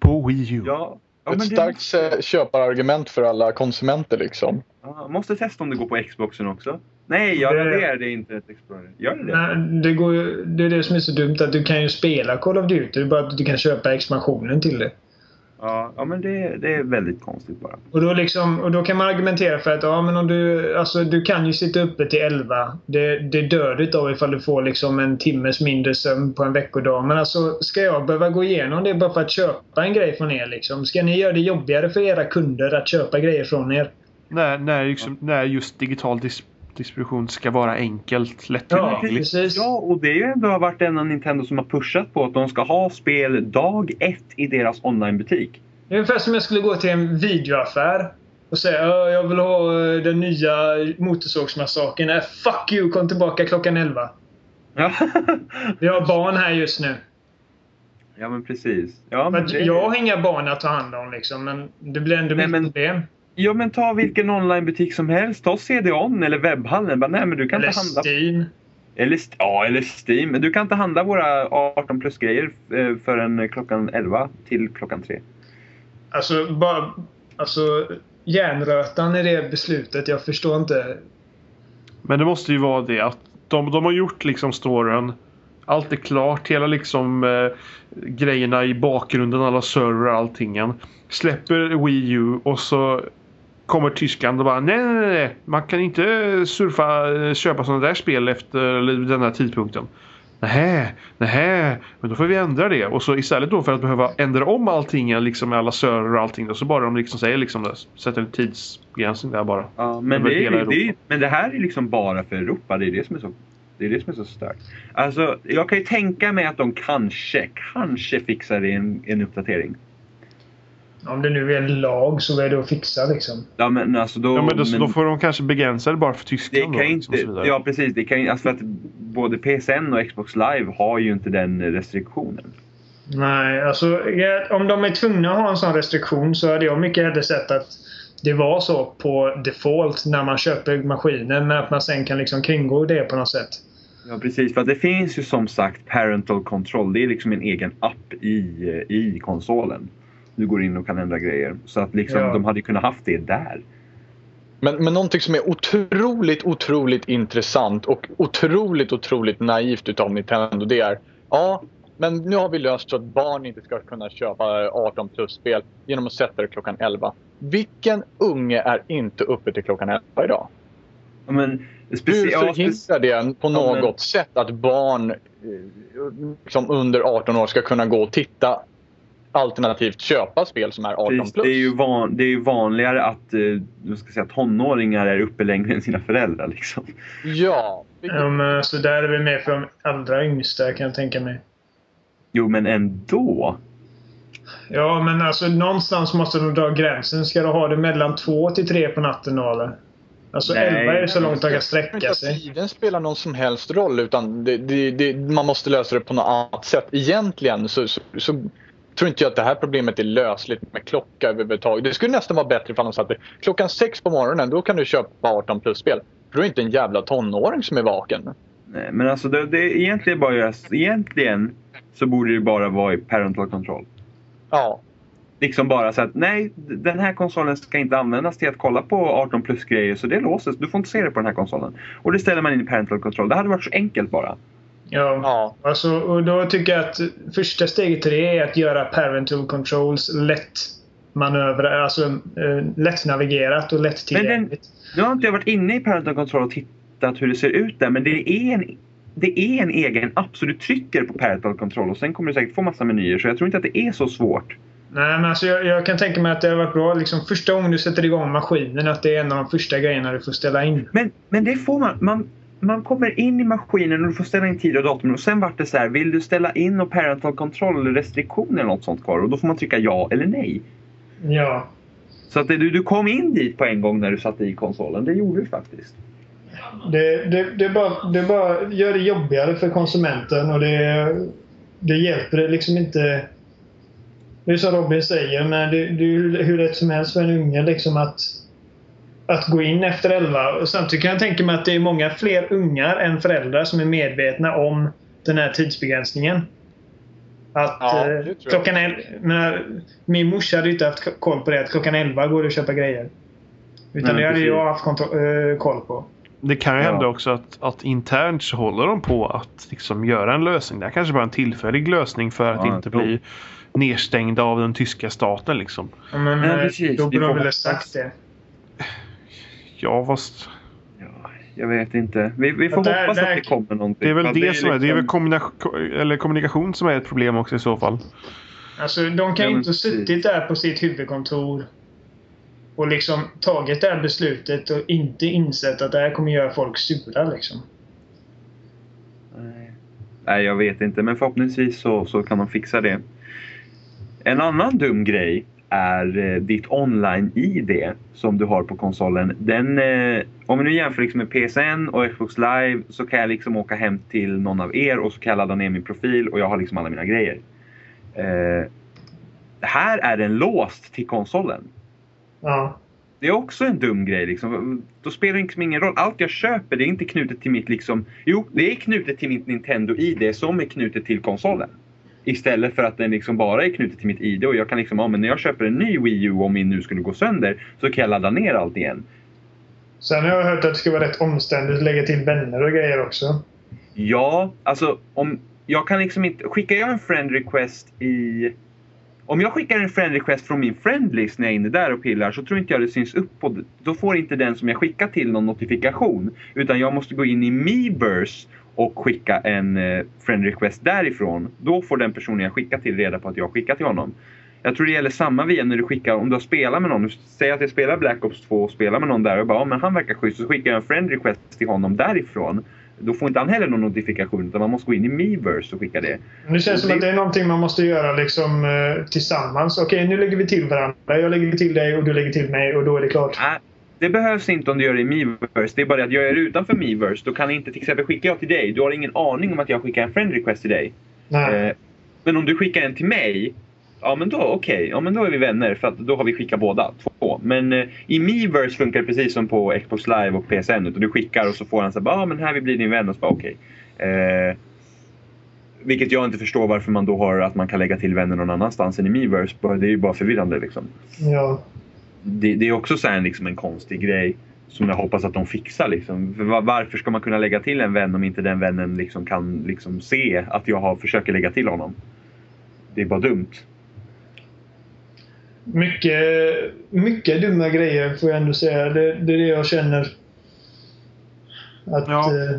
på Wii U. Ja. Ja, Ett det, starkt eh, köparargument för alla konsumenter liksom. ja, måste testa om det går på Xboxen också. Nej, jag Det- raderade Internet Explorer. Gör det det? Nej, det, går det är det som är så dumt att du kan ju spela Call of Duty, det är bara att du kan köpa expansionen till det. Ja, ja men det, det är väldigt konstigt bara. Och då, liksom, och då kan man argumentera för att ja, men om du, alltså, du kan ju sitta uppe till 11. Det, det dör du av ifall du får liksom en timmes mindre sömn på en veckodag. Men alltså, ska jag behöva gå igenom det bara för att köpa en grej från er? Liksom? Ska ni göra det jobbigare för era kunder att köpa grejer från er? När, när, liksom, när just digital dis distribution ska vara enkelt, Ja, lättillgängligt. precis. Ja, och det är ju ändå varit en av Nintendo som har pushat på att de ska ha spel dag ett i deras onlinebutik. Det är ungefär som jag skulle gå till en videoaffär och säga "Ja, jag vill ha eh, den nya Motorsågsmassakern. Äh, fuck you, kom tillbaka klockan 11. Ja, Vi har barn här just nu. ja men precis. Ja, men det... Jag har inga barn att ta hand om liksom, men det blir ändå Nej, mitt men- problem. Ja, men ta vilken onlinebutik som helst. Ta CD-ON eller webbhallen. Bara, nej, men du kan Eller inte handla... Steam. Eller, ja, eller Steam. Men du kan inte handla våra 18 plus grejer eh, förrän klockan 11 till klockan 3. Alltså, bara... Alltså, järnrötan i det beslutet. Jag förstår inte. Men det måste ju vara det att de, de har gjort liksom storyn. Allt är klart. Hela liksom eh, grejerna i bakgrunden, alla server och alltingen. Släpper Wii U och så kommer Tyskland och bara nej, nej, nej, nej. Man kan inte surfa, köpa sådana där spel efter den här tidpunkten. Nähä, nähä, men då får vi ändra det. Och så istället då för att behöva ändra om allting liksom med alla server och allting då, så bara de liksom säger liksom det. Sätter en tidsbegränsning där bara. Ja, men, det, är, det, är, men det här är liksom bara för Europa. Det är det som är så, det är, det som är så stört. Alltså, jag kan ju tänka mig att de kanske, kanske fixar det i en, en uppdatering. Om det nu är en lag så är det att fixa liksom. Ja, men alltså då... Ja, men då, men då får de kanske begränsa det bara för det Tyskland kan då. liksom, inte, vidare. ja precis. Det kan, alltså för att både PSN och Xbox Live har ju inte den restriktionen. Nej, alltså om de är tvungna att ha en sån restriktion så hade jag mycket hellre sett att det var så på default när man köper maskinen men att man sen kan liksom kringgå det på något sätt. Ja precis, för det finns ju som sagt Parental Control. Det är liksom en egen app i, i konsolen. Du går in och kan ändra grejer. Så att liksom, Ja. de hade kunnat haft det där. Men, men någonting som är otroligt, otroligt intressant och otroligt, otroligt naivt utav Nintendo det är Ja, men nu har vi löst så att barn inte ska kunna köpa 18 plus-spel genom att sätta det klockan 11. Vilken unge är inte uppe till klockan 11 idag? Ja, Men, Hur ja, förhindrar det på Ja, något men- sätt att barn eh, som under 18 år ska kunna gå och titta alternativt köpa spel som är 18 Precis, plus? det, är ju van, det är ju vanligare att eh, ska säga, tonåringar är uppe längre än sina föräldrar. Liksom. Ja. vilket- Ja, men så där är vi med för de allra yngsta kan jag tänka mig. Jo, men ändå. Ja, men alltså någonstans måste de dra gränsen. Ska du ha det mellan två till tre på natten då eller? Alltså Nej. 11 är ju så långt de kan sträcka sig. tiden spelar någon som helst roll utan det, det, det, man måste lösa det på något annat sätt. Egentligen så, så, så tror inte jag att det här problemet är lösligt med klocka överhuvudtaget. Det skulle nästan vara bättre ifall de satte klockan sex på morgonen då kan du köpa 18 plus-spel. För då är det inte en jävla tonåring som är vaken. Nej, men alltså det, det är egentligen bara egentligen så borde det bara vara i parental control. Ja. Liksom bara så att nej, den här konsolen ska inte användas till att kolla på 18 plus grejer så det låses. Du får inte se det på den här konsolen. Och det ställer man in i parental control. Det hade varit så enkelt bara. Ja. Ja. Alltså, och då tycker jag att första steget till det är att göra parental controls lätt manöver, alltså eh, lättnavigerat och lättillgängligt. Nu har inte varit inne i parental control och tittat hur det ser ut där men det är en det är en egen app så du trycker på parental control och sen kommer du säkert få massa menyer så jag tror inte att det är så svårt. Nej, men alltså jag, jag kan tänka mig att det har varit bra liksom första gången du sätter igång maskinen att det är en av de första grejerna du får ställa in. Men, men det får man. man. Man kommer in i maskinen och du får ställa in tid och datum och sen vart det så här, vill du ställa in och parental control restriktioner eller något sånt kvar? Och då får man trycka ja eller nej. Ja. Så att det, du, du kom in dit på en gång när du satte i konsolen. Det gjorde du faktiskt. Det, det, det, bara, det bara gör det jobbigare för konsumenten och det, det hjälper det liksom inte. Det är som Robin säger, men det, det är ju hur lätt som helst för en unge liksom att, att gå in efter 11. Och samtidigt kan jag tänka mig att det är många fler ungar än föräldrar som är medvetna om den här tidsbegränsningen. Att Ja, eh, klockan el- menar, Min morsa hade ju inte haft koll på det att klockan 11 går det att köpa grejer. Utan Nej, det hade precis. jag haft kontro- eh, koll på. Det kan ju Ja. hända också att, att internt så håller de på att liksom göra en lösning. Det här kanske bara är en tillfällig lösning för att Ja, inte bli nedstängda av den tyska staten liksom. Ja, men Nej, eh, precis. då borde de väl ha sagt det. Ja, fast Ja, jag vet inte. Vi, vi får Ja, där- hoppas där- att det kommer någonting. det är väl Men det, som är. Det är väl liksom- eller kommunikation som är ett problem också i så fall. Alltså, de kan Ja, ju men inte ha suttit där på sitt huvudkontor och liksom tagit det här beslutet och inte insett att det här kommer göra folk sura liksom. Nej. Nej, jag vet inte. Men förhoppningsvis så, så kan de fixa det. En annan dum grej är eh, ditt online-id som du har på konsolen. Den, eh, om vi nu jämför liksom med PSN och Xbox Live så kan jag liksom åka hem till någon av er och så kan jag ladda ner min profil och jag har liksom alla mina grejer. Eh, här är den låst till konsolen. Ja. Det är också en dum grej. Liksom. Då spelar det liksom ingen roll. Allt jag köper det är inte knutet till mitt... Liksom, jo, det är knutet till mitt Nintendo ID som är knutet till konsolen. Istället för att den liksom bara är knutet till mitt ID och jag kan liksom, ja, men när jag köper en ny Wii U om min nu skulle gå sönder så kan jag ladda ner allt igen. Sen har jag hört att det ska vara rätt omständigt att lägga till vänner och grejer också. Ja, alltså om jag kan liksom inte... Skickar jag en friend request i... Om jag skickar en friend request från min friendlist när jag är inne där och pillar så tror inte jag det syns upp på... Då får inte den som jag skickar till någon notifikation. Utan jag måste gå in i Miiverse och skicka en eh, friend request därifrån. Då får den personen jag skickar till reda på att jag skickar till honom. Jag tror det gäller samma via när du skickar, om du har spelat med någon. Säg att jag spelar Black Ops 2 och spelar med någon där och bara, ja men han verkar schysst. Så skickar jag en friend request till honom därifrån. Då får inte han heller någon notifikation utan man måste gå in i Miiverse och skicka det. Det känns som Det- att det är någonting man måste göra liksom eh, tillsammans. Okej, nu lägger vi till varandra. Jag lägger till dig och du lägger till mig och då är det klart. Nej, det behövs inte om du gör det i Miiverse. Det är bara det att jag är utanför Miiverse. Då kan inte, till exempel skickar jag till dig. Du har ingen aning om att jag skickar en friend request till dig. Eh, men om du skickar en till mig. Ja men då okej, ja men då är vi vänner för att då har vi skickat båda två. Men eh, i Miiverse funkar det precis som på Xbox Live och PSN. Utan du skickar och så får han säga ja men här vi blir din vän och så bara okej. Eh, vilket jag inte förstår varför man då har att man kan lägga till vänner någon annanstans än i Miiverse. Det är ju bara förvirrande liksom. Ja. Det, det är också så här liksom en konstig grej. Som jag hoppas att de fixar. Liksom. För va- varför ska man kunna lägga till en vän om inte den vännen liksom kan liksom se att jag har, försöker lägga till honom? Det är bara dumt. Mycket, mycket dumma grejer får jag ändå säga. Det, det är det jag känner. Att Ja. eh,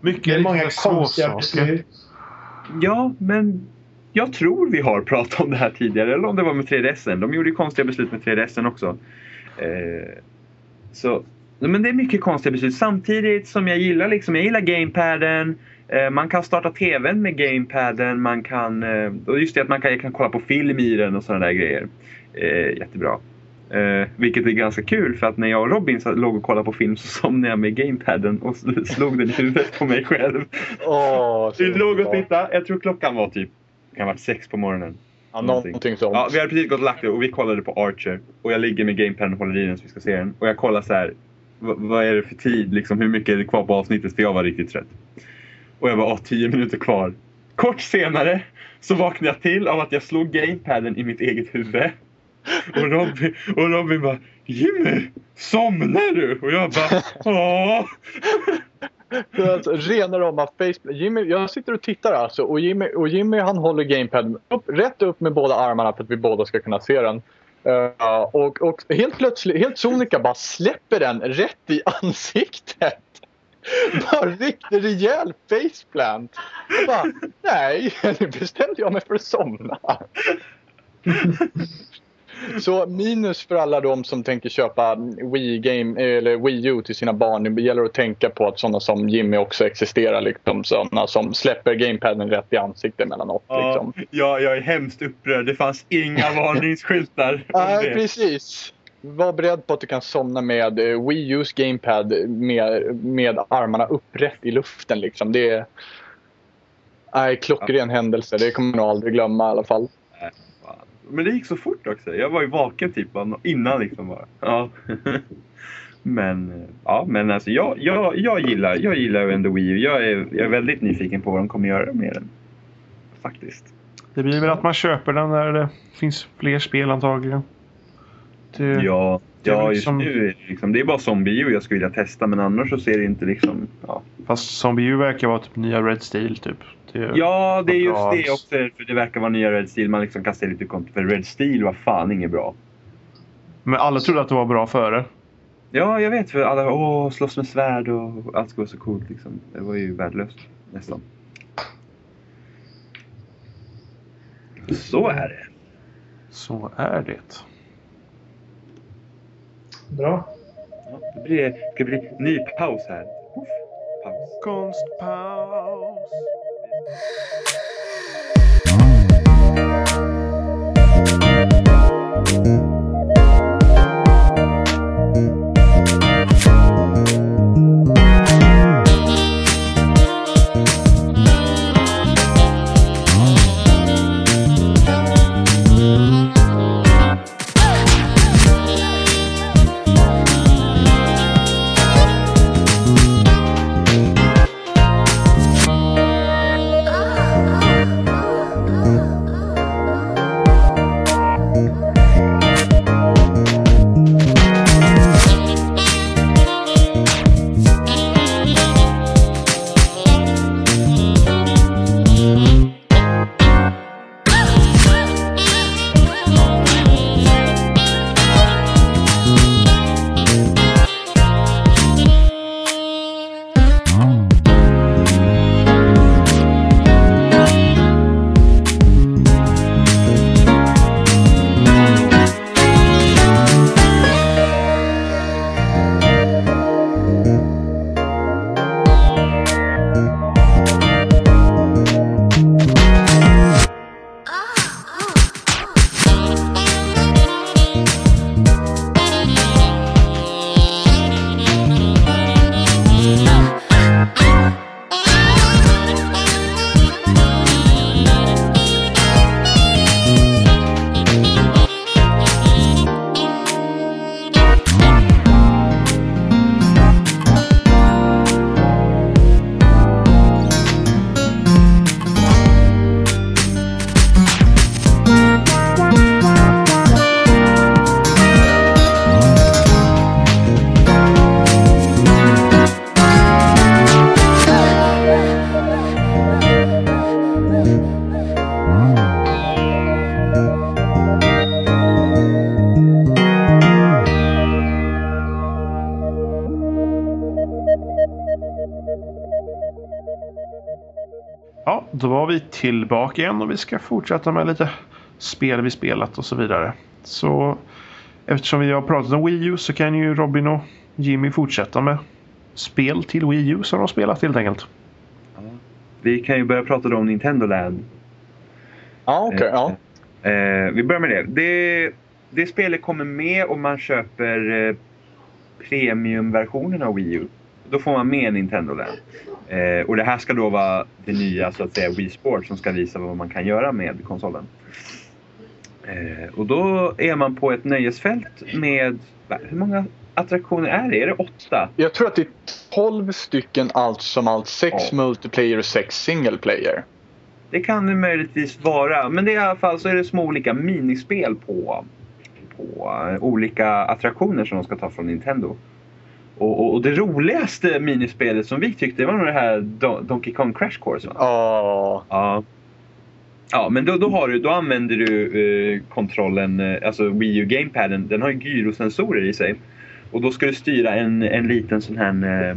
Mycket det är många konstiga beslut. Ja, men jag tror vi har pratat om det här tidigare. Eller om det var med 3DSen. De gjorde ju konstiga beslut med 3DSen också. Eh, så, men det är mycket konstiga beslut. Samtidigt som jag gillar liksom, jag gillar gamepaden. Eh, man kan starta TVn med gamepaden. Man kan, eh, och just det att man kan, kan kolla på film i den och sådana där grejer. Eh, jättebra. Eh, vilket är ganska kul för att när jag och Robin låg och kollade på film så somnade jag med gamepaden och slog den i huvudet på mig själv. Så Vi låg och tittade. Jag tror klockan var typ kan ha varit sex på morgonen. Ja, någonting sånt. Ja, vi hade precis gått och lagt det och vi kollade på Archer. Och jag ligger med gamepaden och håller i den så vi ska se den. Och jag kollar så här. "V- vad är det för tid? Liksom, hur mycket är det kvar på avsnittet? För jag var riktigt trött. Och jag bara, åh, tio minuter kvar. Kort senare så vaknade jag till av att jag slog gamepaden i mitt eget huvud. Och Robin, och Robin bara, Jimmy, somnar du? Och jag bara, åh. Alltså rena rama faceplant. Jimmy, jag sitter och tittar alltså och Jimmy, och Jimmy han håller gamepaden upp, rätt upp med båda armarna för att vi båda ska kunna se den. Uh, och, och helt plötsligt, helt sonika bara släpper den rätt i ansiktet. Bara riktigt rejäl faceplant. Jag bara, nej, nu bestämde jag mig för att somna. Så minus för alla de som tänker köpa Wii, Game, eller Wii U till sina barn. Det gäller att tänka på att sådana som Jimmy också existerar. Liksom, sådana som släpper gamepaden rätt i ansiktet emellanåt. Ja, Liksom. ja, jag är hemskt upprörd. Det fanns inga varningsskyltar Nej, det. precis. Var beredd på att du kan somna med eh, Wii U's gamepad med, med armarna upprätt i luften. Liksom. Det är nej, klockren händelse. Det kommer man aldrig glömma i alla fall. Men det gick så fort också. Jag var ju vaken typ innan liksom bara. Ja. men ja, men alltså jag, jag, jag gillar, jag gillar ändå Wii U. Jag är, jag är väldigt nyfiken på vad de kommer göra med den. Faktiskt. Det blir väl att man köper den när det finns fler spel antagligen. Det, Ja, Det Ja, väl just liksom- nu är det liksom, det är bara Zombie U jag skulle vilja testa men annars så ser det inte liksom... Ja, Fast Zombie U verkar vara typ nya Red Steel typ. Det, ja det är just bra. det också. För det verkar vara nya Red Steel. Man liksom kan se lite kont. För Red Steel var fan inget bra. Men alla trodde att det var bra före. Ja, jag vet. För alla åh, slåss med svärd och allt ska vara så coolt liksom. Det var ju värdelöst nästan. Så är det. Så är det. Bra. Ja, det blir, det ska bli ny paus här. Puff, paus. Konstpaus. Thank you. Tillbaka igen och vi ska fortsätta med lite spel vi spelat och så vidare. Så eftersom vi har pratat om Wii U så kan ju Robin och Jimmy fortsätta med spel till Wii U som de har spelat helt enkelt. Vi kan ju börja prata då om Nintendo Land. Ja, okej. ja. Eh, vi börjar med det. det. Det spelet kommer med om man köper eh, premiumversionen av Wii U. Då får man med Nintendo Land. Eh, och det här ska då vara det nya så att säga Wii Sport som ska visa vad man kan göra med konsolen. Eh, och då är man på ett nöjesfält med, hur många attraktioner är det? Är det åtta? Jag tror att det är 12 stycken allt som allt. 6 Ja. multiplayer och 6 single player. Det kan det möjligtvis vara. Men det är i alla fall så är det små olika minispel på, på eh, olika attraktioner som de ska ta från Nintendo. Och, och, och det roligaste minispelet som vi tyckte var nog det här Don- Donkey Kong Crash Course. Va? Ja. Ja. Ja, men då, då, har du, då använder du eh, kontrollen, eh, alltså Wii U Gamepaden. Den har ju gyrosensorer i sig. Och då ska du styra en, en liten sån här... Eh,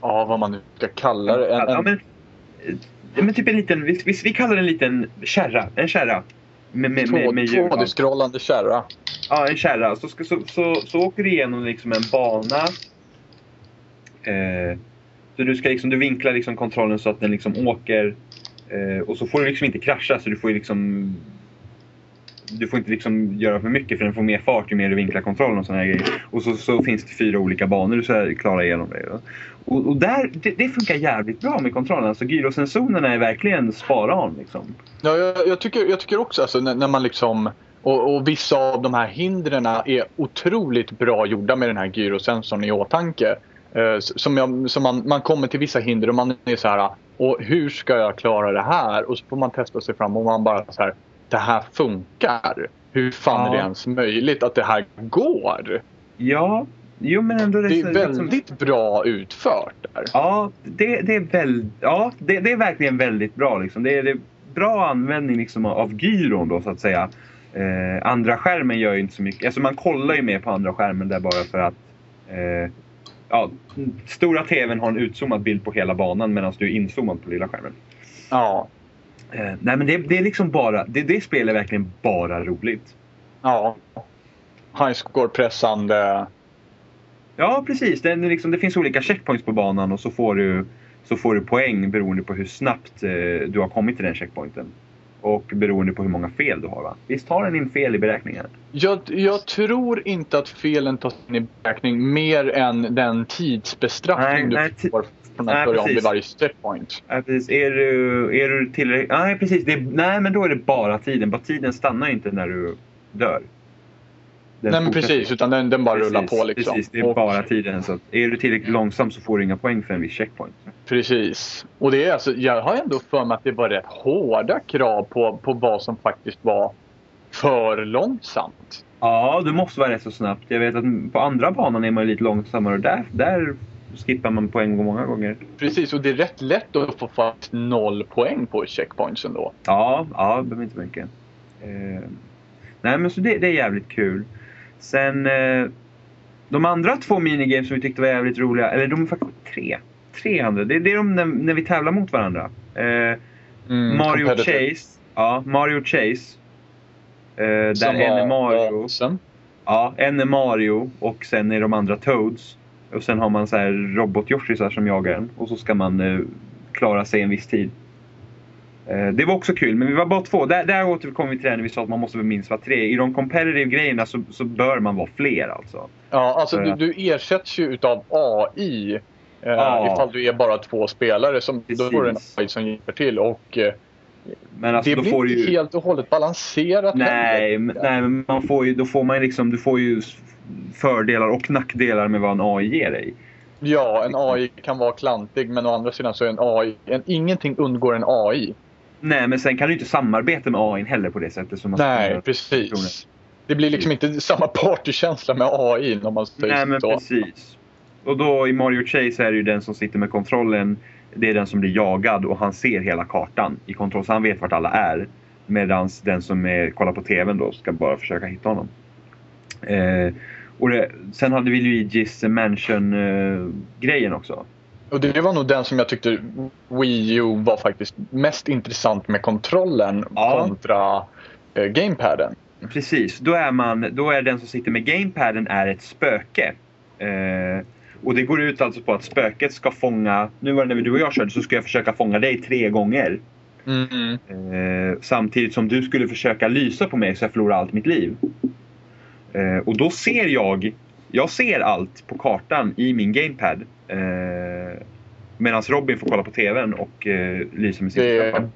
Ja, vad man nu ska kalla det. En, Ja, en, men, ja, men typ en liten, vi, vi, vi kallar den en liten kärra. En kärra. Med, med, med, med hjul. 2D-scrollande kärra. Ja, en kärra. Så, så, så, så åker du igenom liksom en bana. Eh, så du ska liksom, du vinklar liksom kontrollen så att den liksom åker. Eh, och så får du liksom inte krascha så du får liksom du får inte liksom göra för mycket för den får mer fart ju mer du vinklar kontrollen och här grejer. Och så, så finns det fyra olika banor du ska klara igenom det. Och, och där, det, det funkar jävligt bra med kontrollen. Alltså gyrosensorerna är verkligen spara on liksom. Ja, jag, jag, tycker, jag tycker också alltså, när, när man liksom och, och vissa av de här hindren är otroligt bra gjorda med den här gyrosensorn i åtanke. Eh, som jag, som man, man kommer till vissa hinder och man är så här. Och hur ska jag klara det här? Och så får man testa sig fram och man bara så här. Det här funkar. Hur fan är det Ja. ens möjligt att det här går? Ja, jo men ändå... Det är så- liksom- väldigt bra utfört där. Ja, det, det är väl, ja det, det är verkligen väldigt bra. Liksom. Det, är, det är bra användning liksom, av- av gyron då så att säga. Eh, andra skärmen gör ju inte så mycket. Alltså man kollar ju mer på andra skärmen där bara för att eh, ja, stora TVn har en utzoomad bild på hela banan medan du är inzoomad på lilla skärmen. Ja. Eh, nej men det, det är liksom bara, det, det spelet är verkligen bara roligt. Ja. Highscore-pressande. Ja precis, det, liksom, det finns olika checkpoints på banan och så får du, så får du poäng beroende på hur snabbt eh, du har kommit till den checkpointen. Och beroende på hur många fel du har va? Visst har den in fel i beräkningen? Jag, jag tror inte att felen tas in i beräkning mer än den tidsbestraffning Nej, nej, du ti- får från att nej, börja om vid varje checkpoint. Ja, precis. Är du, är du tillräckligt... Nej precis, det nej men då är det bara tiden. Bara tiden stannar inte när du dör. Den Nej precis, utan den, den bara rullar Precis, på liksom. Precis, det är Och- bara tiden. Så är du tillräckligt långsam så får du inga poäng för en viss checkpoint. Precis. Och det är alltså, jag har ändå för mig att det var rätt hårda krav på, på vad som faktiskt var för långsamt. Ja, du måste vara rätt så snabbt. Jag vet att på andra banan är man lite långsammare och där, där skippar man poäng många gånger. Precis, och det är rätt lätt att få faktiskt noll poäng på checkpoints ändå. Ja, ja det behöver inte mycket. Eh, nej, men så det, det är jävligt kul. Sen eh, de andra två minigames som vi tyckte var jävligt roliga, eller de är faktiskt tre. Tre andra. Det, det är de när, när vi tävlar mot varandra. Eh, Mm, Mario. Chase. Ja, Mario Chase. Eh, där Som en är var Mario. awesome. Ja, en är Mario och sen är de andra Toads. Och sen har man så här robot-Yoshis som jagar en. Och så ska man eh, klara sig en viss tid. Eh, det var också kul, men vi var bara två. Där, där återkom vi till det när vi sa att man måste väl minst vara tre. I de competitive grejerna så, så bör man vara fler alltså. Ja, alltså du, att- du ersätts ju utav AI. Eh, Ja. Ifall du är bara två spelare. Som, då får du en. AI som hjälper till. Och eh, Men alltså det blir inte ju... helt och hållet balanserat Nej, men- nej, men man får ju, då får man liksom, du får ju fördelar och nackdelar med vad en AI ger dig. Ja, en AI kan vara klantig men å andra sidan så är en AI, en, ingenting undgår en AI. Nej, men sen kan du inte samarbeta med AI heller på det sättet som man Nej, precis. Det blir liksom inte samma partykänsla med AI om man säger Nej men så. precis. Och då i Mario Chase är det ju den som sitter med kontrollen. Det är den som blir jagad och han ser hela kartan i kontroll så han vet vart alla är. Medan den som är, kollar på TVn då ska bara försöka hitta honom. Eh, och det, sen hade vi Luigi's Mansion-grejen också. Och det var nog den som jag tyckte Wii U var faktiskt mest intressant med kontrollen Ja. kontra eh, gamepaden. Precis, då är, man, då är den som sitter med gamepaden är ett spöke. Eh, och det går ut alltså på att spöket ska fånga, nu var det när du och jag körde så ska jag försöka fånga dig tre gånger. Mm. Eh, samtidigt som du skulle försöka lysa på mig så jag förlorar allt mitt liv. Eh, och då ser jag, jag ser allt på kartan i min gamepad. Eh, Medan Robin får kolla på TVn och eh, lysa med sin Det,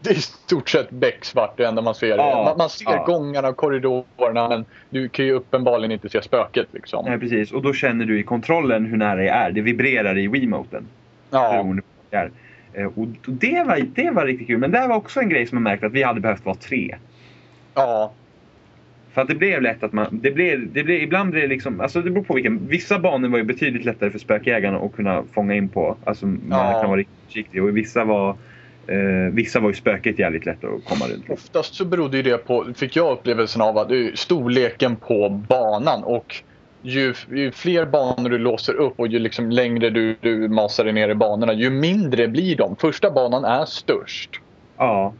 det är i stort sett becksvart det enda man ser. Ja, man, man ser ja. gångarna och korridorerna men du kan ju uppenbarligen inte se spöket liksom. Nej, precis. Och då känner du i kontrollen hur nära jag är. Det vibrerar i Wiimoten. Ja, beroende på vad det är. Eh, Och det var, det var riktigt kul. Men det var också en grej som jag märkte att vi hade behövt vara tre. ja, För att det blev lätt att man... Det blev, det blev, ibland blev det liksom... Alltså det beror på vilken... Vissa banor var ju betydligt lättare för spökjägarna att kunna fånga in på. Alltså man Ja. kan vara riktigt försiktig. Och vissa var... Eh, vissa var ju spöket jävligt lätt att komma runt. oftast så berodde ju det på, fick jag upplevelsen av, att storleken på banan och ju, ju fler banor du låser upp och ju liksom längre du, du masar dig ner i banorna, ju mindre blir de. Första banan är störst. Ja.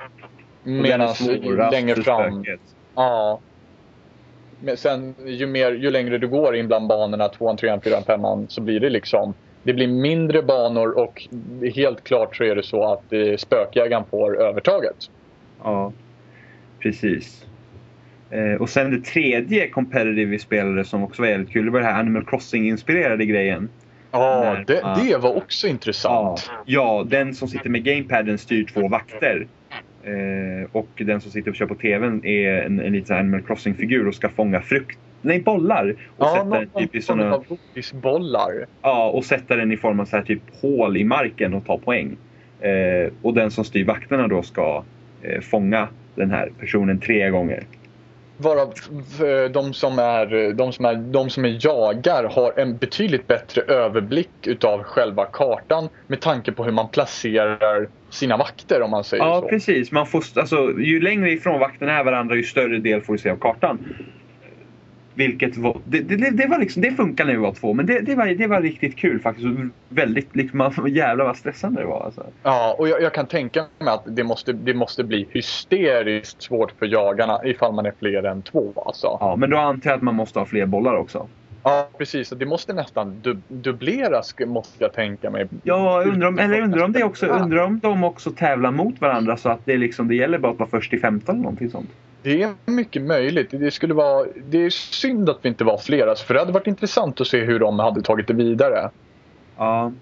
Medan längre fram spöket. Ja. Sen ju, mer, ju längre du går in bland banorna, tvåan, trean, fyran, femman, så blir det liksom det blir mindre banor och helt klart så är det så att eh, spökjägaren får övertaget. Ja, precis. Eh, och sen det tredje competitive vi spelade som också var jävligt kul. Det var det här Animal Crossing-inspirerade grejen. Ja, det, ja. det var också intressant. Ja, den som sitter med gamepaden styr två vakter. Eh, och den som sitter och kör på TVn är en, en liten Animal Crossing-figur och ska fånga frukt. Nej, bollar! Och, Ja, sätta, någon den typ i såna, godisbollar. ja, och sätta den i form av så här typ hål i marken och ta poäng. Eh, och den som styr vakterna då ska eh, fånga den här personen tre gånger. Varav eh, de som, är, de, som är, de som är jagar har en betydligt bättre överblick utav själva kartan med tanke på hur man placerar sina vakter om man säger Ja, så. precis. Man får, alltså, ju längre ifrån vakterna är varandra ju större del får du se av kartan. Vilket var, det, det, det, var liksom, det funkar när vi var två, men det, det, var, det var riktigt kul faktiskt. Väldigt, liksom, jävlar vad stressande det var. Alltså. Ja, och jag, jag kan tänka mig att det måste, det måste bli hysteriskt svårt för jagarna ifall man är fler än två. Alltså. Ja, men då antar jag att man måste ha fler bollar också. Ja, precis. Det måste nästan du, dubbleras måste jag tänka mig. Ja, undrar om, eller undrar om det också, undrar om de också tävlar mot varandra så att det, liksom, det gäller bara att vara först i 15 eller någonting sånt. Det är mycket möjligt. Det, skulle vara, det är synd att vi inte var fler. Alltså, för det hade varit intressant att se hur de hade tagit det vidare. Ja.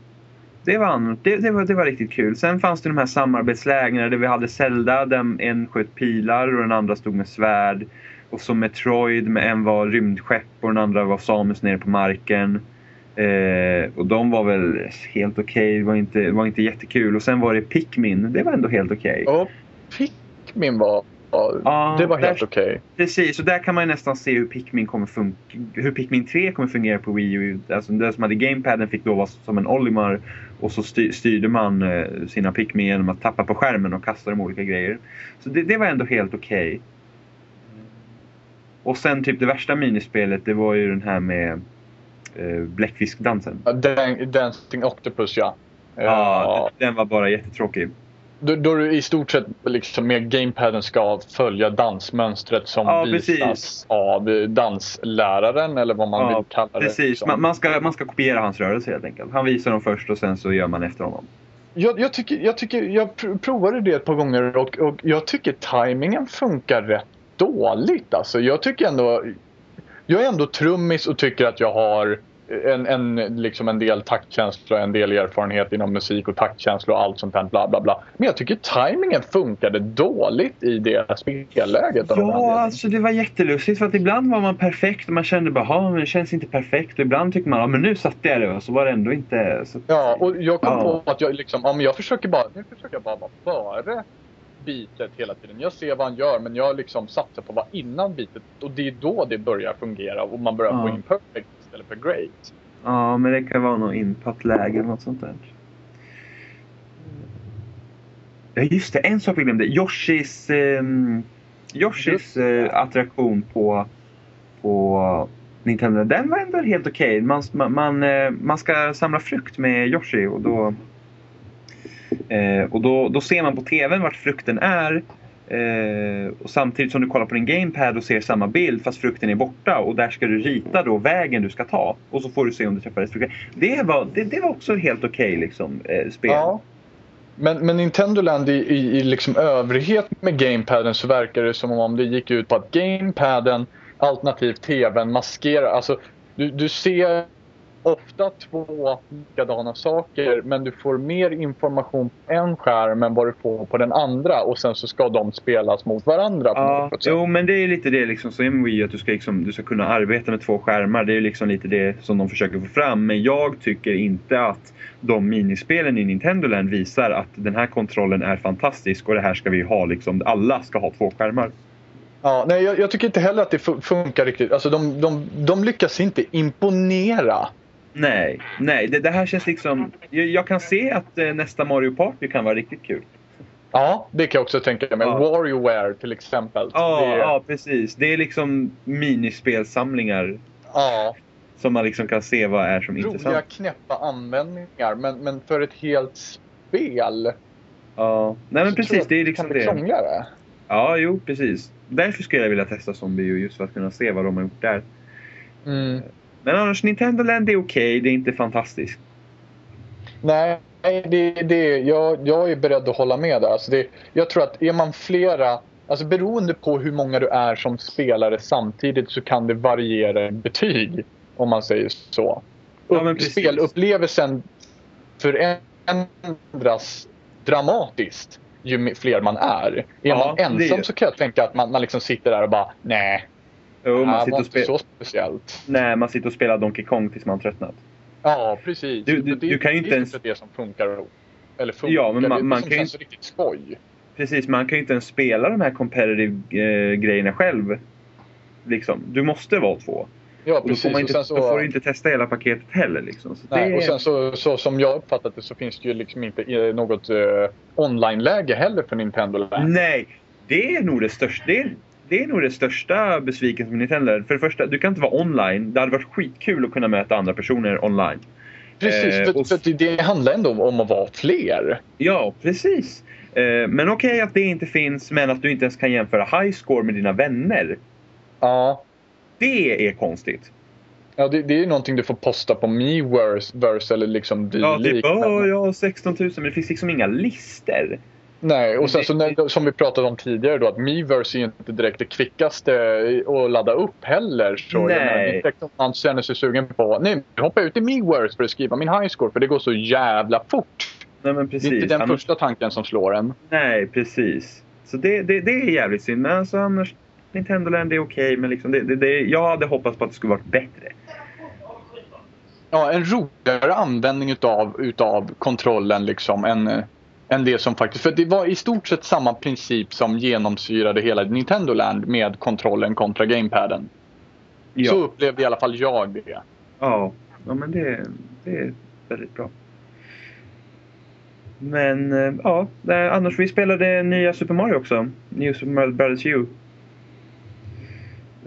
Det var, det, det, var, det var riktigt kul. Sen fanns det de här samarbetslägren där vi hade Zelda, där en sköt pilar och den andra stod med svärd. Och så Metroid, med en var rymdskepp och den andra var Samus nere på marken. Eh, och de var väl helt okej, det var inte, var inte jättekul. Och sen var det Pikmin, det var ändå helt okej. Och Pikmin var... Ja, det var helt okej. Precis, och där kan man nästan se hur Pikmin, kommer funka, hur Pikmin 3 kommer fungera på Wii U. Alltså den som hade gamepaden fick då vara som en Olimar och så styr, styrde man eh, sina Pikmin genom att tappa på skärmen och kasta dem olika grejer. Så det, det var ändå helt okej. Och sen typ det värsta minispelet det var ju den här med eh, bläckfiskdansen. Ja, Dan- Dancing Octopus, ja. Ja, den var bara jättetråkig. Då, då du i stort sett liksom med gamepaden ska följa dansmönstret som Ja, visas precis. av dansläraren eller vad man Ja, vill kalla det. Precis, som. man, man, ska, man ska kopiera hans rörelse helt enkelt. Han visar dem först och sen så gör man efter honom. Jag, jag, tycker, jag, tycker, jag pr- provade det ett par gånger och, och jag tycker tajmingen funkar rätt dåligt. Alltså, jag tycker ändå... Jag är ändå trummis och tycker att jag har en, en, liksom en del taktkänsla och en del erfarenhet inom musik och taktkänsla och allt sånt där bla bla bla. Men jag tycker tajmingen funkade dåligt i det spelläget. Ja, alltså det var jättelustigt för att ibland var man perfekt och man kände bara "Ha, men det känns inte perfekt. Och ibland tycker man men nu satte jag det och så var det ändå inte... Så... Ja, och jag kom Ja. på att jag liksom, ja men jag försöker bara, nu försöker jag bara vara före bitet hela tiden. Jag ser vad han gör men jag liksom satsar på vad innan bitet och det är då det börjar fungera och man börjar Ja. få in perfect istället för great. Ja, men det kan vara något input-läge eller något sånt där. Ja, just det. En sak vi glömde. Yoshis, ehm, Yoshis eh, attraktion på, på Nintendo. Den var ändå helt okej. Man, man, man, eh, man ska samla frukt med Yoshi och då Eh, och då, då ser man på TVn vart frukten är. Eh, och samtidigt som du kollar på din gamepad och ser samma bild fast frukten är borta. Och där ska du rita då vägen du ska ta. Och så får du se om du träffar rätt frukt. Det var, det, det var också helt okej liksom, eh, spel. Ja. Men, men Nintendo Land i, i, i liksom övrighet med gamepaden så verkar det som om det gick ut på att gamepaden alternativt tvn maskerar. Alltså du, du ser ofta två likadana saker men du får mer information på en skärm än vad du får på den andra och sen så ska de spelas mot varandra Ja, jo men det är lite det liksom som är Wii att du ska, liksom, du ska kunna arbeta med två skärmar. Det är liksom lite det som de försöker få fram. Men jag tycker inte att de minispelen i Nintendo Land visar att den här kontrollen är fantastisk och det här ska vi ha liksom. Alla ska ha två skärmar. Ja, nej, jag, jag tycker inte heller att det fu- funkar riktigt. Alltså de, de, de lyckas inte imponera. Nej, nej. Det, det här känns liksom... Jag, jag kan se att eh, nästa Mario Party kan vara riktigt kul. Ja, det kan jag också tänka mig. Ja. WarioWare till exempel. Ja, det, ja, precis. Det är liksom minispelsamlingar ja. som man liksom kan se vad är som är roliga intressant. knäppa användningar men, men för ett helt spel Ja, nej men precis. Det är liksom kan bli det. Ja, jo, precis. Därför skulle jag vilja testa Zombie just för att kunna se vad de har gjort där. Mm. Men annars, Nintendo Land är okej. Det är inte fantastiskt. Nej, det, det, jag, jag är beredd att hålla med där. Alltså det, jag tror att är man flera, alltså beroende på hur många du är som spelare samtidigt så kan det variera betyg. Om man säger så. Ja, spelupplevelsen förändras dramatiskt ju fler man är. Är Ja, man det ensam är- så kan jag tänka att man, man liksom sitter där och bara nej, Jo, det man sitter, var och inte spel... så speciellt. Nej, man sitter och spelar Donkey Kong tills man tröttnat. Ja, precis. Du- du- det, du kan ju det inte är ens- inte det som funkar. Eller funkar. Ja, men man- det är det man som kan ju känns riktigt skoj. Precis, man kan ju inte ens spela de här competitive eh, grejerna själv. Liksom. Du måste vara två. Ja, Och då, precis. får Och inte, sen så, får du inte testa hela paketet heller. Liksom. Så nej, det, och sen så, så som jag uppfattat det så finns det ju liksom inte eh, något eh, online-läge heller för Nintendo Land. Nej, det är nog det största. Det är, det är nog det största besvikelsen med Nintendo. För det första, du kan inte vara online. Det hade varit skitkul att kunna möta andra personer online. Precis, Eh, för, och- för det, det handlar ändå om, att vara fler. Ja, precis. Eh, Men okej att det inte finns, men att du inte ens kan jämföra high score med dina vänner. Ja, Det är konstigt. ja det, det är ju någonting du får posta på Miiverse verse eller liksom Ja, typ åh, jag har 16 000 men det finns liksom inga lister. Nej, och sen så när, som vi pratade om tidigare då att Miiverse är inte direkt det kvickaste att ladda upp heller. Så jag Nej. menar, direkt om man känner sig sugen på nej, hoppa ut i Miiverse för att skriva min high score för det går så jävla fort. Nej men Det är precis. inte den första tanken som slår en. Nej, precis. Så det, det, det är jävligt synd. Men alltså annars, Nintendo Land är okej. men liksom det, det, det, jag hade hoppats på att det skulle varit bättre. Ja, en roligare användning utav, utav kontrollen liksom eh, än det som faktiskt... För det var i stort sett samma princip som genomsyrade hela Nintendo Land med kontrollen kontra gamepaden. Ja, Så upplevde i alla fall jag det. ja. ja men det, det är väldigt bra. Men eh, ja, annars vi spelade nya Super Mario också. New Super Mario Brothers U.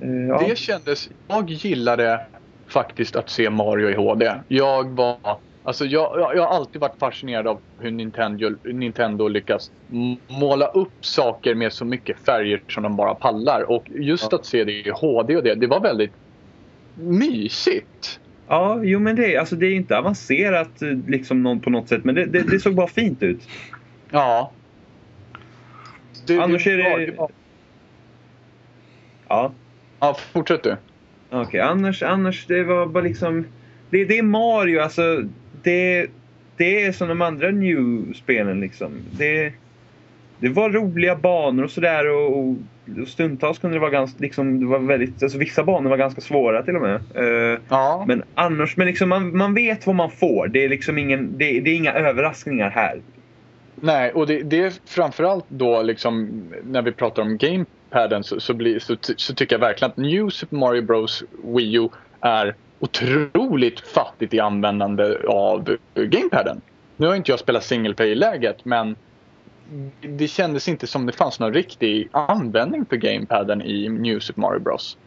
Eh, Ja. Det kändes... Jag gillade faktiskt att se Mario i HD. Jag var... Alltså jag, jag, jag har alltid varit fascinerad av hur Nintendo, Nintendo lyckas måla upp saker med så mycket färger som de bara pallar. Och just Ja. att se det i HD och det, det var väldigt mysigt. Ja, jo men det, alltså det är inte avancerat eh, liksom någon, på något sätt. Men det, det, det såg bara fint ut. Ja. Det, Annars är det- var- Ja. Ja, fortsätt du. Okej, annars, annars det var bara liksom... Det, det är Mario, alltså. Det, det är som de andra New-spelen liksom. Det, det var roliga banor och sådär och, och, och stundtals kunde det vara ganska, liksom, det var väldigt, alltså vissa banor var ganska svåra till och med. Eh, Ja. men annars, men liksom man, man vet vad man får. Det är liksom ingen, det, det är inga överraskningar här. Nej, och det, det är framförallt då liksom när vi pratar om gamepaden så, så, blir, så, så tycker jag verkligen att New Super Mario Bros Wii U är otroligt fattigt i användande av gamepaden. Nu har inte jag spelat single play-läget men det kändes inte som det fanns någon riktig användning för gamepaden i New Super Mario Bros.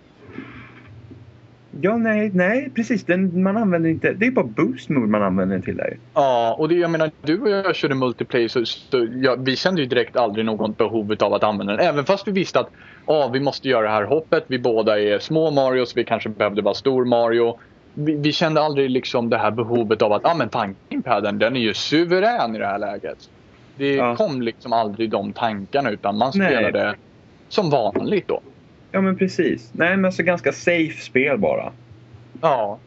Ja, nej, nej, precis. Den, man använder inte, det är bara boost mode man använder den till där. Ja, och det, jag menar, du och jag körde multiplayer så, så ja, vi kände ju direkt aldrig något behov av att använda den. Även fast vi visste att ja, vi måste göra det här hoppet. Vi båda är små Marios, vi kanske behövde vara stor Mario. Vi, vi kände aldrig liksom det här behovet av att ja, men fan, gamepaden den är ju suverän i det här läget. Det Ja. kom liksom aldrig de tankarna utan man Nej. spelade som vanligt då. Ja, men precis. Nej, men alltså ganska safe spel bara. Ja,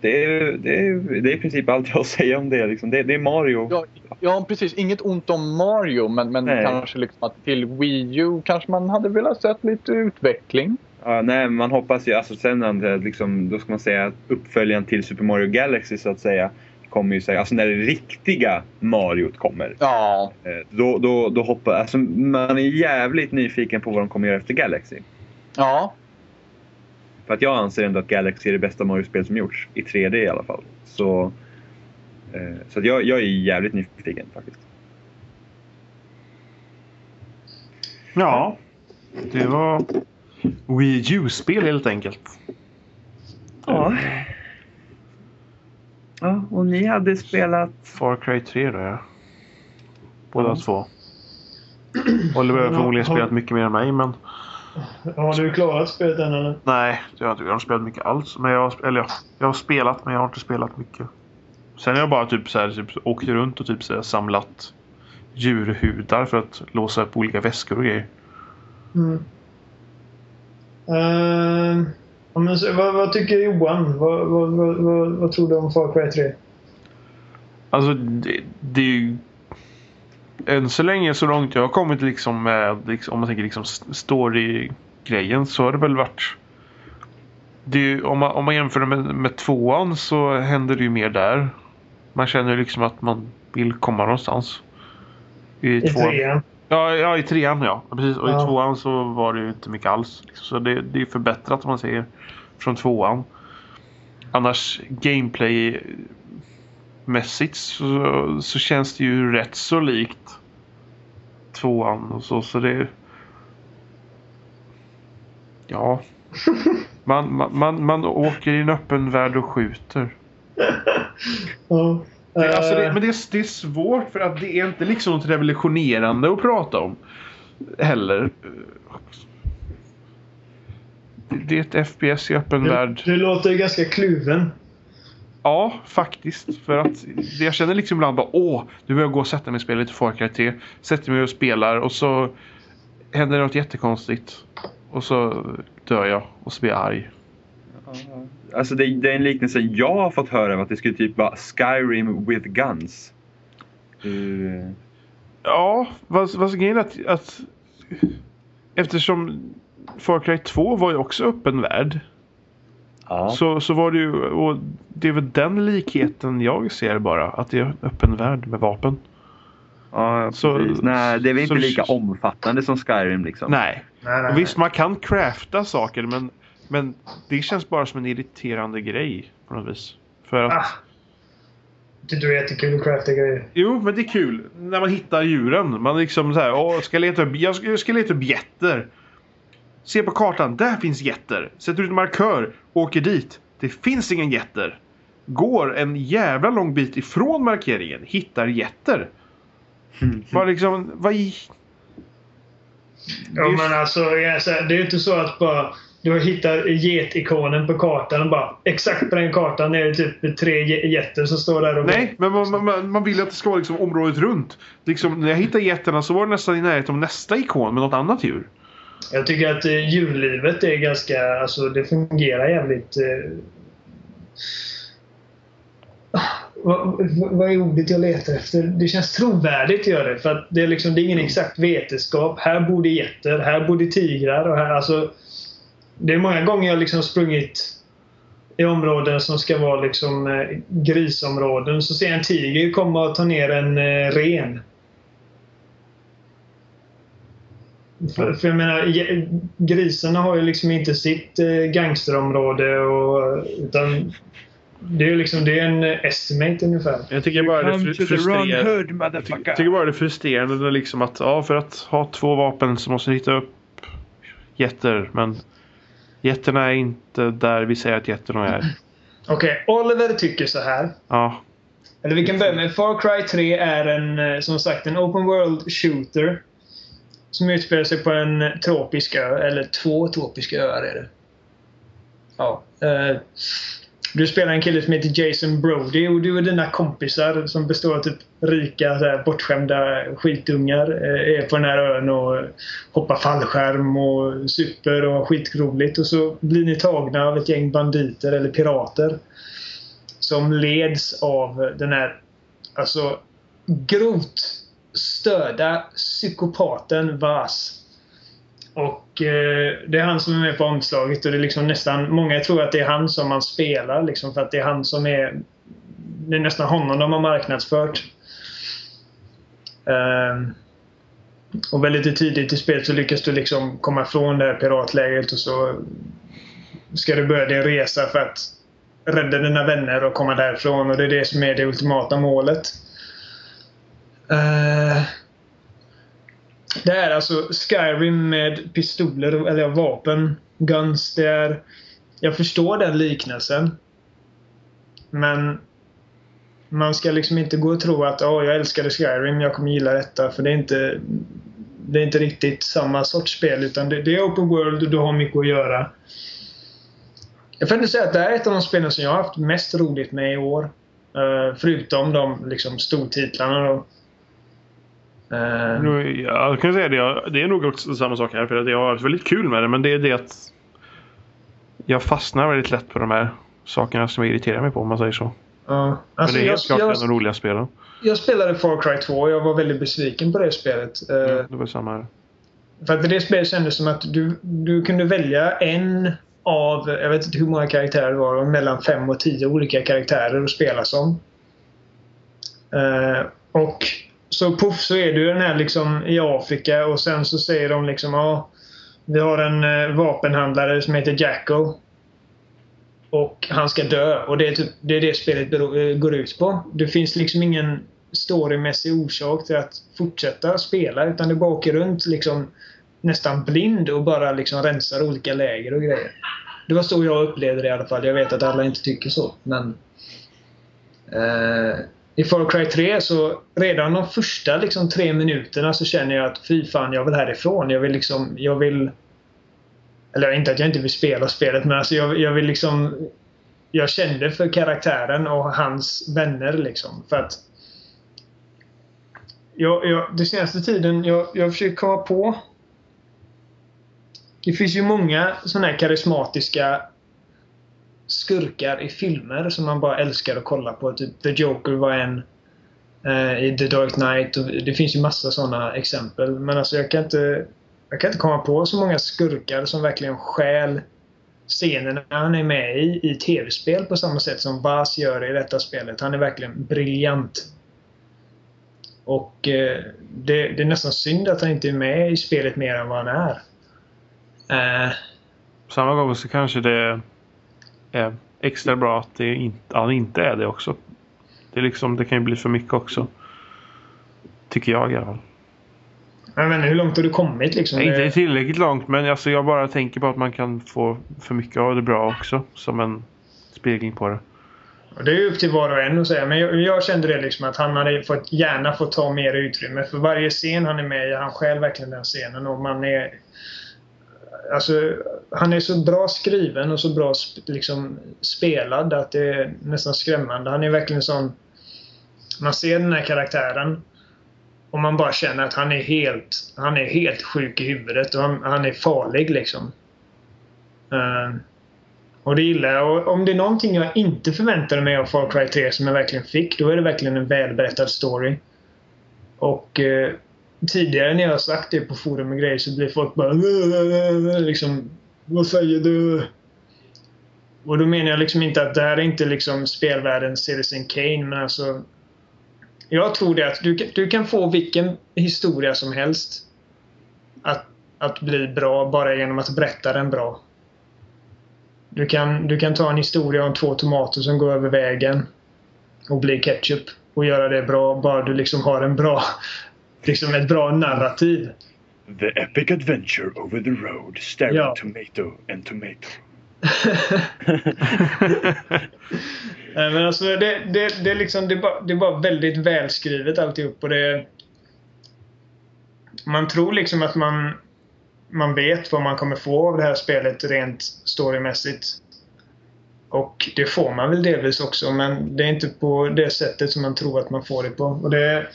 Det är, det är, det är i princip allt jag har att säga om det. Liksom. Det, det är Mario. Ja, ja, precis. Inget ont om Mario, men, men Nej. kanske liksom att till Wii U kanske man hade velat sett lite utveckling. Ja, nej, man hoppas ju, alltså sen liksom, då ska man säga att uppföljaren till Super Mario Galaxy så att säga kommer ju säga, alltså när det riktiga Mario kommer. Ja, eh, Då, då, då hoppar, alltså man är jävligt nyfiken på vad de kommer göra efter Galaxy. ja, För att jag anser ändå att Galaxy är det bästa Mario-spel som gjorts. I 3D i alla fall. Så, eh, så att jag, jag är jävligt nyfiken faktiskt. Ja, det var Wii U-spel helt enkelt. Ja. Ja, och ni hade spelat... Far Cry 3 då ja. Båda Ja. två. Oliver har förmodligen spelat mycket mer än mig men Har du klarat spelet än eller? nej, jag har inte jag har inte spelat mycket alls. Men jag, har- eller ja, jag har spelat men jag har inte spelat mycket. Sen har jag bara typ så här, typ, åkt runt och typ så här, samlat djurhudar för att låsa upp olika väskor och grejer. Mm. Ja, men vad, vad tycker Johan? Vad, vad, vad, vad, vad tror du om Far Cry 3? Alltså det, det är ju... Än så länge så långt jag har kommit liksom med, liksom, om man tänker liksom story-grejen så har det väl varit... Det ju- om, man, om man jämför det med, med tvåan så händer det ju mer där. Man känner ju liksom att man vill komma någonstans. I, I tvåan. trean? Ja Ja, i trean ja. Precis. Och Ja. i tvåan så var det ju inte mycket alls. liksom. Så det, det är förbättrat om man säger. Från tvåan. Annars gameplay mässigt så, så känns det ju rätt så likt tvåan och så. Så det... Ja. Man, man, man, man åker i en öppen värld och skjuter. Ja. Det, alltså det, Eh, men det är, det är svårt för att det är inte liksom något revolutionerande att prata om. Heller. Det, är ett FPS i öppen du, värld. du låter ju ganska kluven. Ja, faktiskt. För att jag känner liksom ibland bara åh, nu vill jag gå och sätta mig och spela lite Far Cry 3. Sätter mig och spelar och så händer det något jättekonstigt. Och så dör jag och så blir jag arg. Alltså det, det är en liknelse jag har fått höra av att det skulle typ vara Skyrim with guns. Uh, Ja, vad, vad grejen är att, att eftersom Far Cry 2 var ju också öppen värld. ja. Så, så var det ju, och det är väl den likheten jag ser bara. Att det är en öppen värld med vapen. ja så- precis. Nej, det är väl inte så- lika omfattande som Skyrim liksom. Nej. Nej, nej, Och visst, man kan crafta saker men, men det känns bara som en irriterande grej på något vis. För att, Ah. Det är jättekul att crafta grejer. Jo, men det är kul när man hittar djuren. Man liksom så här, åh, ska leta upp, jag ska, jag ska leta upp getter. Se på kartan, där finns getter. Sätter ut en markör, åker dit. Det finns ingen getter. Går en jävla lång bit ifrån markeringen, hittar getter. Vad liksom, vad i... Ja, men alltså, det är ju inte så att bara du hittar get-ikonen på kartan och bara exakt på den kartan är det typ tre ge- getter som står där och Nej, men man, man, man vill att det ska vara liksom området runt. Liksom, när jag hittade getterna så var det nästan i närheten av nästa ikon med något annat djur. Jag tycker att eh, djurlivet är ganska... Alltså det fungerar jävligt... Eh... Ah, Vad, vad- vad är ordet jag letar efter? Det känns trovärdigt gör det. För att det är liksom det är ingen exakt vetenskap. Här bor det getter, här bor det tigrar och här alltså... Det är många gånger jag liksom sprungit i områden som ska vara liksom eh, grisområden. Så ser jag en tiger komma och ta ner en eh, ren. För, för jag menar, grisarna har ju liksom inte sitt eh, gangsterområde och, utan det är ju liksom det är en estimate ungefär. Jag tycker bara det är fru- frustrerande. hood Jag tycker, bara det är frustrerande liksom att ja, för att ha två vapen så måste du hitta upp getter. Men getterna är inte där vi säger att getterna är. Okej, Oliver tycker så här. Ja, Eller vi kan börja med Far Cry 3 är en, eh, som sagt, en open world shooter. Som utspelar sig på en tropisk ö, eller två tropiska öar är det. Ja. eh, Du spelar en kille som heter Jason Brody och du och dina kompisar som består av typ rika, så här, bortskämda skitungar eh, är på den här ön och hoppar fallskärm och super och har skitroligt. Och så blir ni tagna av ett gäng banditer eller pirater som leds av den här alltså grovt störda psykopaten Vas. Och eh, det är han som är med på omslaget och det är liksom nästan, många tror att det är han som man spelar liksom för att det är han som är det är nästan honom de har marknadsfört. Ehm, och väldigt tidigt i spelet så lyckas du liksom komma ifrån det här piratlägret och så ska du börja din resa för att rädda dina vänner och komma därifrån och det är det som är det ultimata målet. Ehm, det är alltså Skyrim med pistoler, eller vapen, guns. Det är... Jag förstår den liknelsen. Men man ska liksom inte gå och tro att oh, jag älskade Skyrim, jag kommer gilla detta. För det är inte, det är inte riktigt samma sorts spel. Utan det, det är open world och du har mycket att göra. Jag får ändå säga att det här är ett av de spelen som jag har haft mest roligt med i år. Uh, förutom de liksom, stortitlarna då. Uh, jag kan säga det. Det är nog också samma sak här. För att jag har haft väldigt kul med det. Men det är det att jag fastnar väldigt lätt på de här sakerna som jag irriterar mig på om man säger så ja. Men Alltså, det är jag, helt klart jag, en av de roliga spelen. jag spelade Far Cry 2 och jag var väldigt besviken på det spelet. Eh, Mm, det var samma här. För att det spelet kändes som att du, du kunde välja en av, jag vet inte hur många karaktärer det var, mellan fem och tio olika karaktärer att spela som. Eh, och så puff så är du den här liksom i Afrika och sen så säger de liksom ja Vi har en eh, vapenhandlare som heter Jacko. Och han ska dö och det är, typ, det, är det spelet går ut på. Det finns liksom ingen storymässig orsak till att fortsätta spela utan du bara åker runt liksom nästan blind och bara liksom rensar olika läger och grejer. Det var så jag upplevde det i alla fall. Jag vet att alla inte tycker så men Eh, I Far Cry 3 så redan de första liksom tre minuterna så känner jag att fy fan, jag vill härifrån. Jag vill liksom, jag vill... Eller inte att jag inte vill spela spelet men alltså jag, jag vill liksom... Jag kände för karaktären och hans vänner liksom. För att... Jag, jag, den senaste tiden, jag, jag försöker komma på... Det finns ju många sådana här karismatiska skurkar i filmer som man bara älskar att kolla på. Typ The Joker var en eh, i The Dark Knight. Och det finns ju massa sådana exempel. Men alltså jag kan inte jag kan inte komma på så många skurkar som verkligen stjäl scenerna han är med i, i tv-spel på samma sätt som Bas gör i detta spelet. Han är verkligen briljant. Och eh, det, det är nästan synd att han inte är med i spelet mer än vad han är. Eh, Samma gång så kanske det är extra bra att det inte, han inte är det också. Det, är liksom, det kan ju bli för mycket också. Tycker jag i alla fall jag inte, hur långt har du kommit liksom? Inte tillräckligt långt men alltså jag bara tänker på att man kan få för mycket av det bra också. Som en spegling på det. Det är upp till var och en att säga. Men jag, jag kände det liksom att han hade fått, gärna fått ta mer utrymme. För varje scen han är med i, han själv verkligen den scenen. Och man är... Alltså, han är så bra skriven och så bra liksom, spelad att det är nästan skrämmande. Han är verkligen sån... Man ser den här karaktären och man bara känner att han är helt, han är helt sjuk i huvudet och han, han är farlig liksom. Uh, och det gillar jag. Och om det är någonting jag inte förväntade mig av Far Cry 3 som jag verkligen fick, då är det verkligen en välberättad story. Och uh, tidigare när jag har sagt det på forum och grejer så blir folk bara liksom Vad säger du? Och då menar jag liksom inte att det här är inte liksom spelvärldens Citizen Kane men alltså jag tror det att du, du kan få vilken historia som helst att, att bli bra bara genom att berätta den bra. Du kan, du kan ta en historia om två tomater som går över vägen och blir ketchup och göra det bra bara du liksom har en bra liksom ett bra narrativ. The epic adventure over the road, staring Ja. tomato and tomato. Nej, men alltså det, det, det, är liksom, det, är bara, det är bara väldigt välskrivet alltihop och det... Man tror liksom att man, man vet vad man kommer få av det här spelet rent storymässigt. Och det får man väl delvis också men det är inte på det sättet som man tror att man får det på. Och det är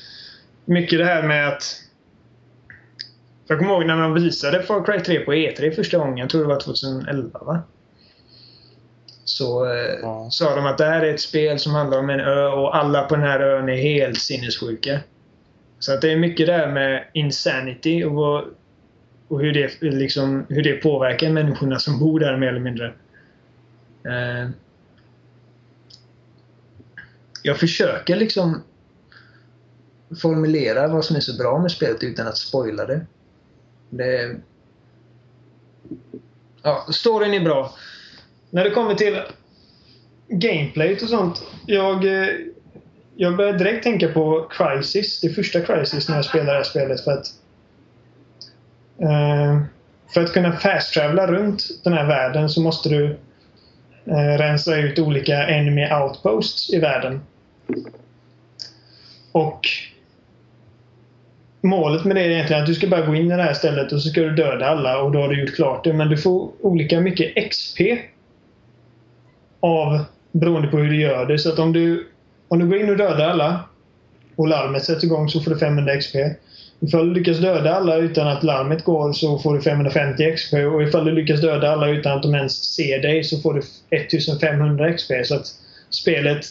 mycket det här med att... Jag kommer ihåg när man visade Far Cry 3 på E3 första gången. Jag tror det var 2011 va? Så eh, Ja. sa de att det här är ett spel som handlar om en ö och alla på den här ön är helt sinnessjuka. Så att det är mycket det här med insanity och, och hur, det, liksom, hur det påverkar människorna som bor där mer eller mindre. Eh, jag försöker liksom formulera vad som är så bra med spelet utan att spoila det. det ja, storyn är bra. När det kommer till gameplay och sånt. Jag, eh, jag började direkt tänka på Crisis. Det första Crisis när jag spelade det här spelet. För att, eh, för att kunna fast runt den här världen så måste du eh, rensa ut olika enemy outposts i världen. Och Målet med det är egentligen att du ska bara gå in i det här stället och så ska du döda alla och då har du gjort klart det. Men du får olika mycket XP av beroende på hur du gör det. Så att om du, om du går in och dödar alla och larmet sätts igång så får du 500 XP. Ifall du lyckas döda alla utan att larmet går så får du 550 XP och ifall du lyckas döda alla utan att de ens ser dig så får du 1500 XP. Så att spelet,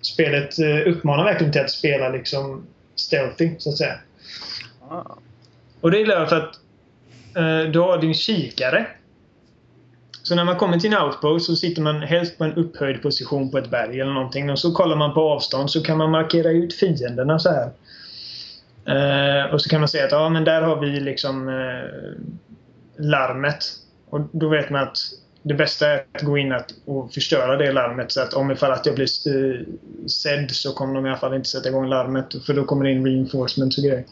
spelet eh, uppmanar verkligen till att spela liksom stealthy, så att säga. Ah. Och det gillar jag för att eh, du har din kikare. Så när man kommer till en outpost så sitter man helst på en upphöjd position på ett berg eller någonting. Och så kollar man på avstånd så kan man markera ut fienderna så här. Eh, och så kan man säga att ja, men där har vi liksom eh, larmet. Och då vet man att det bästa är att gå in att, och förstöra det larmet så att om ifall att jag blir eh, sedd så kommer de i alla fall inte sätta igång larmet för då kommer det in reinforcements och grejer.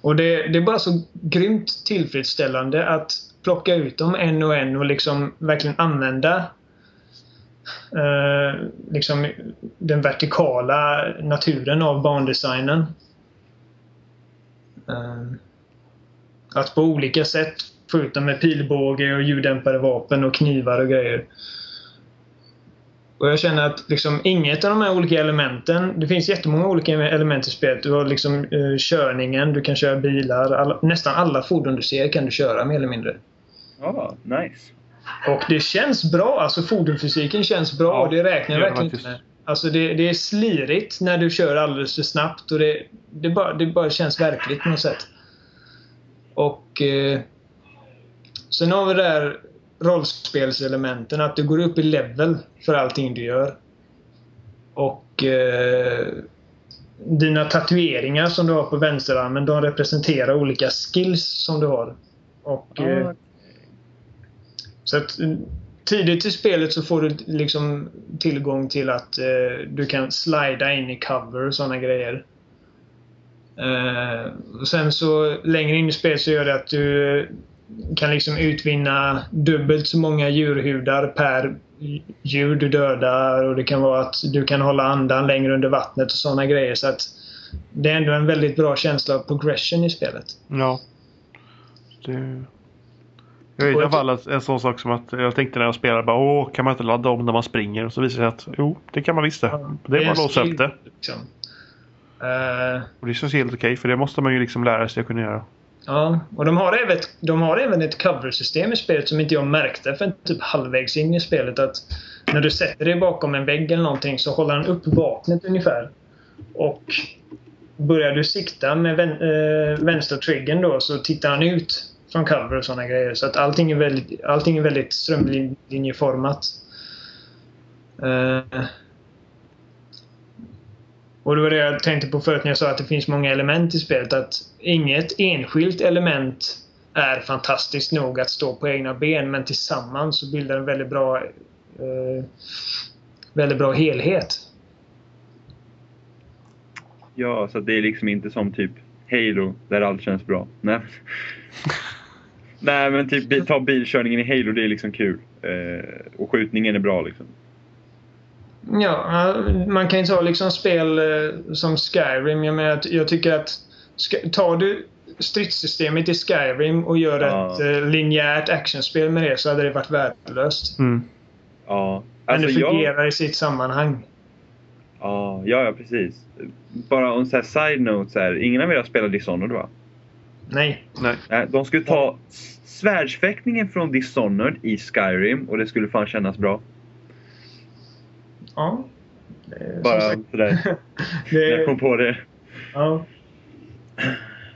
Och det, det är bara så grymt tillfredsställande att plocka ut dem en och en och liksom verkligen använda eh, liksom den vertikala naturen av bandesignen. Eh, att på olika sätt få ut dem med pilbåge och ljuddämpade vapen och knivar och grejer. Och jag känner att liksom inget av de här olika elementen, det finns jättemånga olika element i spelet. Du har liksom eh, körningen, du kan köra bilar, alla, nästan alla fordon du ser kan du köra mer eller mindre. Ja, nice. Och det känns bra, alltså fordonsfysiken känns bra Ja, och det räknar jag verkligen inte med. Alltså det, det är slirigt när du kör alldeles för snabbt och det, det, bara, det bara känns verkligt på något sätt. Och eh, Sen har vi det där rollspelselementen, att du går upp i level för allting du gör. Och eh, dina tatueringar som du har på vänsterarmen, de representerar olika skills som du har. Och, eh, så att eh, tidigt i spelet så får du liksom tillgång till att eh, du kan slida in i cover och sådana grejer. Eh, och sen så längre in i spelet så gör det att du eh, kan liksom utvinna dubbelt så många djurhudar per djur du dödar och det kan vara att du kan hålla andan längre under vattnet och sådana grejer. Så att det är ändå en väldigt bra känsla av progression i spelet. Ja. Det... Jag vet i alla fall en sån sak som att jag tänkte när jag spelade bara åh kan man inte ladda om när man springer? Och så visade det sig att jo det kan man visst det. Det är bara att låsa upp det. Liksom. Eh, Och det känns helt okej för det måste man ju liksom lära sig att kunna göra. Ja, och de har, även, de har även ett cover-system i spelet som inte jag märkte för typ halvvägs in i spelet. Att när du sätter dig bakom en vägg eller någonting så håller han upp vapnet ungefär. Och börjar du sikta med vän, eh, vänstra triggern då så tittar han ut från cover och sådana grejer. Så att allting är väldigt, allting är väldigt strömlinjeformat. Eh, och det var det jag tänkte på förut när jag sa att det finns många element i spelet. Att inget enskilt element är fantastiskt nog att stå på egna ben men tillsammans så bildar en väldigt bra eh, väldigt bra helhet. Ja, så det är liksom inte som typ Halo där allt känns bra. Nej, Nej men typ ta bilkörningen i Halo, det är liksom kul. Eh, och skjutningen är bra liksom. Ja, man kan ju ta liksom spel eh, som Skyrim. Jag, menar, att jag tycker att tar du stridssystemet i Skyrim och gör Ja. ett eh, linjärt actionspel med det så hade det varit värdelöst. Mm. Ja, Men alltså det jag... fungerar i sitt sammanhang. Ja, ja, ja precis. Bara om så här side note så här, ingen av er har spelat Dishonored va? Nej. Nej. Nej, de skulle ta svärdsfäktningen från Dishonored i Skyrim och det skulle fan kännas bra. Ja. Det är som Bara sådär, när jag det, kom på det. ja.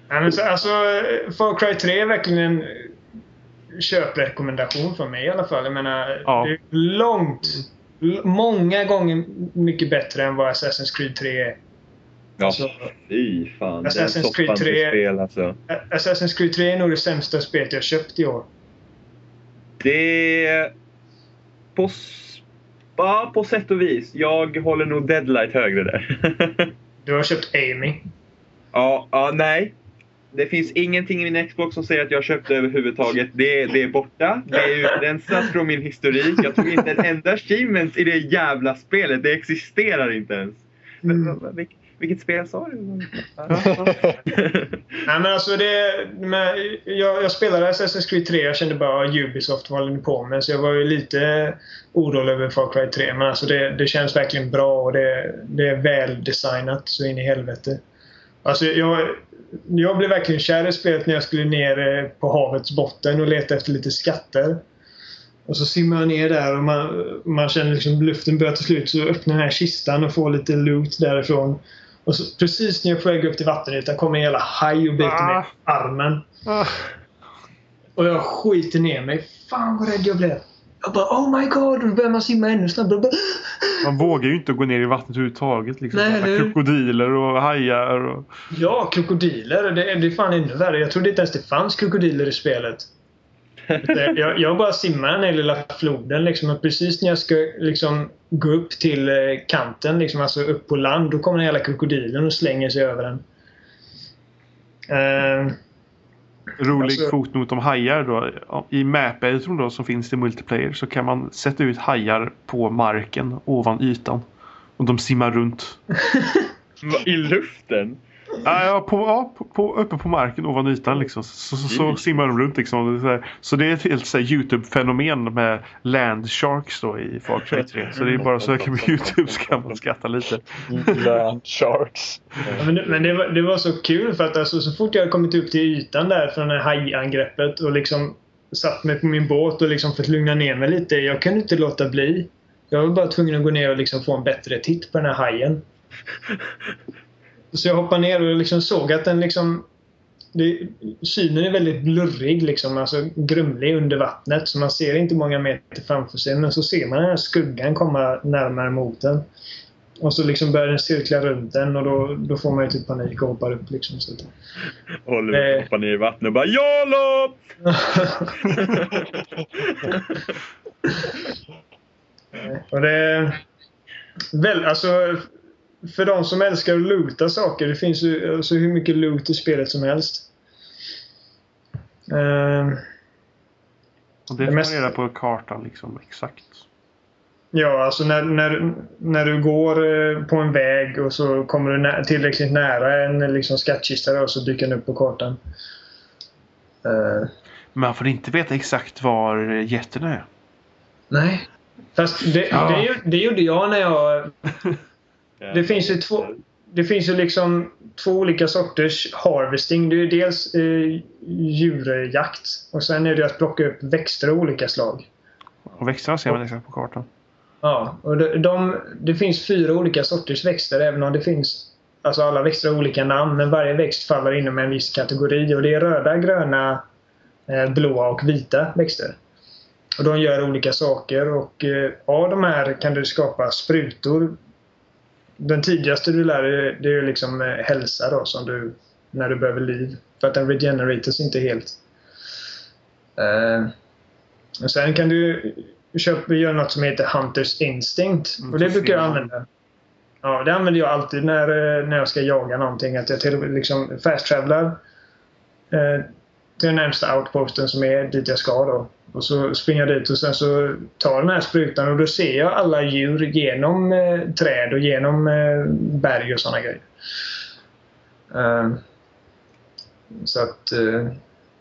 Nej, men så, alltså, Far Cry 3 är verkligen en köprekommendation för mig i alla fall. Jag menar, Ja. det är långt, många gånger mycket bättre än vad Assassin's Creed 3 är. Ja, Alltså, fy fan. Det är Assassin's Creed soppan till 3. spel alltså. Assassin's Creed 3 är nog det sämsta spelet jag köpt i år. Det. På, ja, på sätt och vis. Jag håller nog Deadlight högre där. Du har köpt Amy. ja, ja, nej. Det finns ingenting i min Xbox som säger att jag köpte överhuvudtaget. Det, det är borta. Det är utrensat från min historik. Jag tog inte en enda achievement i det jävla spelet. Det existerar inte ens. Men, Mm. vad- vilk, vilket spel sa du? Nej men alltså det... Men jag, jag spelade Assassin's Creed 3. Jag kände bara att Ubisoft vad håller ni på med? Så jag var ju lite orolig över Far Cry 3. Men alltså det, det känns verkligen bra och det, det är väldesignat så in i helvete. Alltså jag, jag blev verkligen kär i spelet när jag skulle ner eh, på havets botten och leta efter lite skatter. Och så simmar jag ner där och man, man känner liksom luften börjar ta slut. Så öppnar den här kistan och får lite loot därifrån. Och så, precis när jag är på väg upp till vattenytan kommer en jävla haj och biter mig i armen. Ah. Och jag skiter ner mig. Fan vad rädd jag blev. Jag bara oh my god, då börjar man simma ännu snabbare. Bara, Man vågar ju inte gå ner i vattnet överhuvudtaget. Liksom. Nej? Krokodiler och hajar. Och... ja, krokodiler. Det, det är fan ännu värre. Jag trodde inte ens det fanns krokodiler i spelet. Jag, jag bara simmar den här lilla floden liksom, och precis när jag ska liksom, gå upp till eh, kanten, liksom, alltså upp på land, då kommer den hela krokodilen och slänger sig över den. Eh, Rolig Alltså- fotnot om hajar då. I Map-Editorn då som finns i multiplayer så kan man sätta ut hajar på marken ovan ytan. Och de simmar runt. I luften? Ja, ja, på, ja på, på, uppe på marken ovan ytan liksom. Så, så, så Mm. simmar de runt liksom. Så, så det är ett helt Youtube-fenomen med land sharks då i Far Cry 3. Så det är bara att söka på Youtube så kan man skratta lite. Land Sharks. Ja, men det, men det, var, det var så kul för att alltså, så fort jag kommit upp till ytan där från det här hajangreppet och liksom satt mig på min båt och liksom fått lugna ner mig lite. Jag kunde inte låta bli. Jag var bara tvungen att gå ner och liksom få en bättre titt på den här hajen. Så jag hoppade ner och liksom såg att den liksom... Det, synen är väldigt blurrig, liksom, alltså grumlig under vattnet. Så man ser inte många meter framför sig. Men så ser man den här skuggan komma närmare mot den. Och så liksom börjar den cirkla runt den och då, då får man ju typ panik och hoppar upp. Liksom, så att, Håller Eh. hoppar ner i vattnet och bara YOLO! och det... Väl, alltså, för de som älskar att loota saker. Det finns ju alltså, hur mycket loot i spelet som helst. Ehm, Och det får man mest- reda på kartan liksom exakt. Ja, alltså när, när, när du går eh, på en väg och så kommer du nä tillräckligt nära en liksom, skattkista då, så dyker den upp på kartan. Eh, Men man får inte veta exakt var jätterna är. nej. Fast det, Ja. det, det gjorde jag när jag... Det finns ju två... Det finns ju liksom två olika sorters harvesting. Det är ju dels eh, djurjakt och sen är det att plocka upp växter av olika slag. Och växterna ser man exakt på kartan. Ja, och de, de, det finns fyra olika sorters växter även om det finns Alltså alla växter har olika namn men varje växt faller inom en viss kategori och det är röda, gröna, eh, blåa och vita växter. Och de gör olika saker och eh, av de här kan du skapa sprutor. Den tidigaste du lär dig det är liksom eh, hälsa då som du när du behöver liv. För att den regeneratas inte helt. Eh, och sen kan du köpa, göra något som heter Hunters Instinct. Och det brukar jag använda. Ja, det använder jag alltid när, eh, när jag ska jaga någonting. Att jag till, liksom fast-travelar eh, till närmsta outposten som är dit jag ska då. Och så springer jag dit och sen så tar jag den här sprutan och då ser jag alla djur genom eh, träd och genom eh, berg och sådana grejer. Eh, så att eh,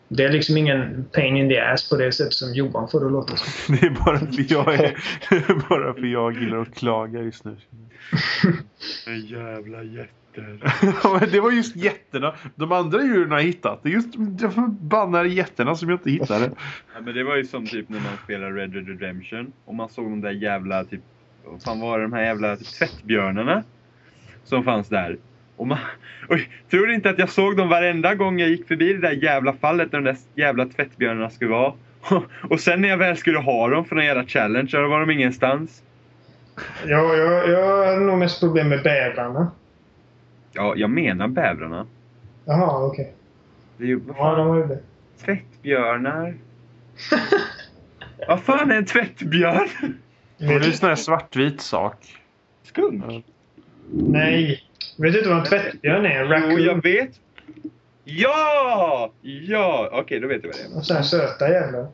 det är liksom ingen pain in the ass på det sättet som Johan får det att låta som. Det är bara för jag, är, bara för jag gillar att klaga just nu. En jävla jätter. Det var just jätterna. De andra djuren har jag hittat. Det är just de förbannade jätterna som jag inte hittade. Ja, men det var ju som typ när man spelade Red Dead Redemption och man såg de där jävla typ, vad fan var det, de här jävla typ, tvättbjörnarna som fanns där. Och man, oj, tror du inte att jag såg dem varenda gång jag gick förbi det där jävla fallet där de där jävla tvättbjörnarna skulle vara? Och sen när jag väl skulle ha dem för någon jävla challenge, då var de ingenstans. Ja, jag, jag hade nog mest problem med bävrarna. Ja, jag menar bävrarna. Jaha, okej. Det är ju, vad Ja, fan, de var ju det. tvättbjörnar. vad fan är en tvättbjörn? Det är en sån här svartvit sak. Skunk? Nej. Vet du inte vad en tvättbjörn är? En Jo, raccoon. jag vet. Ja! Ja! Okej, då vet jag vad det är. Och sen söta jävlar.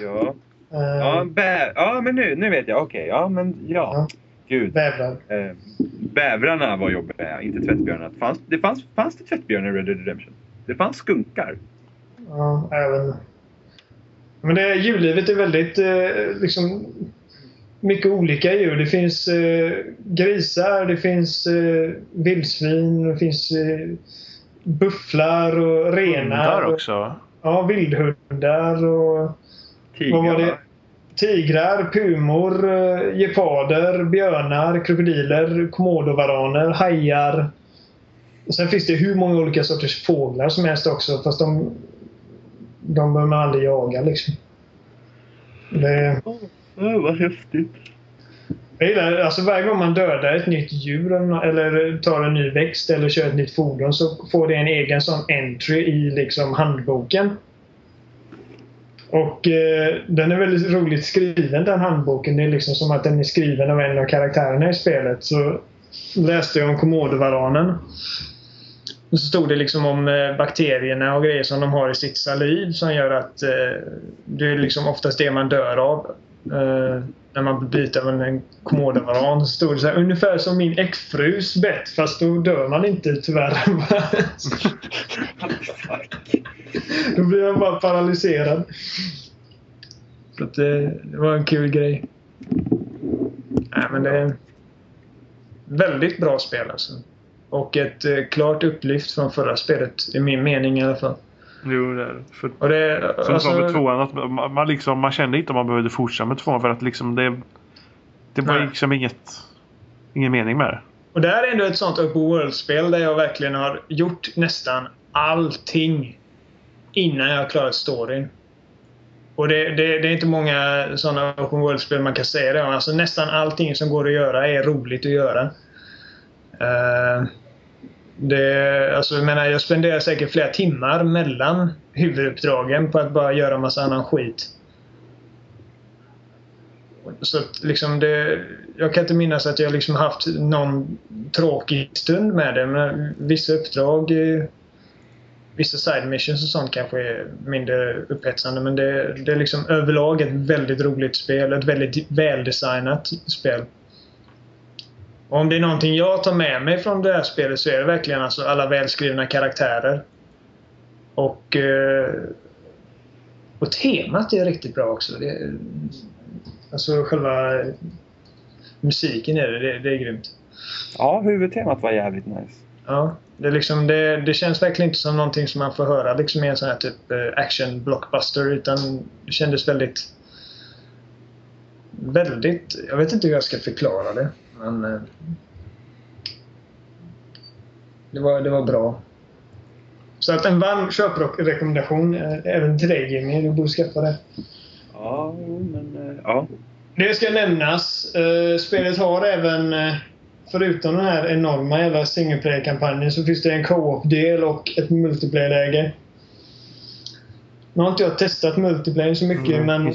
Ja. Uh, Ja, bä... ja men nu, nu vet jag. Okej, ja men ja. Ja. Gud. Bävrar. Eh, bävrarna var jobbiga, inte tvättbjörnarna. Fanns, det fanns, fanns det tvättbjörnar i Red Dead Redemption? Det fanns skunkar. Ja, även... Men det, djurlivet är väldigt eh, liksom mycket olika djur. Det finns eh, grisar, det finns eh, vildsvin, det finns eh, bufflar och renar. Hundar och- också. Ja, vildhundar och Vad var det? Tigrar. pumor, eh, geparder, björnar, krokodiler, komodovaraner, hajar. Och sen finns det hur många olika sorters fåglar som helst också fast de, de behöver man aldrig jaga liksom. Det, Åh, vad häftigt. jag gillar, alltså varje gång man dödar ett nytt djur eller- eller tar en ny växt eller kör ett nytt fordon så får det en egen sån entry i liksom handboken. Och eh, den är väldigt roligt skriven den handboken. Det är liksom som att den är skriven av en av karaktärerna i spelet. Så läste jag om komodovaranen. Och så stod det liksom om eh, bakterierna och grejer som de har i sitt saliv som gör att eh, det är liksom oftast det man dör av. Eh, när man blir biten av en komodovaran så stod det så här, ungefär som min exfrus bett fast då dör man inte tyvärr. då blir man bara paralyserad. Så att det, det var en kul grej. Nej men det är väldigt bra spel alltså. Och ett eh, klart upplyft från förra spelet, i min mening i alla fall. Jo, det är. För, Och det, som alltså, med tvåan, att man, man, liksom, man kände inte om man behövde fortsätta med tvåan för att liksom det... Det var Nej. liksom inget... Ingen mening med det. Och det här är ändå ett sånt open world-spel där jag verkligen har gjort nästan allting innan jag har klarat storyn. Och det, det, det är inte många sådana open world-spel man kan säga det om. Alltså nästan allting som går att göra är roligt att göra. Eh, det, alltså jag menar, jag spenderar säkert flera timmar mellan huvuduppdragen på att bara göra massa annan skit. Så att liksom det, jag kan inte minnas att jag liksom haft någon tråkig stund med det. Men vissa uppdrag, vissa side missions och sånt kanske är mindre upphetsande. Men det, det är liksom överlag ett väldigt roligt spel. Ett väldigt väldesignat spel. Om det är någonting jag tar med mig från det här spelet så är det verkligen alltså alla välskrivna karaktärer. Och, eh, och temat är riktigt bra också. Det, alltså själva musiken är det, det, det är grymt. Ja, huvudtemat var jävligt nice. Ja, det, liksom, det, det känns verkligen inte som någonting som man får höra liksom i en sån här typ eh, action blockbuster utan det kändes väldigt väldigt, jag vet inte hur jag ska förklara det men eh, det var, det var bra. Så att en varm köprekommendation eh, även till dig Jimmy, du borde skaffa det. Ja, men eh, ja. Det ska nämnas. Spelet har även, förutom den här enorma jävla single player-kampanjen, så finns det en co-op-del och ett multiplayer-läge. Nu har inte jag testat multiplayer så mycket, Mm, men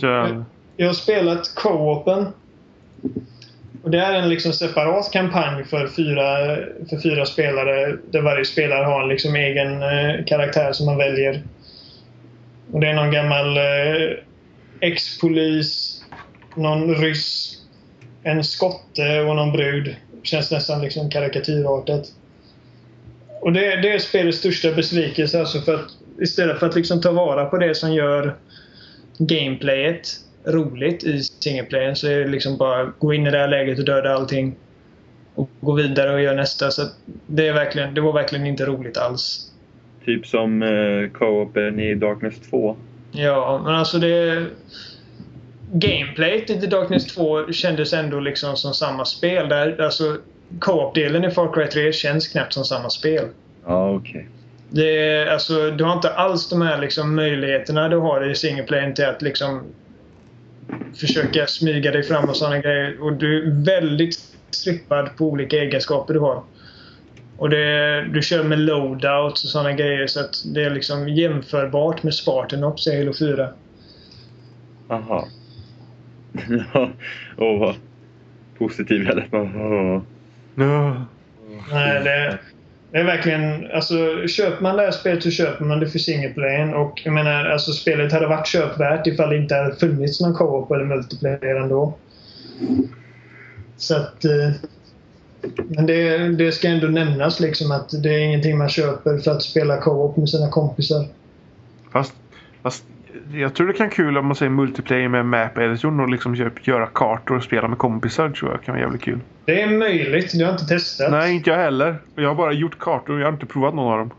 jag har spelat co-open. Och det är en liksom separat kampanj för fyra, för fyra spelare där varje spelare har en liksom egen eh, karaktär som man väljer. Och det är någon gammal eh, ex-polis, någon ryss, en skotte och någon brud. Känns nästan liksom karikatyrartat. Och det, det är spelets största besvikelse. Alltså för att, istället för att liksom ta vara på det som gör gameplayet roligt i singleplayen så är det liksom bara gå in i det här läget och döda allting. Och gå vidare och göra nästa. Så det, är verkligen, det var verkligen inte roligt alls. Typ som eh, co-open i Darkness 2. Ja, men alltså det... Gameplayet i Darkness 2 kändes ändå liksom som samma spel. Där, alltså, Co-op-delen i Far Cry 3 känns knappt som samma spel. Ja, okej. Det är, alltså, du har inte alls de här liksom, möjligheterna du har i singleplayen till att liksom försöka smyga dig fram och sådana grejer. Och du är väldigt strippad på olika egenskaper du har. Och det, du kör med loadouts och sådana grejer så att det är liksom jämförbart med Spartanops i Halo 4. Aha. Ja, Åh, vad positiv jag lät. Åh. Ja. Nej, det, det är verkligen... Alltså, köper man det här spelet så köper man det för singleplayen. Och jag menar, alltså spelet hade varit köpvärt ifall det inte hade funnits någon co-op eller multiplayer ändå. Så att... Eh, men det, det ska ändå nämnas liksom att det är ingenting man köper för att spela co-op med sina kompisar. Fast, fast jag tror det kan kul om man säger multiplayer med map editorn och liksom göra kartor och spela med kompisar tror jag kan vara jävligt kul. Det är möjligt, det har jag inte testat. Nej, inte jag heller. Jag har bara gjort kartor och jag har inte provat någon av dem.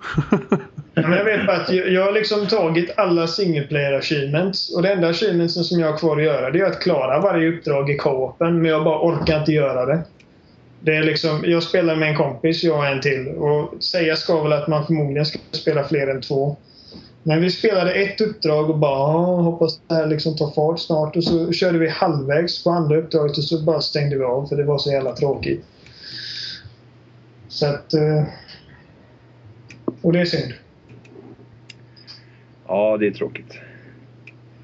Ja, men jag vet bara att jag, jag har liksom tagit alla single player achievements. Och det enda achievementsen som jag har kvar att göra det är att klara varje uppdrag i co-open. Men jag bara orkar inte göra det. Det är liksom, jag spelar med en kompis, jag och en till. Och säga ska väl att man förmodligen ska spela fler än två. Men vi spelade ett uppdrag och bara "Ja, hoppas det här liksom tar fart snart. Och så körde vi halvvägs på andra uppdraget och så bara stängde vi av för det var så jävla tråkigt. Så att... eh, Och det är synd. Ja, det är tråkigt.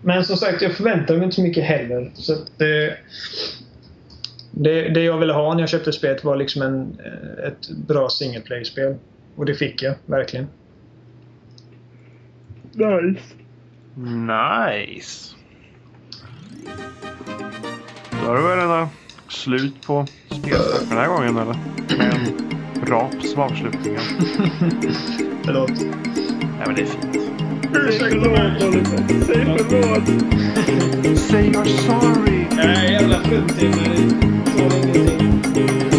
Men som sagt, jag förväntar mig inte så mycket heller. Så det, det, det jag ville ha när jag köpte spelet var liksom en, eh, ett bra single play-spel. Och det fick jag, verkligen. Nice. Nice. Då har det väl redan slut på spelsnack för den här gången eller? Med en rap som avslutning. Förlåt. Nej men det är fint. Ursäkta mig! Säg förlåt. Say you're sorry! Nej, jävla fruntimmer. Så länge till.